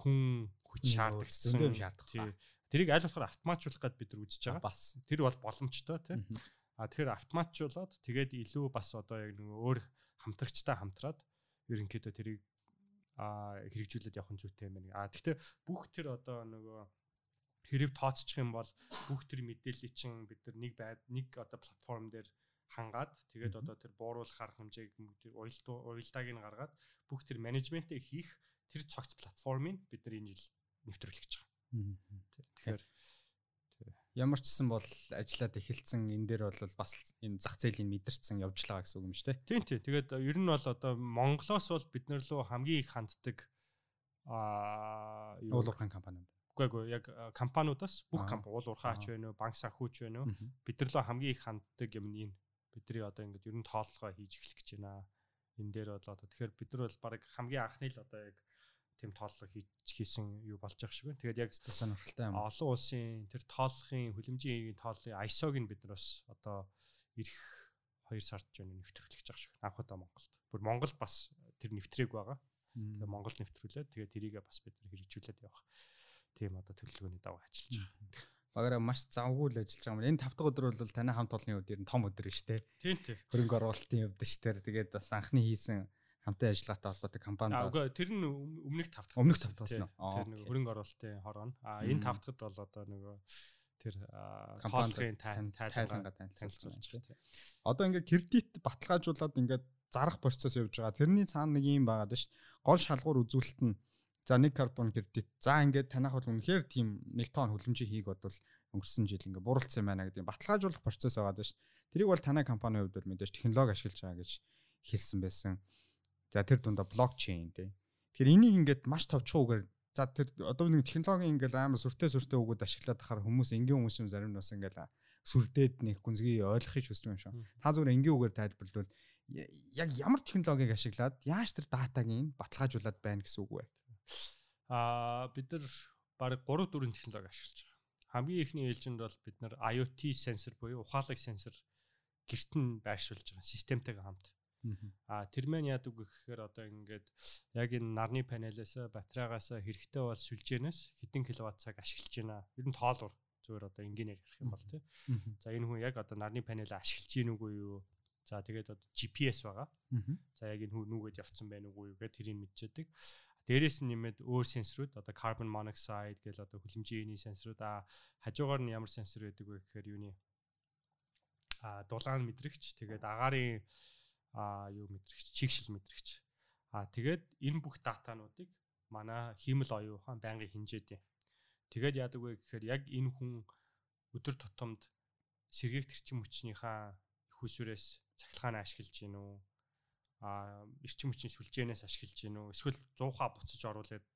хүн хүч шаардлагатай юм шаардлагатай. Тэрийг аль болохоор автоматжуулах гээд бид нар үзэж байгаа. Бас тэр бол боломжтой тийм. А тэгэхээр автоматжуулаад тэгээд илүү бас одоо яг нэг өөр хамтрагчтай хамтраад ерөнхийдөө тэрийг а хэрэгжүүлээд явах нь зүйтэй юм байна. А гэхдээ бүх тэр одоо нөгөө хэрэг тооцчих юм бол бүх тэр мэдээллийг чинь бид нар нэг байд нэг одоо платформ дээр хангаад тэгээд одоо тэр бууруулах арга хэмжээг тэр уялдааг нь гаргаад бүх тэр менежментээ хийх тэр цогц платформыг бид нар энэ жил нэвтрүүлэх гэж байгаа. Тэгэхээр ямар ч гэсэн бол ажиллаад эхэлсэн энэ дээр бол бас энэ зах зээлийн мэдэрсэн явж байгаа гэсэн үг юм шүү дээ. Тийм тийм. Тэгээд ер нь бол одоо Монголоос бол бид нар лөө хамгийн их ханддаг аа уулуурхайн компаниуд. Үгүй яг компаниудаас бүх компани. Уул уурхаач байна уу, банк санхүүч байна уу? Бид нар л хамгийн их ханддаг юм энэ. Бидний одоо ингээд ер нь тооллогоо хийж эхлэх гэж байна. Энэ дээр бол одоо тэгэхээр бид нар бол баг хамгийн анхны л одоо яг тийм тооллого хийж хийсэн юу болж байгаа байна. Тэгээд яг сонирхолтой юм. Олон улсын тэр тооллогын хүлэмжийн тооллын ISO-г нь бид нар бас одоо ирэх 2 сард ч өнө нэвтрүүлэх гэж байгаа шиг. Анх удаа Монголд. Бүр Монгол бас тэр нэвтрээг байгаа. Тэгээ Монгол нэвтрүүлээд тэгээ тэрийг бас бид нар хэрэгжүүлээд явах тийм одоо төлөвлөгөөний даваа ажиллаж байгаа. Багаараа маш завгүй л ажиллаж байгаа юм. Энэ 5 дахь өдөр бол таны хамт олонны ер нь том өдөр шүү дээ. Тийм тийм. Хөрөнгө оруулалтын өвдөж шүү дээ. Тэгээд бас анхны хийсэн хамтын ажиллагаатай холбоотой компанид бас. Үгүй тэр нь өмнөх 5 дахь. Өмнөх 5 дахь нь. Тэр нэг хөрөнгө оруулалтын хорооно. А энэ 5 дахьд бол одоо нөгөө тэр компанийн тайлангаа танилцуулж байгаа. Одоо ингээд кредит баталгаажуулаад ингээд зарах процесс явж байгаа. Тэрний цаана нэг юм байгаад ш. Гол шалгуур үзүүлэлт нь За нэг карбон кредит. За ингээд танах бол үнэхээр тийм нэг тонн хүлэмжийн хийг бодвол өнгөрсөн жил ингээд буралцсан байна гэдэг баталгаажуулах процесс байгаа даа ш. Тэрийг бол танай компанийн хувьд бол мэдээж технологи ашиглаж байгаа гэж хэлсэн байсан. За тэр дундаа блокчейн тий. Тэгэхээр энийг ингээд маш товчхоогээр за тэр одоо нэг технологийн ингээд амар сүртэй сүртэй өгөөд ашиглаад тахаар хүмүүс энгийн хүмүүс юм зарим нь бас ингээд сүрдээд нэг гүнзгий ойлгохыг хүсдэг юм шиг. Та зүгээр энгийн үгээр тайлбарлавал яг ямар технологиг ашиглаад яаж тэр датагийн баталгаажуулаад байна гэсэн үг вэ? Аа бид нар баг 3 4 технологи ашиглаж байгаа. Хамгийн ихний ээлжинд бол бид нар IoT сенсор буюу ухаалаг сенсор гэрт нь байршуулж байгаа системтэйгээ хамт. А тэр мэн яадаг гэхээр одоо ингээд яг энэ нарны панелээс батарейгаас хэрэгтэй бол сүлжээнээс хэдэн киловатт цаг ашиглаж байна. Ер нь тоолвор зүгээр одоо энгийнээр ярих юм бол тий. За энэ хүн яг одоо нарны панелаа ашиглаж гин үгүй юу? За тэгээд одоо GPS байгаа. За яг энэ хүн нүгэд явцсан байх үгүй юу гэхээр тэрийг мэдчихэдэг. Дээрээс нь нэмээд өөр сенсорууд одоо carbon monoxide гэл одоо хүлэмжийн сенсорууд а хажуугаар нь ямар сенсор байдаг вэ гэхээр юуны? А дулаан мэдрэгч тэгээд агаарын а юу мэдрэгч? Чигшил мэдрэгч. А тэгээд энэ бүх датануудыг манай хиймэл оюун ухаан байнгын хинжээдэг. Тэгээд яадаг вэ гэхээр яг энэ хүн өдөр тутамд сэргээх төрчин хүчнийхаа их усүрээс цахилгаан ашиглаж гин үү а эрчим хүчний сүлжээнээс ашиглаж гин үү эсвэл 100-аа буцаж оруулаад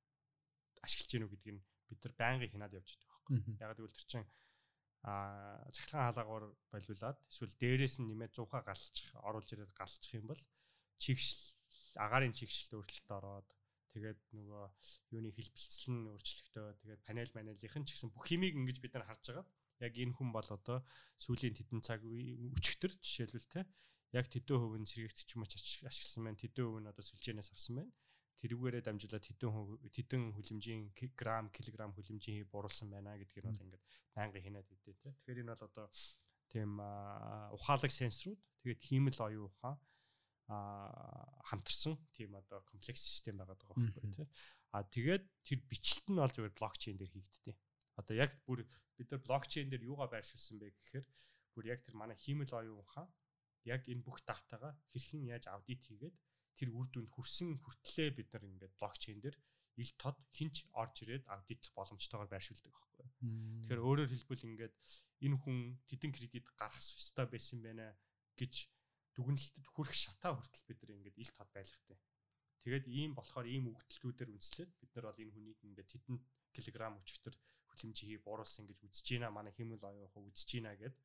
ашиглаж гин үү гэдгийг бид нар байнгын хянаад явж байгаа байхгүй. Яг гэвэл тэр чинь а цахилгаан хаалгаар болиулаад эсвэл дээрээс нь нэмээд 100-аа галчих оруулж ирээд галчих юм бол чигшил агаарын чигшилд өөрчлөлт ороод тэгээд нөгөө юуны хэлбэлцэл нь өөрчлөгдөө тэгээд панел манелийнх нь ч гэсэн бүх химиг ингэж бид нар харж байгаа. Яг энэ хүн бол одоо сүүлийн тэдэн цаг өчтөр жишээлбэл те яг тэдэн хувь нь сэргэгч юм ашигласан байна. Тэдэн хувь нь одоо сүлжээнээс авсан байна. Тэрүүгээрээ дамжуулаад тэдэн тэдэн хүлэмжийн грамм, килограмм хүлэмжийн буруулсан байна нь бол ингээд байнгын хийнаад идэв те. Тэгэхээр энэ бол одоо тийм ухаалаг сенсорууд тэгээд хиймэл оюун ухаан а хамтарсан тийм одоо комплекс систем байгаад байгаа байхгүй тий. А тэгээд тэр бичлэлт нь бол зөвхөн блокчейн дээр хийгддэг. Одоо яг бүр бид нар блокчейн дээр юугаа байршуулсан бэ гэхээр бүр яг тэр манай хиймэл оюун ухаан яг энэ бүх датагаа хэрхэн яаж аудит хийгээд тэр үр дүнд хүрсэн хүртлээ бид нар ингээд блокчейн дээр ил тод хинч орж ирээд аудитлах боломжтойгоор байршуулдаг байхгүй. Тэгэхээр өөрөөр хэлбэл ингээд энэ хүн тэдэн кредит гаргах ёстой байсан байна гэж дүгнэлтэд хүрэх шатаа хүртэл бид нар ингээд ил тод байлгатай. Тэгээд ийм болохоор ийм өгдөлтүүдээр үнслээд бид нар бол энэ хүнийг ингээд тэдэн килограмм өчигдөр хүлэмжийг бууруулсан гэж үзэж байна. Манай хэмэл оюухаа үзэж байна гэд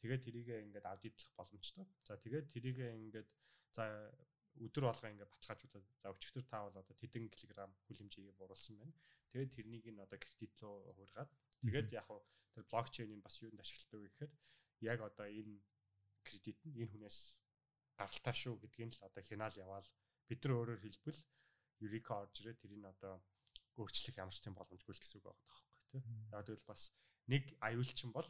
Тэгээд тэрийгээ ингээд аудитлах боломжтой. За тэгээд тэрийгээ ингээд за өдөр болгоо ингээд баталгаажуулаад за өчигдөр та бол одоо тэдэн килограмм хүлэмжийг бууруулсан байна. Тэгээд тэрнийг нь одоо кредит руу хуургаад тэгээд яг хуу тэр блокчейнийг бас юунд ашигладаг вэ гэхээр яг одоо энэ кредит нь энэ хүнээс гаралтай шүү гэдгийг л одоо хянаал яваал бид нар өөрөөр хэлбэл Eureka орж ирээ тэрийг одоо өөрчлөх ямар ч тийм боломжгүй л гэсэн үг байгаа байхгүй тий. Яг тэгвэл бас нэг аюулчин бол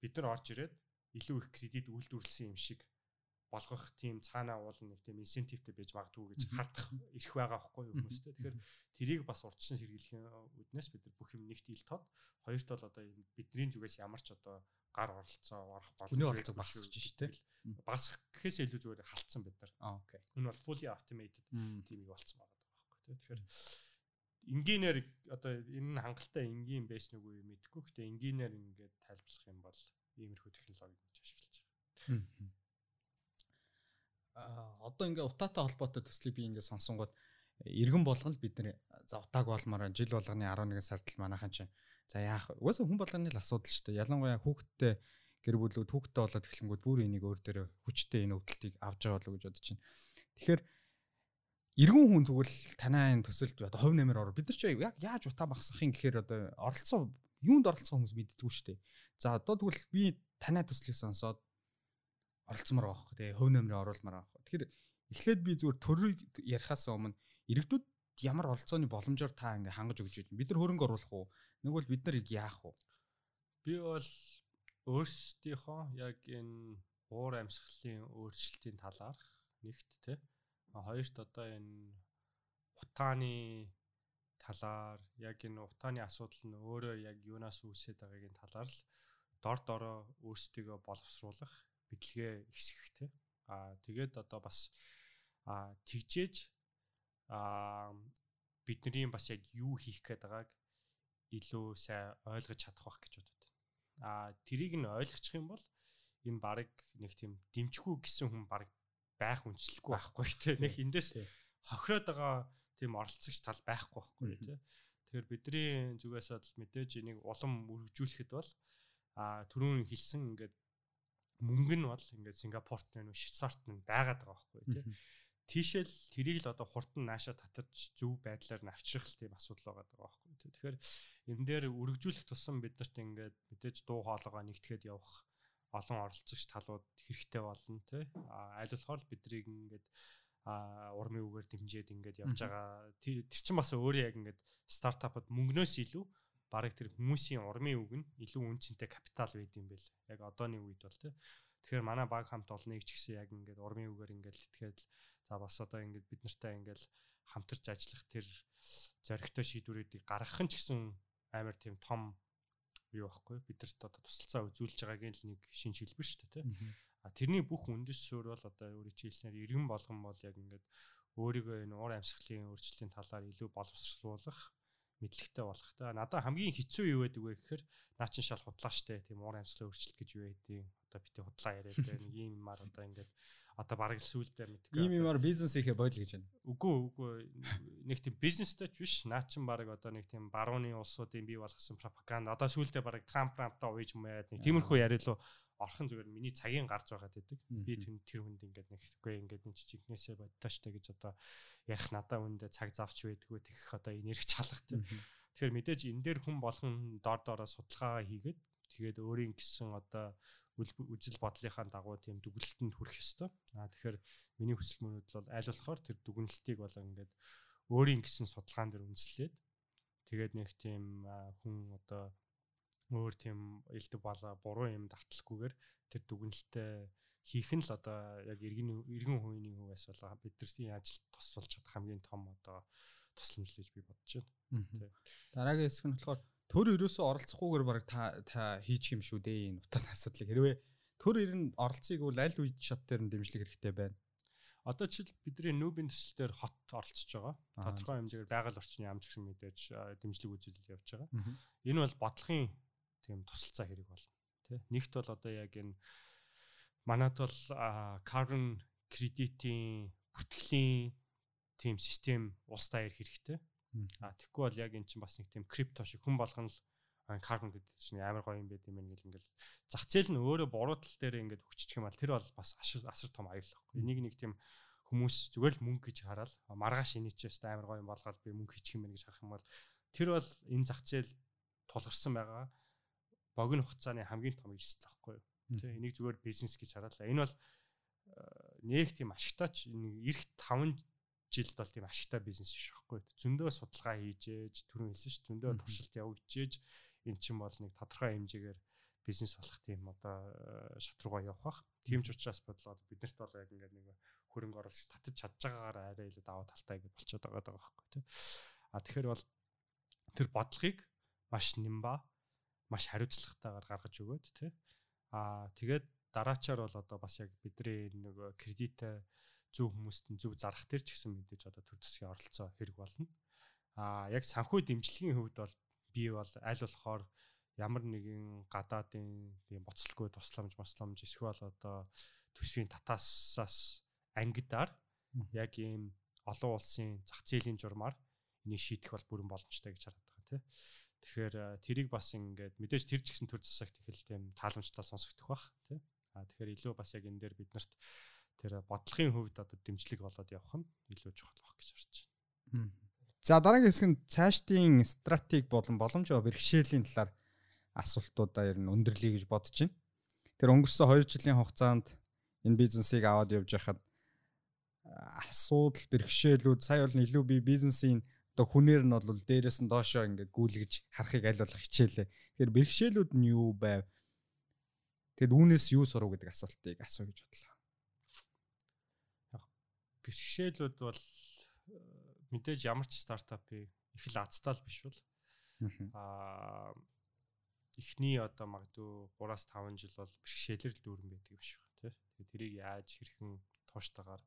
бид нар орж ирээд илүү их кредит үйлдвэрлэсэн юм шиг болгох тийм цаанаа уул нэг тийм инсентивтэй байж магадгүй гэж хардах ирэх байгаа байхгүй юу хүмүүстэй. Тэгэхээр тэрийг бас урьдчилан сэргийлэхийн үднээс бид нар бүх юм нэгт ил тод хоёрт бол одоо бидний зүгээс ямар ч одоо гар оролцоо орох боломж багасч шүү дээ. Багасах гэхээс илүү зүгээр халтсан бид нар. Окей. Энэ бол fully automated тиймийг болцсон байгаа байхгүй юу. Тэгэхээр энгийнээр одоо энэ нь хангалттай энгийн байсан уу мэдгүй. Гэхдээ энгийнээр ингээд тайлбарлах юм бол иймэрхүү технологиг гэж ашиглаж байгаа. Аа одоо ингээ утаатай холбоотой төслийг би ингээ сонсонгууд иргэн болгон л бид нэр за утааг болмоор жил болгоны 11 сард л манайхан чинь за яах вэ? Угаасаа хүн болгоны л асуудал шүү дээ. Ялангуяа хүүхдтэй гэр бүлүүд хүүхдтэй болоод эхлэнгүүд бүр энийг өөр дээрээ хүчтэй энэ өвдөлтийг авч байгаа болов гэж бодож байна. Тэгэхээр иргэн хүн тэгвэл танай энэ төсөлд одоо хувь нэмэр ороо бид нар ч яг яаж утаа багсахын гэхээр одоо оролцоо юунд оролцох хүмүүс мэддэггүй шүү дээ. За одоо тэгвэл би танай төслийг сонсоод оролцмоор байгаа хөө. Тэгээ хөв нөмрөө оруулмаар байгаа хөө. Тэгэхээр эхлээд би зүгээр төрийг ярихаас өмнө иргэдүүд ямар оролцооны боломжоор та ингээ хангаж өгч байна. Бид нар хөрөнгө оруулах уу? Нэг бол бид нар яах уу? Би бол өөрсдийнхөө яг энэ уур амьсгалын өөрчлөлтийн талаарх нэгт те. Хоёрт одоо энэ утааны талаар яг энэ утааны асуудал нь өөрөө яг юунаас үүсээд байгаагийн талаар л дор дороо өөрсдийгөө боловсруулах мэдлэгээ ихсгэх те. Аа тэгээд одоо бас аа тэгжээж аа бидний бас яг юу хийх гээд байгааг илүү сайн ойлгож чадах байх гэж бодод. А тэрийг нь ойлгочих юм бол энэ баг нэг тийм дэмжгүй гэсэн хүн баг байх үнслэхгүй байхгүй тий. Нэг эндээс хохироод байгаа тийм оролцогч тал байхгүй байхгүй тий. Тэгэхээр бидний зүгээс бол мэдээж энийг улам үргэлжлүүлэхэд бол а түрүүн хэлсэн ингээд мөнгө нь бол ингээд Сингапурт нэ Швейцарт нэ байгаад байгаа байхгүй тий. Тийшэл тэрийг л одоо хурдан нааша татаж зөв байдлаар нь авчрах тийм асуудал байгаа байхгүй тий. Тэгэхээр энэ дээр үргэлжлүүлэх тусам биднэрт ингээд мэдээж дуу хоолойгоо нэгтгэхэд явах олон оролцогч талууд хэрэгтэй болно тий. А аль болохоор бидрийг ингээд а урмын үгээр дэмжиж ингээд явж байгаа. Тэр чинь бас өөрөө яг ингээд стартапад мөнгнөөс илүү барыг тэр хүмүүсийн урмын үг нь илүү үнцэнтэй капитал байд юм бэл. Яг одооний үед бол тий. Тэгэхээр манай баг хамт олныг ч гэсэн яг ингээд урмын үгээр ингээд итгээд за бас одоо ингээд бид нартай ингээд хамтарч ажиллах тэр зоригтой шийдвэрүүдийг гаргах нь ч гэсэн амар тийм том юу байхгүй бидэрт одоо тусалцаа үзүүлж байгаагийн л нэг шин шилбэр шүү дээ тий. А тэрний бүх үндэс суурь бол одоо өөрийн хэлснээр иргэн болгон бол яг ингээд өөрийгөө энэ уур амьсгалын өөрчлөлийн талаар илүү боловсруулах мэдлэгтэй болох та. Надад хамгийн хэцүү юу байдаг вэ гэхээр наа чин шал худлаа штэ. Тийм уур амьсгалын өөрчлөлт гэж юу байдیں۔ Одоо бити худлаа яриад байна. Ийм мар одоо ингээд одоо бараг л сүулдэ мэдгүй. Ийм юмар бизнес хийхэ бойл гэж байна. Үгүй үгүй нэг тийм бизнестэй ч биш. Наа чин бараг одоо нэг тийм барууны улсуудын бий болгосон пропаганда. Одоо сүулдэ бараг Трамп Трамптай ууж юм яад нэг тиймэрхүү яриа лу орхон зүгээр миний цагийн гарч байгаад байдаг. Би тэр тэр хүнд ингээд нэг үгүй ингээд нэг жижигнээсээ бодтоо штэ гэж одоо ярих надаа үндэ цаг завч байдгүй тэгэх одоо энерги чалах тийм. Тэгэхээр мэдээж энэ дээр хүн болгон дор дороо судалгаагаа хийгээд тэгээд өөрийн гисэн одоо үжил бодлынхаа дагуу тийм дүгнэлтэнд хүрэх ёстой. Аа тэгэхээр миний хүсэл мөрөдл бол аль болохоор тэр дүгнэлтийг бол ингээд өөрийн гисэн судалгаан дээр үндэслээд тэгээд нэг тийм хүн одоо өөр тийм элдв бала буруу юм давталгүйгээр тэр дүгнэлтээ хийх нь л одоо яг иргэн иргэн хувийн хувьас бол бидний ажил тусалж чадах хамгийн том одоо тусламж л гэж би бодож байна. Дараагийн хэсэг нь болохоор төр ерөөсөө оролцохгүйгээр баг та та хийчих юм шүү дээ энэ утааны асуудлыг хэрвээ төр ирэн оролцыг бол аль үед шат дээр нь дэмжлэг хэрэгтэй байна. Одоо жишээл бидний нүүбийн төсөл дээр хот оролцож байгаа. Тодорхой хэмжээгээр байгаль орчны амж гэсэн мэдээж дэмжлэг үзүүлэлт явж байгаа. Энэ бол бодлогын тийм тусалцаа хэрэг болно. Тэ нэгт бол одоо яг энэ манад бол carbon credit-ийн бүтгэлийн тийм систем улс даяар хэрэгтэй. А тэгэхгүй бол яг эн чинь бас нэг тийм крипто шиг хүн болгоно л carbon гэдэг чинь амар гоё юм байт юм ингээл ингээл зах зээл нь өөрөө буруу тал дээр ингээд хөгжиж юм бол тэр бол бас асар том аюул. Энийг нэг тийм хүмүүс зүгээр л мөнгө гэж хараад маргааш энэ ч өстэй амар гоё юм болгоод би мөнгө хийчих юм байна гэж харах юм бол тэр бол энэ зах зээл тулгарсан байгаа богино хугацааны хамгийн том эрсдэл байхгүй юу. Тэ энийг зүгээр бизнес гэж хараалаа. Энэ бол нэг тийм ашигтайч эх 5 жилд бол тийм ашигтай бизнес биш байхгүй. Зөндөө судалгаа хийжээж, түрүүн хэлсэн ш, зөндөө туршилт явуулжээж эн чинь бол нэг тодорхой хэмжээгээр бизнес болох тийм одоо шат руугаа явах бах. Тийм ч учраас бодлоод биднэрт бол яг ингээд нэг хөрөнгө оруулалт татаж чадж байгаагаар арай илүү даваа талтай гэж болчиход байгаа байхгүй тий. А тэгэхээр бол тэр бодлогыг маш нимба маш хариуцлагатайгаар гаргаж өгөөд тий. Аа тэгээд дараачаар бол одоо бас яг бидний нөгөө кредитээ зөв хүмүүст нь зөв зарах төр ч гэсэн мэдээж одоо төр засгийн оролцоо хэрэг болно. Аа яг санхүү дэмжлэгийн хувьд бол би бол аль болохоор ямар нэгэн гадаадын тийм боцлоггүй тусламж масламж эсвэл одоо төсвийн татаасаас ангидаар яг ийм олон улсын зах зээлийн журмаар энийг шийдэх бол бүрэн боломжтой гэж хараад байгаа тийм. Тэгэхээр тэрийг бас ингээд мэдээж тэр ч гэсэн төр засагт их л тийм тааламжтай сонсогдох бах тий. А тэгэхээр илүү бас яг энэ дээр бид нарт тэр бодлогын хувьд одоо дэмжлэг болоод явах нь илүү чухал баг гэж харж байна. За дараагийн хэсэг нь цаашдын стратеги болон боломж бэрхшээлийн талаар асуултуудаа ер нь өндөрлөе гэж бодож байна. Тэр өнгөрсөн 2 жилийн хугацаанд энэ бизнесийг аваад явж байхад асуудал бэрхшээлүүд сая бол илүү би бизнесийн одоо хүнээр нь бол дээрээс нь доошоо ингээд гүйлгэж харахыг аль болох хичээлээ. Тэгэхээр бэрхшээлүүд нь юу байв? Тэгэд үүнээс юу сурах гэдэг асуултыг асуу гэж бодлоо. Бэрхшээлүүд бол э, мэдээж ямар ч стартапыг их л азтаал биш бол аа эхний одоо магадгүй 3-5 жил бол бэрхшээлэр л дүүрэн байдаг юм шиг байна тий. Тэгээ тэрийг яаж хэрхэн тууштайгаар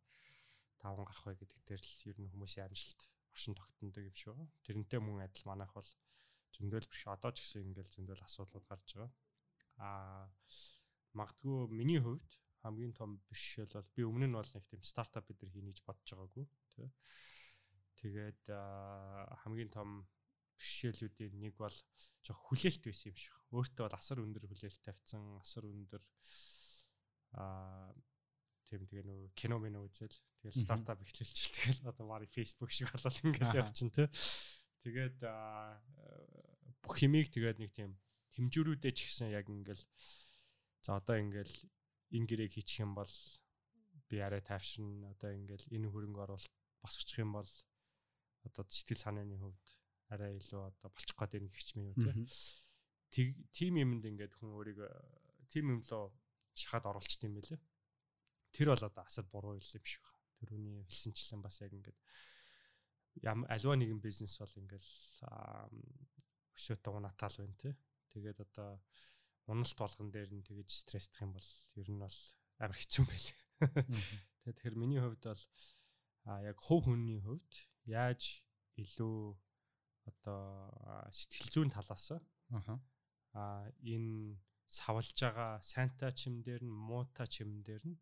таван гарах вэ гэдэг дээр л ер нь хүмүүсийн амжилт оршин тогтнодог юм шиг. Тэрнтэй мөн адил манайх бол зөндөл биш одоо ч гэсэн ингээл зөндөл асуудлууд гарч байгаа. Аа магадгүй миний хувьд хамгийн том бишэл бол би өмнө нь бол нэг тийм стартап бид нар хийнэ гэж бодож байгаагүй тий. Тэгээд хамгийн том бишэлүүдийн нэг бол жоох хүлээлт байсан юм шиг. Өөртөө бол асар өндөр хүлээлт тавьсан, асар өндөр аа тийм тэгээ нөгөө кино мэн үзэл тэгэл стартап эхлүүлчихэл тэгэл одоо мари Facebook шиг болоод ингээд явчихна тий. Тэгээд бүх химиг тэгээд нэг тийм хэмжүүрүүдээ ч гэсэн яг ингээл за одоо ингээл энэ гэрээг хийчих юм бол би арай тайвширна одоо ингээл энэ хөрөнгө оруулалт босгочих юм бол одоо сэтгэл санааны хувьд арай илүү одоо болчих гээд байна гихч юм юу тий. Тим юмд ингээд хүн өөрийгөө тим юм лөө шахаад оруулчт юм байлээ. Тэр бол одоо асар буруу юм шиг байна. Тэрүүний хэлсэнчлэн бас яг ингээд ям альва нэгэн бизнес бол ингээл өсөөтэй унатаал байна тий. Тэгээд одоо уналт болгон дээр нь тэгэж стресстэх юм бол ер нь бол амар хэцүү байлээ. Тэгээд тэгэхээр миний хувьд бол яг хувь хүний хувьд яаж илүү одоо сэтгэл зүйн талаас аа энэ савлж байгаа сайнтай чим дээр нь муутай чим дээр нь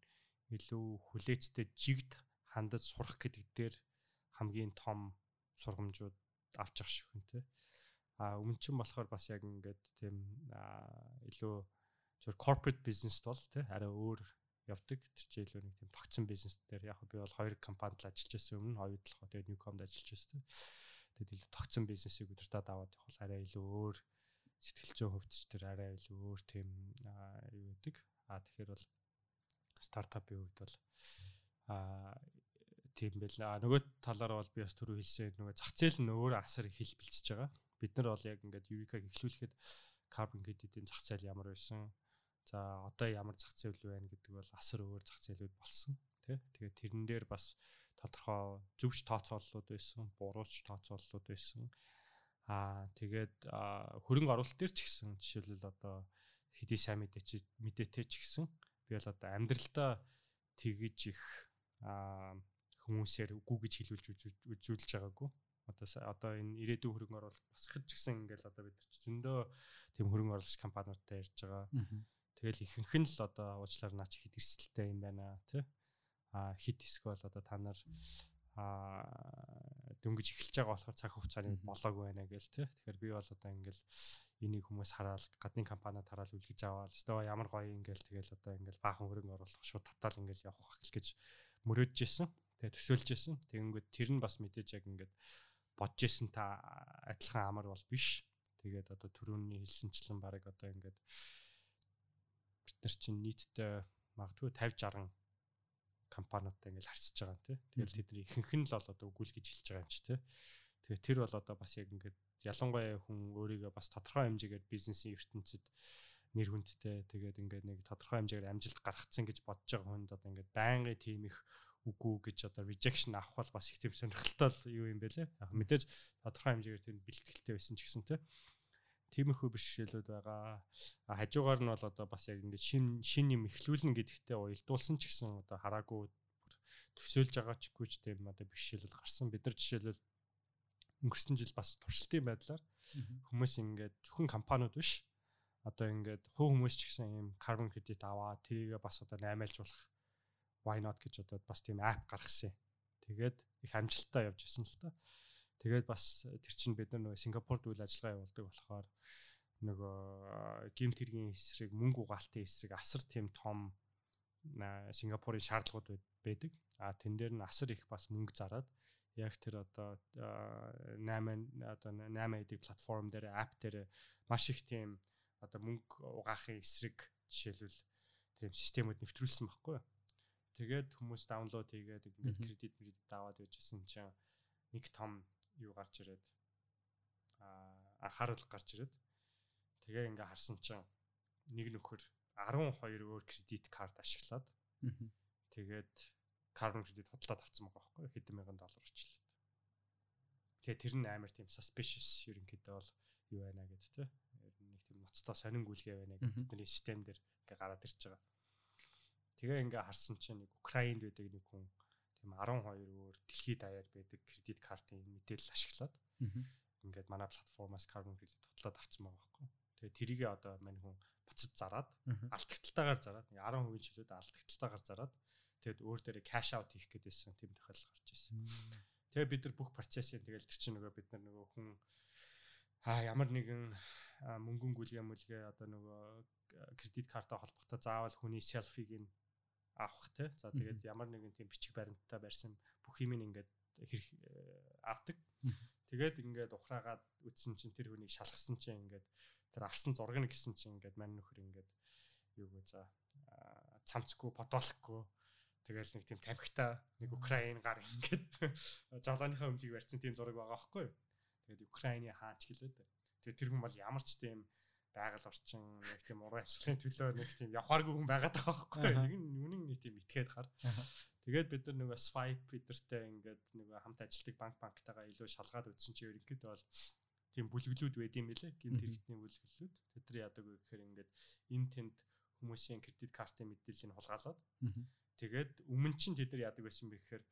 илүү хүлээцтэй жигд хандаж сурах гэдэг дээр хамгийн том сургамжууд авч явах шиг хүн те. А өмнө чинь болохоор бас яг ингээд тийм илүү зөв corporate business бол те арай өөр явдаг. Тэр чинь илүү нэг тийм тогтсон бизнес дээр яг би бол хоёр компанид ажиллаж байсан өмнө толгой тэгээд Newcom-д ажиллаж байсан. Тэгээд илүү тогтсон бизнесийг өдөртөө даваад явах арай илүү өөр сэтгэл зүйн хөвдөж тэр арай илүү өөр тийм юу гэдэг. А тэгэхээр бол стартапын хувьд бол а тийм байл. А нөгөө талаараа бол би бас түрүү хэлсэн нөгөө зах зээл нь өөр асар их хил бэлцэж байгаа. Бид нар бол яг ингээд Eureka-г эхлүүлэхэд carbon credit-ийн зах зээл ямар байсан. За одоо ямар зах зээл байна гэдэг бол асар өөр зах зээлүүд болсон. Тэ. Тэгээд тэрэн дээр бас тодорхой зөвч тооцооллууд байсан, бурууч тооцооллууд байсан. Аа тэгээд хөрөнгө оруулалт дээр ч гэсэн жишээлбэл одоо хэдий сайн мэдээч мэдээтэй ч гэсэн би бол одоо амьдралдаа тэгж их хүмүүсээр үгүй гэж хэлүүлж үзүүлж байгаагүй одоо одоо энэ ирээдүйн хөрөнгө оруулалт босгох ч гэсэн ингээл одоо бид нар зөндөө тийм хөрөнгө оруулагч компаниудтай ярьж байгаа. Тэгэл ихэнх нь л одоо уучлаар наач хэд эрсдэлтэй юм байна тий. А хит эсвэл одоо та нар а дөнгөж эхэлж байгаа болохоор цаг хугацааны болоог байна гээл тий. Тэгэхээр би бол одоо ингээл энийг хүмүүс хараад гадны компаниуд хараад үлгэж аваад өстөө ямар гоё ингээл тэгэл одоо ингээл баахан хөрөнгө оруулах шууд татаал ингээл явах гэж мөрөөдж исэн. Тэгээ төсөөлж исэн. Тэгэнгүүт тэр нь бас мэдээж яг ингээд бодож исэн та адилхан амар бол биш. Тэгээд одоо түрүүний хэлсэнчлэн баг одоо ингээд бид нар чинь нийтдээ магадгүй 50 60 компаниудтай ингээд харьцаж байгаа юм тий. Тэгэл тэдний ихэнх нь л бол одоо үгүйл гэж хэлж байгаа юм чи тий. Тэгээд тэр бол одоо бас яг ингээд ялангуяа хүн өөрийгөө бас тодорхой хэмжээгээр бизнесийн ертөнцид нэр хүндтэй тэгээд ингээд нэг тодорхой хэмжээгээр амжилт гаргацсан гэж бодож байгаа хүнд одоо ингээд байнгын тим их үгүй гэж одоо rejection авах бол бас их тийм сонирхолтой юу юм бэ лээ. Яг мэдээж тодорхой хэмжээгээр тийм бэлтгэлтэй байсан ч гэсэн тиймэрхүү бишэлүүд байгаа. Хажуугаар нь бол одоо бас яг ингээд шин шин юм эхлүүлнэ гэдэгтээ уялдуулсан ч гэсэн одоо хараагүй төсөөлж байгаа ч үгүй ч тийм одоо бишэлүүд гарсан. Бид нар жишээлбэл өнгөрсөн жил бас туршилтын байдлаар хүмүүс ингээд зөвхөн компаниуд биш одоо ингээд хувь хүмүүс ч гэсэн ийм carbon credit аваад тэрийг бас одоо наймаалжуулах why not гэж одоо бас тийм app гаргасан. Тэгээд их амжилттай явж исэн л та. Тэгээд бас тэр чинь бид нар нөгөө Сингапурд үйл ажиллагаа явуулдаг болохоор нөгөө гимт хэргийн эсрэг мөнгө угаалтын эсрэг асар тийм том Сингапурын шаардлагууд байдаг. А тэн дээр нь асар их бас мөнгө зарад яг тэр одоо 8 одоо 8 эдийн платформ дээр app дээр маш их тийм одоо мөнгө угаахын эсрэг жишээлбэл тийм системүүд нэвтрүүлсэн баггүй юу? Тэгээд хүмүүс даунлоод хийгээд ингээд кредит кредит даваад байжсэн чинь нэг том юу гарч ирээд аа анхаарал гарч ирээд тэгээ ингээ харсан чинь нэг нөхөр 12 өөр кредит карт ашиглаад тэгээд carbon credit худалдаад авсан байгаа байхгүй хэдэн мянган доллар очлоо. Тэгээ тэр нь амар тийм suspicious ерөнхийдөө бол юу байна гэд тэ. Нэг тийм ноцтой сонин гүйлгээ байна гэд бидний систем дээр ингээ гараад ирж байгаа. Тэгээ ингээ харсан чинь нэг Украинд байдаг нэг хүн тийм 12 өөр дэлхийд даяар байдаг кредит картын мэдээлэл ашиглаад ингээд манай платформоос carbon credit хутлаад авцсан байгаа байхгүй. Тэгээ тэрийг одоо мань хүн буцаж зараад алдагталтайгаар зараад 10% чөлөөд алдагталтайгаар зараад тэгээд өөр дээрээ cash out хийх гэдээсэн тийм тохиолдол гарч ирсэн. Тэгээ бид нар бүх процессыг тэгэл тэр чинь нөгөө бид нар нөгөө хүн а ямар нэгэн мөнгөн гүлгээ мүлгээ одоо нөгөө кредит карта холбохтой заавал хүний селфиг нь авах те. За тэгээд ямар нэгэн тийм бичиг баримттай барьсан бүх юм ингээд хэрэг авдаг. Тэгээд ингээд ухраагаад үтсэн чинь тэр хүнийг шалгасан чинь ингээд тэр авсан зураг нь гисэн чинь ингээд мань нөхөр ингээд юугүй за цамцгүй потолохгүй тэгэл нэг тийм тамхитай нэг Украин гар ингээд жолооныхаа өмлийг барьсан тийм зураг байгаа байхгүй юу. Тэгээд Украины хаач гэлээд. Тэгээд тэр хүн бол ямар ч тийм байгаль орчин нэг тийм уран амьсгалын төлөө нэг тийм явхааргүй хүн байгаад байгаа байхгүй юу. Нэг нь үнэн нэг тийм итгээд хар. Тэгээд бид нар нөгөө swipe бидэртэй ингээд нөгөө хамт ажилтдаг банк банктайгаа илүү шалгаад үзсэн чи ерөнхийдөө бол тийм бүлэглүүд байд юм билэ. Гинт хэрэгтний бүлэглүүд. Тэд нар яадаг вэ гэхээр ингээд энэ тэнд хүмүүсийн кредит картын мэдээллийг хулгайлаад тэгээд өмнө чинь тэд нар яадаг байсан бэ гэхээр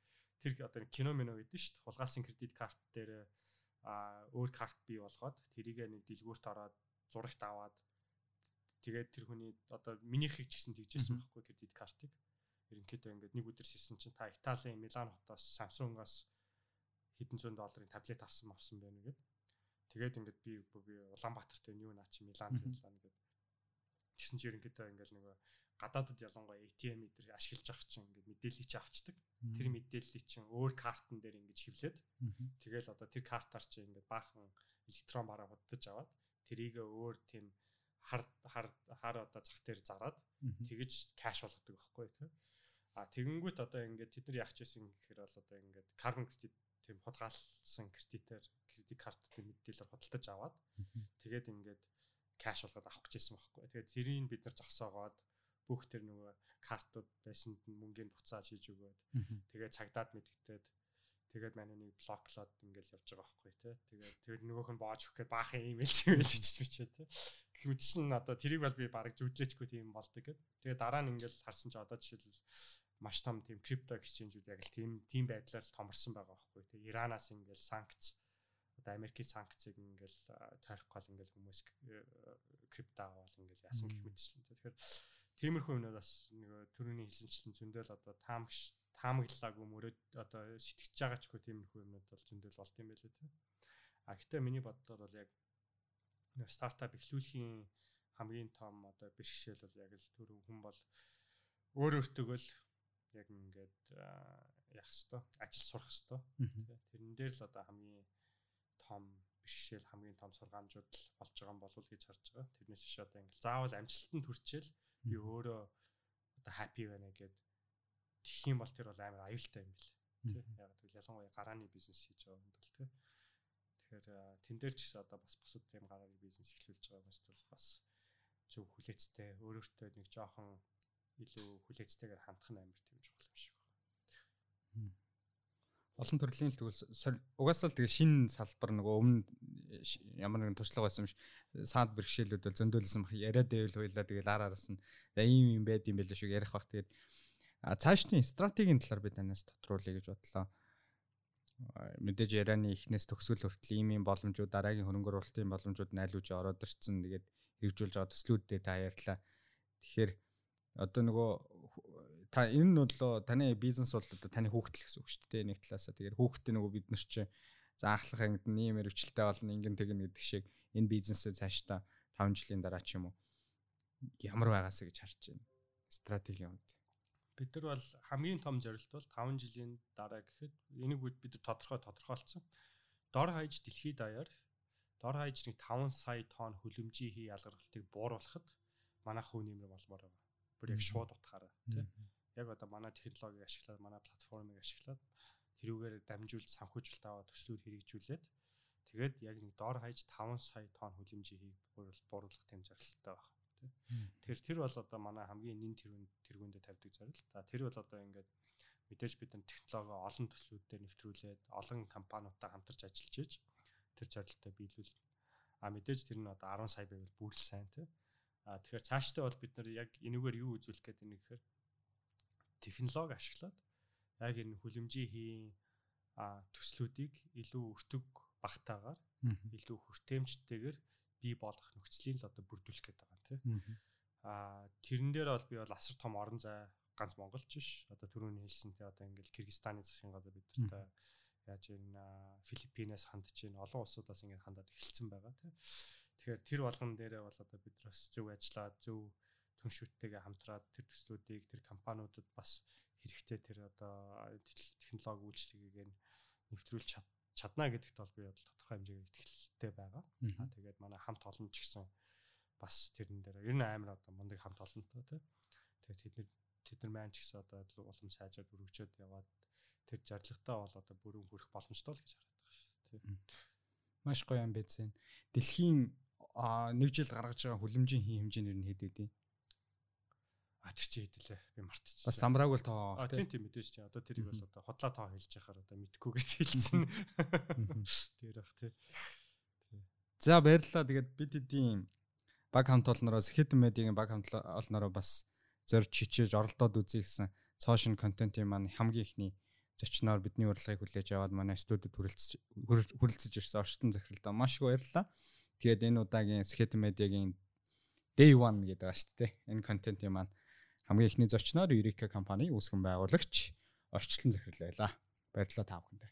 тэр одоо кино мино гэдэг шүү дээ. Хулгайлсан кредит карт дээр а өөр карт бий болгоод тэрийг нэг дэлгүүрт ороод зурагт аваад тэгээд тэр хүний одоо минийхийг ч гэсэн тэгжсэн байхгүй кредит картыг ерөнхийдөө ингээд нэг өдөр шилсэн чинь та Италийн Милан хотоос Samsung-аас хэдэн зуун долларын таблет авсан авсан байна гэд. Тэгээд ингээд би би Улаанбаатарт байна юу наа чи Миланд явлаа гэд. Тэгсэн чинь ерөнхийдөө ингээд нөгөө гадаадд ялангуяа ATM эдэр ашиглаж авах чинь ингээд мэдээллийг чи авчдаг. Тэр мэдээллийг чинь өөр картн дээр ингээд хевлээд тэгэл одоо тэр картаар чи ингээд баахан электрон бараа худдаж аваад тэрийг өөр тийм хар хар хар одоо зах дээр зараад тэгэж кэш болгодог байхгүй тийм. А тэгэнгүүт одоо ингээд тэд нар яах гэсэн гэхээр бол одоо ингээд карбон кредит тийм худгаалсан кредитээр кредит карттай мэдээлэлээр худалдаж аваад тэгээд ингээд кэш болгоод авах гэжсэн байхгүй. Тэгээд тэрийг бид нар зогсоогоод бүх тэр нөгөө картууд байсанд мөнгөний буцааж хийж өгөөд тэгээд цагдаад мэдгтээд тэгээд манайныг блоклоод ингээл явж байгаа байхгүй тий. Тэгээд тэгээд нөгөөх нь боож өгөх гээд баахан имэйл чимэйл хийж бичээ тий. Гэвч чинь одоо тэрийг бол би бараг зүудлээчгүй тийм болдог гэд. Тэгээд дараа нь ингээл харсан чи одоо жишээлбэл маш том тийм крипто эксченжүүд яг л тийм тийм байдлаар томорсон байгаа байхгүй тий. Иранаас ингээл санкц одоо Америкийн санкцыг ингээл тойрох гол ингээл хүмүүс крипто аваад ингээл яасан гэх мэтчлэн. Тэгэхээр Тиймэрхүү юмнууд бас нөгөө төрөний хэлсэнчлэн зөндөл одоо таамагш таамаглалаагүй мөрөд одоо сэтгэж байгаа ч хөө тиймэрхүү юмнууд бол зөндөл болт юм байлээ тийм. А гэтээ миний бодлоор бол яг нөгөө стартап эхлүүлэхийн хамгийн том одоо бэрхшээл бол яг л түрүү хүн бол өөр өөртөө л яг ингээд яах хэвээр ажил сурах хэвээр тэрэн дээр л одоо хамгийн том бэрхшээл хамгийн том сургаамжууд болж байгаа юм болов уу гэж харж байгаа. Тэрнээс биш одоо ингээд заавал амжилтанд хүрчээл би өөрөө одоо happy байна гэд тэгэх юм бол тэр бол амар аюултай юм бэл. Тэ яг тэгвэл ялангуяа гарааны бизнес хийж байгаа хүнд бол тэ. Тэгэхээр тэн дээр ч гэсэн одоо бас бусад тийм гарааны бизнес эхлүүлж байгаа хүмүүст бол бас зөв хүлээцтэй өөрөөсөө нэг жоохон илүү хүлээцтэйгээр хандах нь амар тийм чухал юм шиг байна олон төрлийн л тэгвэл угаасаа л тэгээ шинэ салбар нөгөө өмнө ямар нэгэн туршлага байсан биш саад бэрхшээлүүд бол зөндөөлсөн бах яриад байвал хуйлаа тэгэл ар араас нь ийм юм байд юм байл шүү ярих бах. Тэгээд цаашдын стратегийн талаар би танаас тодруулъя гэж бодлоо. Мэдээж ярианы эхнээс төгсгөл хүртэл ийм ийм боломжууд дараагийн хөрөнгө оруулалтын боломжууд найлуулж ороод ирсэн тэгээд хэрэгжүүлж байгаа төслүүдтэй та ярьлаа. Тэгэхээр одоо нөгөө та энэ нь бол таны бизнес бол одоо таны хүүхдэл гэсэн үг шүү дээ. Нэг талаасаа тэгэхээр хүүхдээ нөгөө бид нар чи заахлах ангид ийм мэрэгчлээ болно ингэн тэгнэ гэдэг шиг энэ бизнесээ цаашдаа 5 жилийн дараа ч юм уу ямар байгаасаа гэж харж байна? Стратеги юмд. Бид нар бол хамгийн том зорилт бол 5 жилийн дараа гэхэд энийг бид нар тодорхой тодорхойлцсон. Дор хаяж дэлхийд даяар дор хаяж нэг 5 сая тонн хөлөмжийн хий ялгаргалтыг бууруулахад манайх хүн нэмэр болмоор байгаа бүр яг шууд утгаараа тий яг одоо манай технологиг ашиглаад манай платформыг ашиглаад тэрүүгээр дамжуулж санхүүжилт аваад төслүүд хэрэгжүүлээд тэгээд яг нэг доор хаяж 5 сая тонн хүлэмжийг бууруулах тэм зорилттой байна. Тэр тэр бол одоо манай хамгийн нэн тэргүүн тэргүүндээ тавьдаг зорилт. За тэр бол одоо ингээд мэдээж бид нар технологи олон төслүүд дээр нэвтрүүлээд олон компаниудтай хамтарч ажиллаж ийж тэр зорилттой биелүүл. А мэдээж тэр нь одоо 10 сая байвал бүр л сайн тий. А тэгэхээр цаашдаа бол бид нар яг энэгээр юу үзүүлэх гээд байна гэхээр технологи ашиглаад яг энэ хүлэмжийн төслүүдийг илүү өртөг багтаагаар илүү хүртээмжтэйгээр бий болгох нөхцөлийн л одоо бүрдүүлэх гэдэг байгаа тийм. Аа тэрэн дээр бол би бол асар том орон зай ганц Монголч биш. Одоо түрүүний хэлсэн тий одоо ингээл Кыргызстаны засгийн газар бидэртэй яаж энэ Филиппинээс хандж чинь олон улсуудаас ингээд хандаад эхэлсэн байгаа тий. Тэгэхээр тэр болгон дээрээ бол одоо бид бас зөв ажиллаад зөв түншүүттэйгээ хамтраад тэр төслүүдийг тэр компаниудад бас хэрэгтэй тэр одоо технологи үйлчлэгийг нэвтрүүлж чадна гэдэгт бол би тодорхой хэмжээгээр итгэлтэй байгаа. Аа тэгээд манай хамт олон ч гэсэн бас тэрэн дээр ер нь амар одоо мундаг хамт олонтой тий. Тэгээд тэд нар тэд нар маань ч гэсэн одоо улам сайжраад өргөжөөд яваад тэр зорилготой бол одоо бүрэн хүрэх боломжтой л гэж хараад байгаа шүү тий. Маш гоё юм байцэн. Дэлхийн нэг жил гаргаж байгаа хүлэмжийн хин хэмжээнэр нь хэд хэдий? А тэр чи хэдэлээ би мартчих. Бас замбрааг бол тоо. А тийм тийм мэдээж чи одоо тэрийг бол одоо хотлоо тоо хэлж яхаар одоо мэдхгүй гэж хэлсэн. Тэр ах тий. За баярлалаа. Тэгээд бид хэдийн баг хамт олноороос хитэн медиагийн баг хамт олноороо бас зорж чичээж оролдоод үзье гэсэн цоошин контентын маань хамгийн ихний зочноор бидний урилгыг хүлээж аваад манай студид хүрэлцэж хүрэлцэж ирсэн орчтон захиралдаа маш их баярлалаа. Тэгээд энэ удаагийн Skeleton Media-гийн Day 1 гэдэг байгаа шүү дээ. Энэ контентын маань хамгийн ихний зочноор Eureka компани үүсгэн байгуулагч орчлон захирал байлаа. Баярлалаа та бүхэндээ.